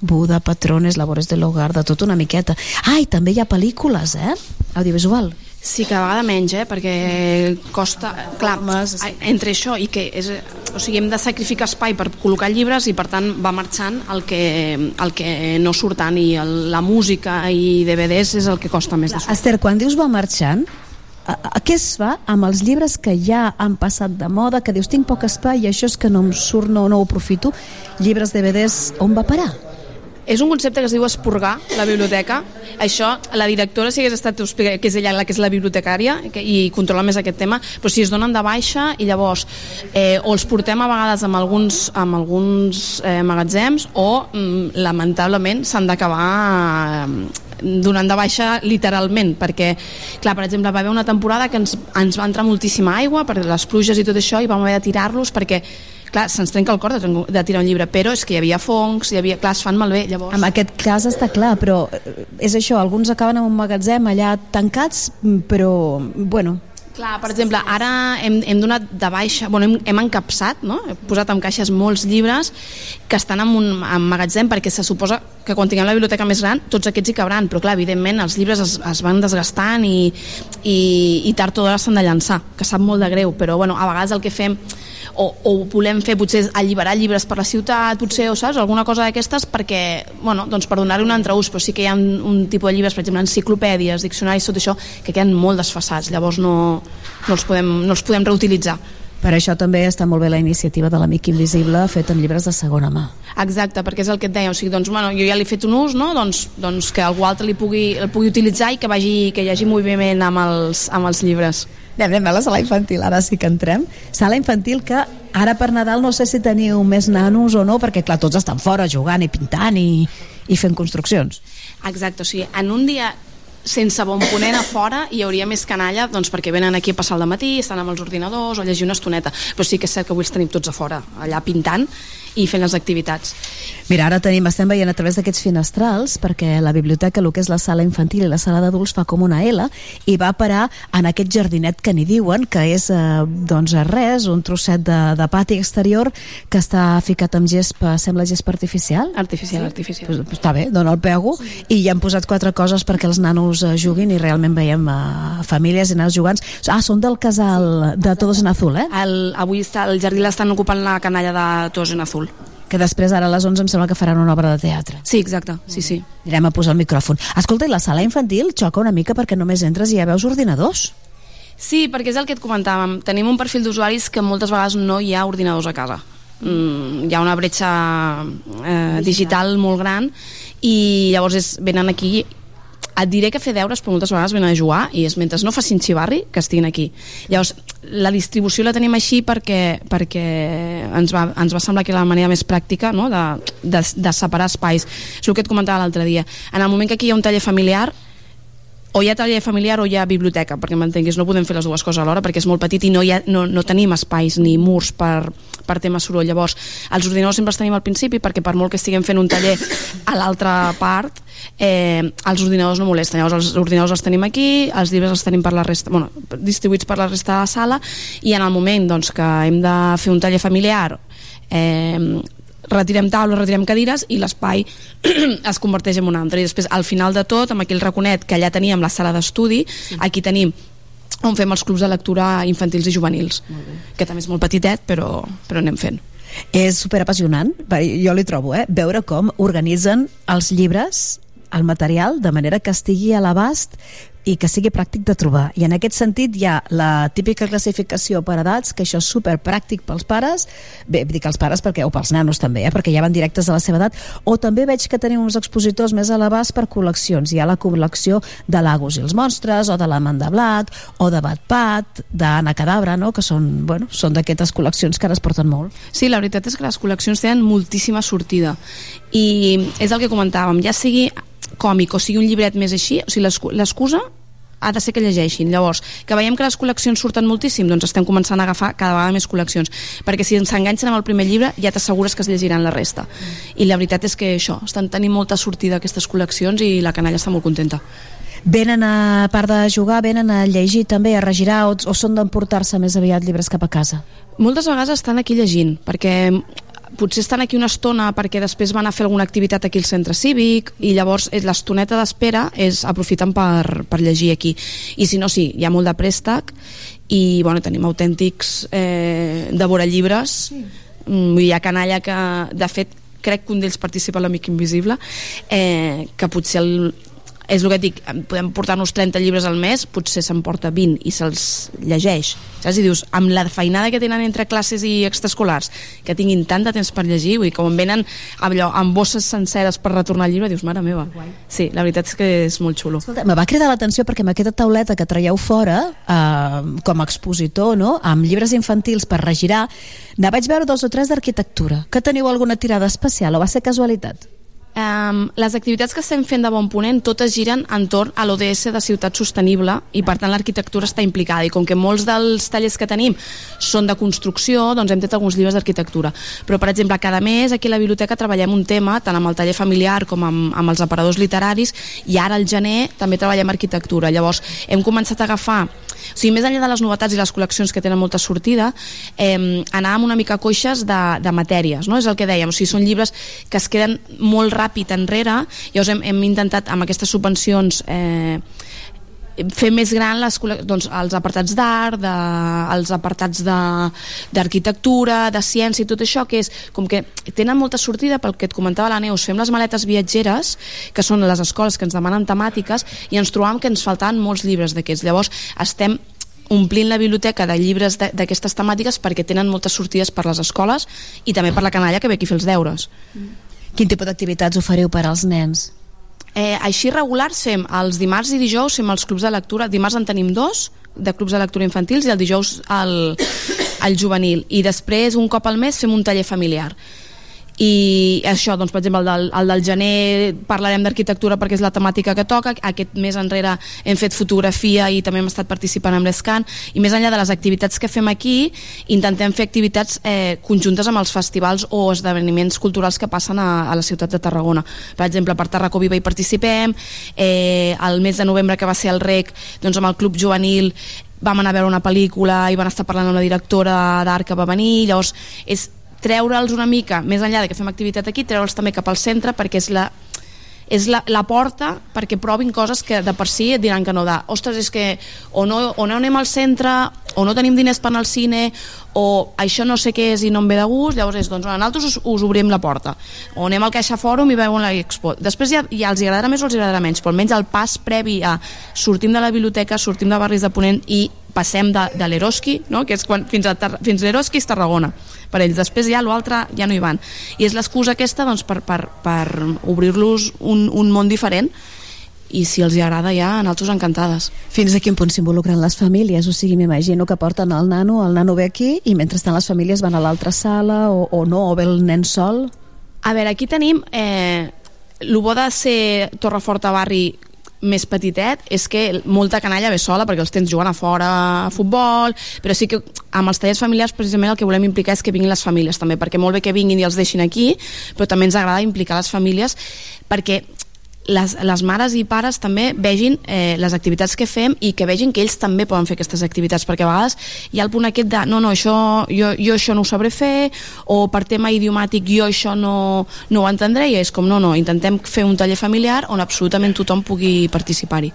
Buda, patrones, labores de l'hogar de tot una miqueta. Ah, i també hi ha pel·lícules, eh? Audiovisual Sí, cada vegada menys, eh? perquè costa... Clar, entre això i que és, o sigui, hem de sacrificar espai per col·locar llibres i per tant va marxant el que, el que no surt tant i el, la música i DVDs és el que costa més de sortir. Esther, quan dius va marxant, a, a, què es fa amb els llibres que ja han passat de moda, que dius tinc poc espai i això és que no em surt, no, no ho aprofito, llibres, DVDs, on va parar? És un concepte que es diu esporgar la biblioteca. Això, la directora, si hagués estat, que és ella la que és la bibliotecària que, i controla més aquest tema, però si es donen de baixa i llavors eh, o els portem a vegades amb alguns, amb alguns eh, magatzems o mm, lamentablement s'han d'acabar eh, donant de baixa literalment perquè, clar, per exemple, va haver una temporada que ens, ens va entrar moltíssima aigua per les pluges i tot això i vam haver de tirar-los perquè clar, se'ns trenca el cor de, de tirar un llibre, però és que hi havia fongs, hi havia, clar, es fan malbé, llavors... En aquest cas està clar, però eh, és això, alguns acaben en un magatzem allà tancats, mm, però, bueno, Clar, per exemple, ara hem, hem donat de baixa, bueno, hem, hem encapsat, no? hem posat en caixes molts llibres que estan en un en magatzem perquè se suposa que quan tinguem la biblioteca més gran tots aquests hi cabran, però clar, evidentment els llibres es, es van desgastant i, i, i tard o d'hora s'han de llançar, que sap molt de greu, però bueno, a vegades el que fem o, o volem fer potser alliberar llibres per la ciutat, potser, o saps, alguna cosa d'aquestes perquè, bueno, doncs per donar-hi un entreús, però sí que hi ha un, un tipus de llibres, per exemple, enciclopèdies, diccionaris, tot això, que queden molt desfassats, llavors no, no, els podem, no els podem reutilitzar. Per això també està molt bé la iniciativa de l'Amic Invisible fet amb llibres de segona mà. Exacte, perquè és el que et deia, o sigui, doncs, bueno, jo ja li he fet un ús, no? doncs, doncs que algú altre li pugui, el pugui utilitzar i que, vagi, que hi hagi moviment amb els, amb els llibres. Anem, a la sala infantil, ara sí que entrem. Sala infantil que ara per Nadal no sé si teniu més nanos o no, perquè clar, tots estan fora jugant i pintant i, i fent construccions. Exacte, o sigui, en un dia sense bon ponent a fora hi hauria més canalla doncs perquè venen aquí a passar el matí, estan amb els ordinadors o llegir una estoneta, però sí que és cert que avui els tenim tots a fora, allà pintant i fent les activitats. Mira, ara tenim, estem veient a través d'aquests finestrals perquè la biblioteca, el que és la sala infantil i la sala d'adults fa com una L i va parar en aquest jardinet que n'hi diuen, que és eh, doncs res, un trosset de, de pati exterior que està ficat amb gespa, sembla gespa artificial? Artificial, sí? artificial. Pues, pues, està bé, dona el pego i hi han posat quatre coses perquè els nanos eh, juguin i realment veiem eh, famílies i nanos jugants. Ah, són del casal de Todos en Azul, eh? El, avui està, el jardí l'estan ocupant la canalla de Todos en Azul. Que després ara a les 11 em sembla que faran una obra de teatre. Sí, exacte, sí, sí. Anirem a posar el micròfon. Escolta, i la sala infantil xoca una mica perquè només entres i ja veus ordinadors. Sí, perquè és el que et comentàvem. Tenim un perfil d'usuaris que moltes vegades no hi ha ordinadors a casa. Mm, hi ha una bretxa eh, digital molt gran i llavors és, venen aquí et diré que fer deures però moltes vegades venen a jugar i és mentre no facin xivarri que estiguin aquí llavors la distribució la tenim així perquè, perquè ens, va, ens va semblar que era la manera més pràctica no? de, de, de separar espais és el que et comentava l'altre dia en el moment que aquí hi ha un taller familiar o hi ha taller familiar o hi ha biblioteca, perquè m'entenguis, no podem fer les dues coses alhora perquè és molt petit i no, hi ha, no, no tenim espais ni murs per, per tema soroll. Llavors, els ordinadors sempre els tenim al principi perquè per molt que estiguem fent un taller a l'altra part, eh, els ordinadors no molesten. Llavors, els ordinadors els tenim aquí, els llibres els tenim per la resta, bueno, distribuïts per la resta de la sala i en el moment doncs, que hem de fer un taller familiar eh, retirem taules, retirem cadires i l'espai [clears throat] es converteix en un altre i després al final de tot, amb aquell raconet que allà teníem la sala d'estudi, sí. aquí tenim on fem els clubs de lectura infantils i juvenils que també és molt petitet però, però anem fent És superapassionant, jo li trobo, eh? veure com organitzen els llibres el material de manera que estigui a l'abast i que sigui pràctic de trobar. I en aquest sentit hi ha la típica classificació per edats, que això és super pràctic pels pares, bé, dic els pares perquè, o pels nanos també, eh, perquè ja van directes a la seva edat, o també veig que tenim uns expositors més l'abast per col·leccions. Hi ha la col·lecció de Lagos i els monstres, o de l'Amanda Black, o de Batpat, d'Anna Cadabra, no? que són, bueno, són d'aquestes col·leccions que ara es porten molt. Sí, la veritat és que les col·leccions tenen moltíssima sortida i és el que comentàvem, ja sigui còmic o sigui un llibret més així, o sigui, l'excu- l'excusa ha de ser que llegeixin. Llavors, que veiem que les col·leccions surten moltíssim, doncs estem començant a agafar cada vegada més col·leccions. Perquè si ens enganxen amb el primer llibre, ja t'assegures que es llegiran la resta. I la veritat és que això, estan tenint molta sortida aquestes col·leccions i la canalla està molt contenta. Venen a, a part de jugar, venen a llegir també, a regirar, o, o són d'emportar-se més aviat llibres cap a casa? Moltes vegades estan aquí llegint, perquè potser estan aquí una estona perquè després van a fer alguna activitat aquí al centre cívic i llavors eh, l'estoneta d'espera és aprofiten per, per llegir aquí i si no sí, hi ha molt de préstec i bueno, tenim autèntics eh, de veure llibres mm. hi ha canalla que de fet crec que un d'ells participa a l'Amic Invisible eh, que potser el, és el que et dic, podem portar-nos 30 llibres al mes, potser se'n porta 20 i se'ls llegeix, saps? I dius, amb la feinada que tenen entre classes i extraescolars, que tinguin tant de temps per llegir, dir, com venen allò, amb bosses senceres per retornar el llibre, dius, mare meva. Sí, la veritat és que és molt xulo. Escolta, me va cridar l'atenció perquè amb aquesta tauleta que traieu fora, eh, com a expositor, no? amb llibres infantils per regirar, ne vaig veure dos o tres d'arquitectura. Que teniu alguna tirada especial o va ser casualitat? Um, les activitats que estem fent de Bon Ponent totes giren entorn a l'ODS de Ciutat Sostenible i per tant l'arquitectura està implicada i com que molts dels tallers que tenim són de construcció, doncs hem tret alguns llibres d'arquitectura. Però per exemple, cada mes aquí a la biblioteca treballem un tema tant amb el taller familiar com amb, amb els aparadors literaris i ara al gener també treballem arquitectura. Llavors hem començat a agafar o sigui, més enllà de les novetats i les col·leccions que tenen molta sortida, eh, anàvem una mica coixes de, de matèries, no? és el que dèiem, o sigui, són llibres que es queden molt ràpid enrere, llavors hem, hem intentat amb aquestes subvencions eh, fer més gran les, doncs, els apartats d'art, els apartats d'arquitectura, de, de ciència i tot això, que és com que tenen molta sortida pel que et comentava la Neus, fem les maletes viatgeres, que són les escoles que ens demanen temàtiques, i ens trobàvem que ens faltaven molts llibres d'aquests. Llavors, estem omplint la biblioteca de llibres d'aquestes temàtiques perquè tenen moltes sortides per les escoles i també per la canalla que ve aquí a fer els deures. Quin tipus d'activitats ofereu per als nens? Eh, així regulars fem els dimarts i dijous fem els clubs de lectura, dimarts en tenim dos de clubs de lectura infantils i el dijous el, el juvenil. I després un cop al mes fem un taller familiar i això, doncs, per exemple, el del, el del gener parlarem d'arquitectura perquè és la temàtica que toca, aquest mes enrere hem fet fotografia i també hem estat participant amb l'ESCAN, i més enllà de les activitats que fem aquí, intentem fer activitats eh, conjuntes amb els festivals o esdeveniments culturals que passen a, a la ciutat de Tarragona. Per exemple, per Tarracó Viva hi participem, eh, el mes de novembre que va ser el REC, doncs amb el Club Juvenil vam anar a veure una pel·lícula i van estar parlant amb la directora d'art que va venir, llavors és treure'ls una mica, més enllà de que fem activitat aquí, treure'ls també cap al centre perquè és la, és la, la porta perquè provin coses que de per si et diran que no da. Ostres, és que o no, o no anem al centre, o no tenim diners per anar al cine, o això no sé què és i no em ve de gust, llavors és, doncs nosaltres us, us obrim la porta. O anem al Caixa Fòrum i veuen l'expo. Després ja, ja els agradarà més o els agradarà menys, però almenys el pas previ a sortim de la biblioteca, sortim de barris de Ponent i passem de, de l'Eroski, no? que és quan, fins a, fins l'Eroski és Tarragona per ells, després ja l'altre ja no hi van i és l'excusa aquesta doncs, per, per, per obrir-los un, un món diferent i si els hi agrada ja, nosaltres encantades. Fins a quin punt s'involucren les famílies? O sigui, m'imagino que porten el nano, el nano ve aquí i mentrestant les famílies van a l'altra sala o, o no, o ve el nen sol? A veure, aquí tenim... Eh, el bo de ser Torreforta Barri més petitet és que molta canalla ve sola perquè els tens jugant a fora a futbol, però sí que amb els tallers familiars precisament el que volem implicar és que vinguin les famílies també, perquè molt bé que vinguin i els deixin aquí, però també ens agrada implicar les famílies perquè les, les mares i pares també vegin eh, les activitats que fem i que vegin que ells també poden fer aquestes activitats perquè a vegades hi ha el punt aquest de no, no, això, jo, jo això no ho sabré fer o per tema idiomàtic jo això no, no ho entendré i és com no, no, intentem fer un taller familiar on absolutament tothom pugui participar-hi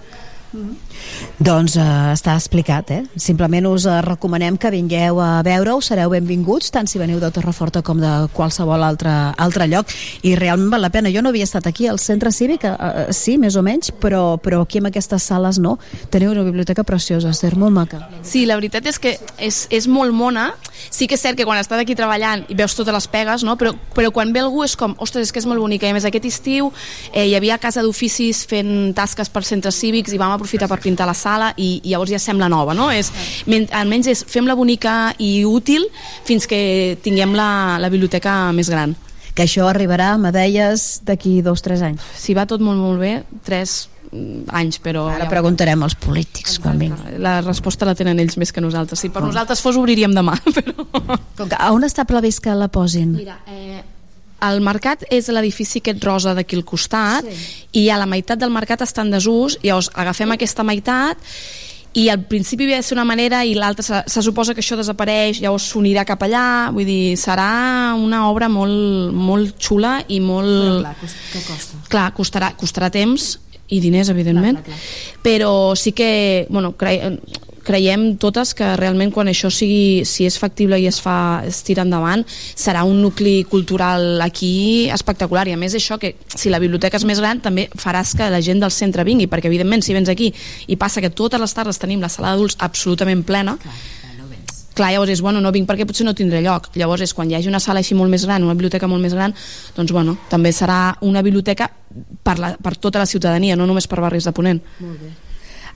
Doncs eh, està explicat, eh? Simplement us eh, recomanem que vingueu a veure-ho, sereu benvinguts, tant si veniu de Torreforta com de qualsevol altre, altre lloc, i realment val la pena. Jo no havia estat aquí al centre cívic, eh, eh, sí, més o menys, però, però aquí en aquestes sales no. Teniu una biblioteca preciosa, Esther, molt maca. Sí, la veritat és que és, és molt mona. Sí que és cert que quan estàs aquí treballant i veus totes les pegues, no? però, però quan ve algú és com, ostres, és que és molt bonica. I més, aquest estiu eh, hi havia casa d'oficis fent tasques per centres cívics i vam aprofitar per pintar la sala i, i llavors ja sembla nova, no? És, men, almenys és fem-la bonica i útil fins que tinguem la, la biblioteca més gran. Que això arribarà, me deies, d'aquí dos o tres anys. Si va tot molt, molt bé, tres mm, anys, però... Ara preguntarem als polítics quan vinguin. La resposta la tenen ells més que nosaltres. Si per nosaltres fos, obriríem demà. [laughs] Però... Com que, a on està previst que la posin? Mira, eh, el mercat és l'edifici aquest rosa d'aquí al costat sí. i a la meitat del mercat està en desús, llavors agafem aquesta meitat i al principi havia de ser una manera i l'altra se, se suposa que això desapareix llavors s'unirà cap allà vull dir, serà una obra molt, molt xula i molt... Però clar, què costa? clar, costarà, costarà temps i diners, evidentment, clar, clar, clar. però sí que, bueno, cre creiem totes que realment quan això sigui, si és factible i es fa, es tira endavant, serà un nucli cultural aquí espectacular i a més això que si la biblioteca és més gran també faràs que la gent del centre vingui perquè evidentment si vens aquí i passa que totes les tardes tenim la sala d'adults absolutament plena clar, llavors és, bueno, no vinc perquè potser no tindré lloc. Llavors és quan hi hagi una sala així molt més gran, una biblioteca molt més gran, doncs bueno, també serà una biblioteca per, la, per tota la ciutadania, no només per barris de Ponent. Molt bé.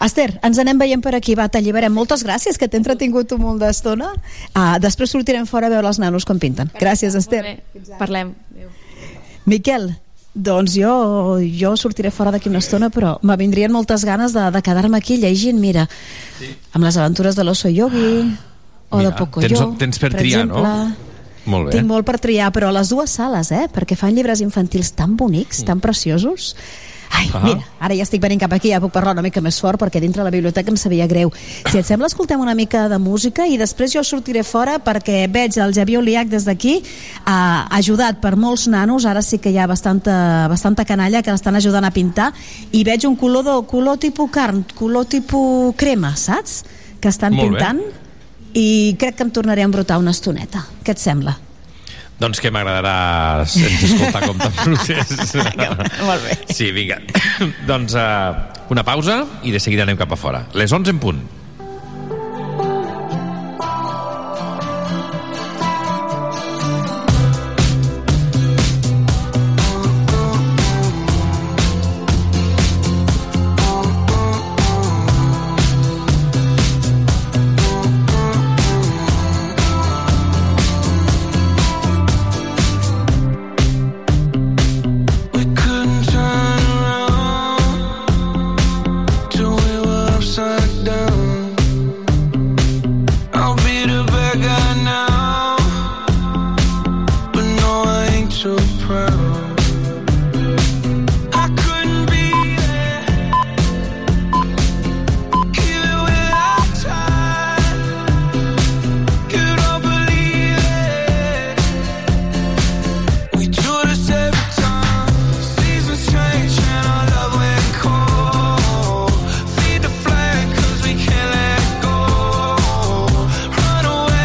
Esther, ens anem veient per aquí, va, t'alliberem. Moltes gràcies, que t'he entretingut un molt d'estona. Ah, després sortirem fora a veure els nanos com pinten. Gràcies, Esther. Parlem. Miquel, Doncs jo, jo sortiré fora d'aquí una estona, però me vindrien moltes ganes de, de quedar-me aquí llegint, mira, sí. amb les aventures de l'oso yogi, o Mira, de Pocoyo, tens- tens per triar, no? exemple. Molt bé. Tinc molt per triar, però a les dues sales, eh? Perquè fan llibres infantils tan bonics, tan preciosos. Ai, Ah. mira, ara ja estic venint cap aquí, ja puc parlar una mica més fort perquè dintre la biblioteca em sabia greu. Si et sembla, escoltem una mica de música i després jo sortiré fora perquè veig el Javier Oliac des d'aquí, eh, ajudat per molts nanos, ara sí que hi ha bastanta, bastanta canalla que l'estan ajudant a pintar, i veig un color, de, color tipus carn, color tipus crema, saps? Que estan Molt bé. pintant i crec que em tornaré a embrutar una estoneta. Què et sembla? Doncs que m'agradarà escoltar com t'embrutes. [laughs] Molt bé. Sí, vinga. [coughs] doncs uh, una pausa i de seguida anem cap a fora. Les 11 en punt.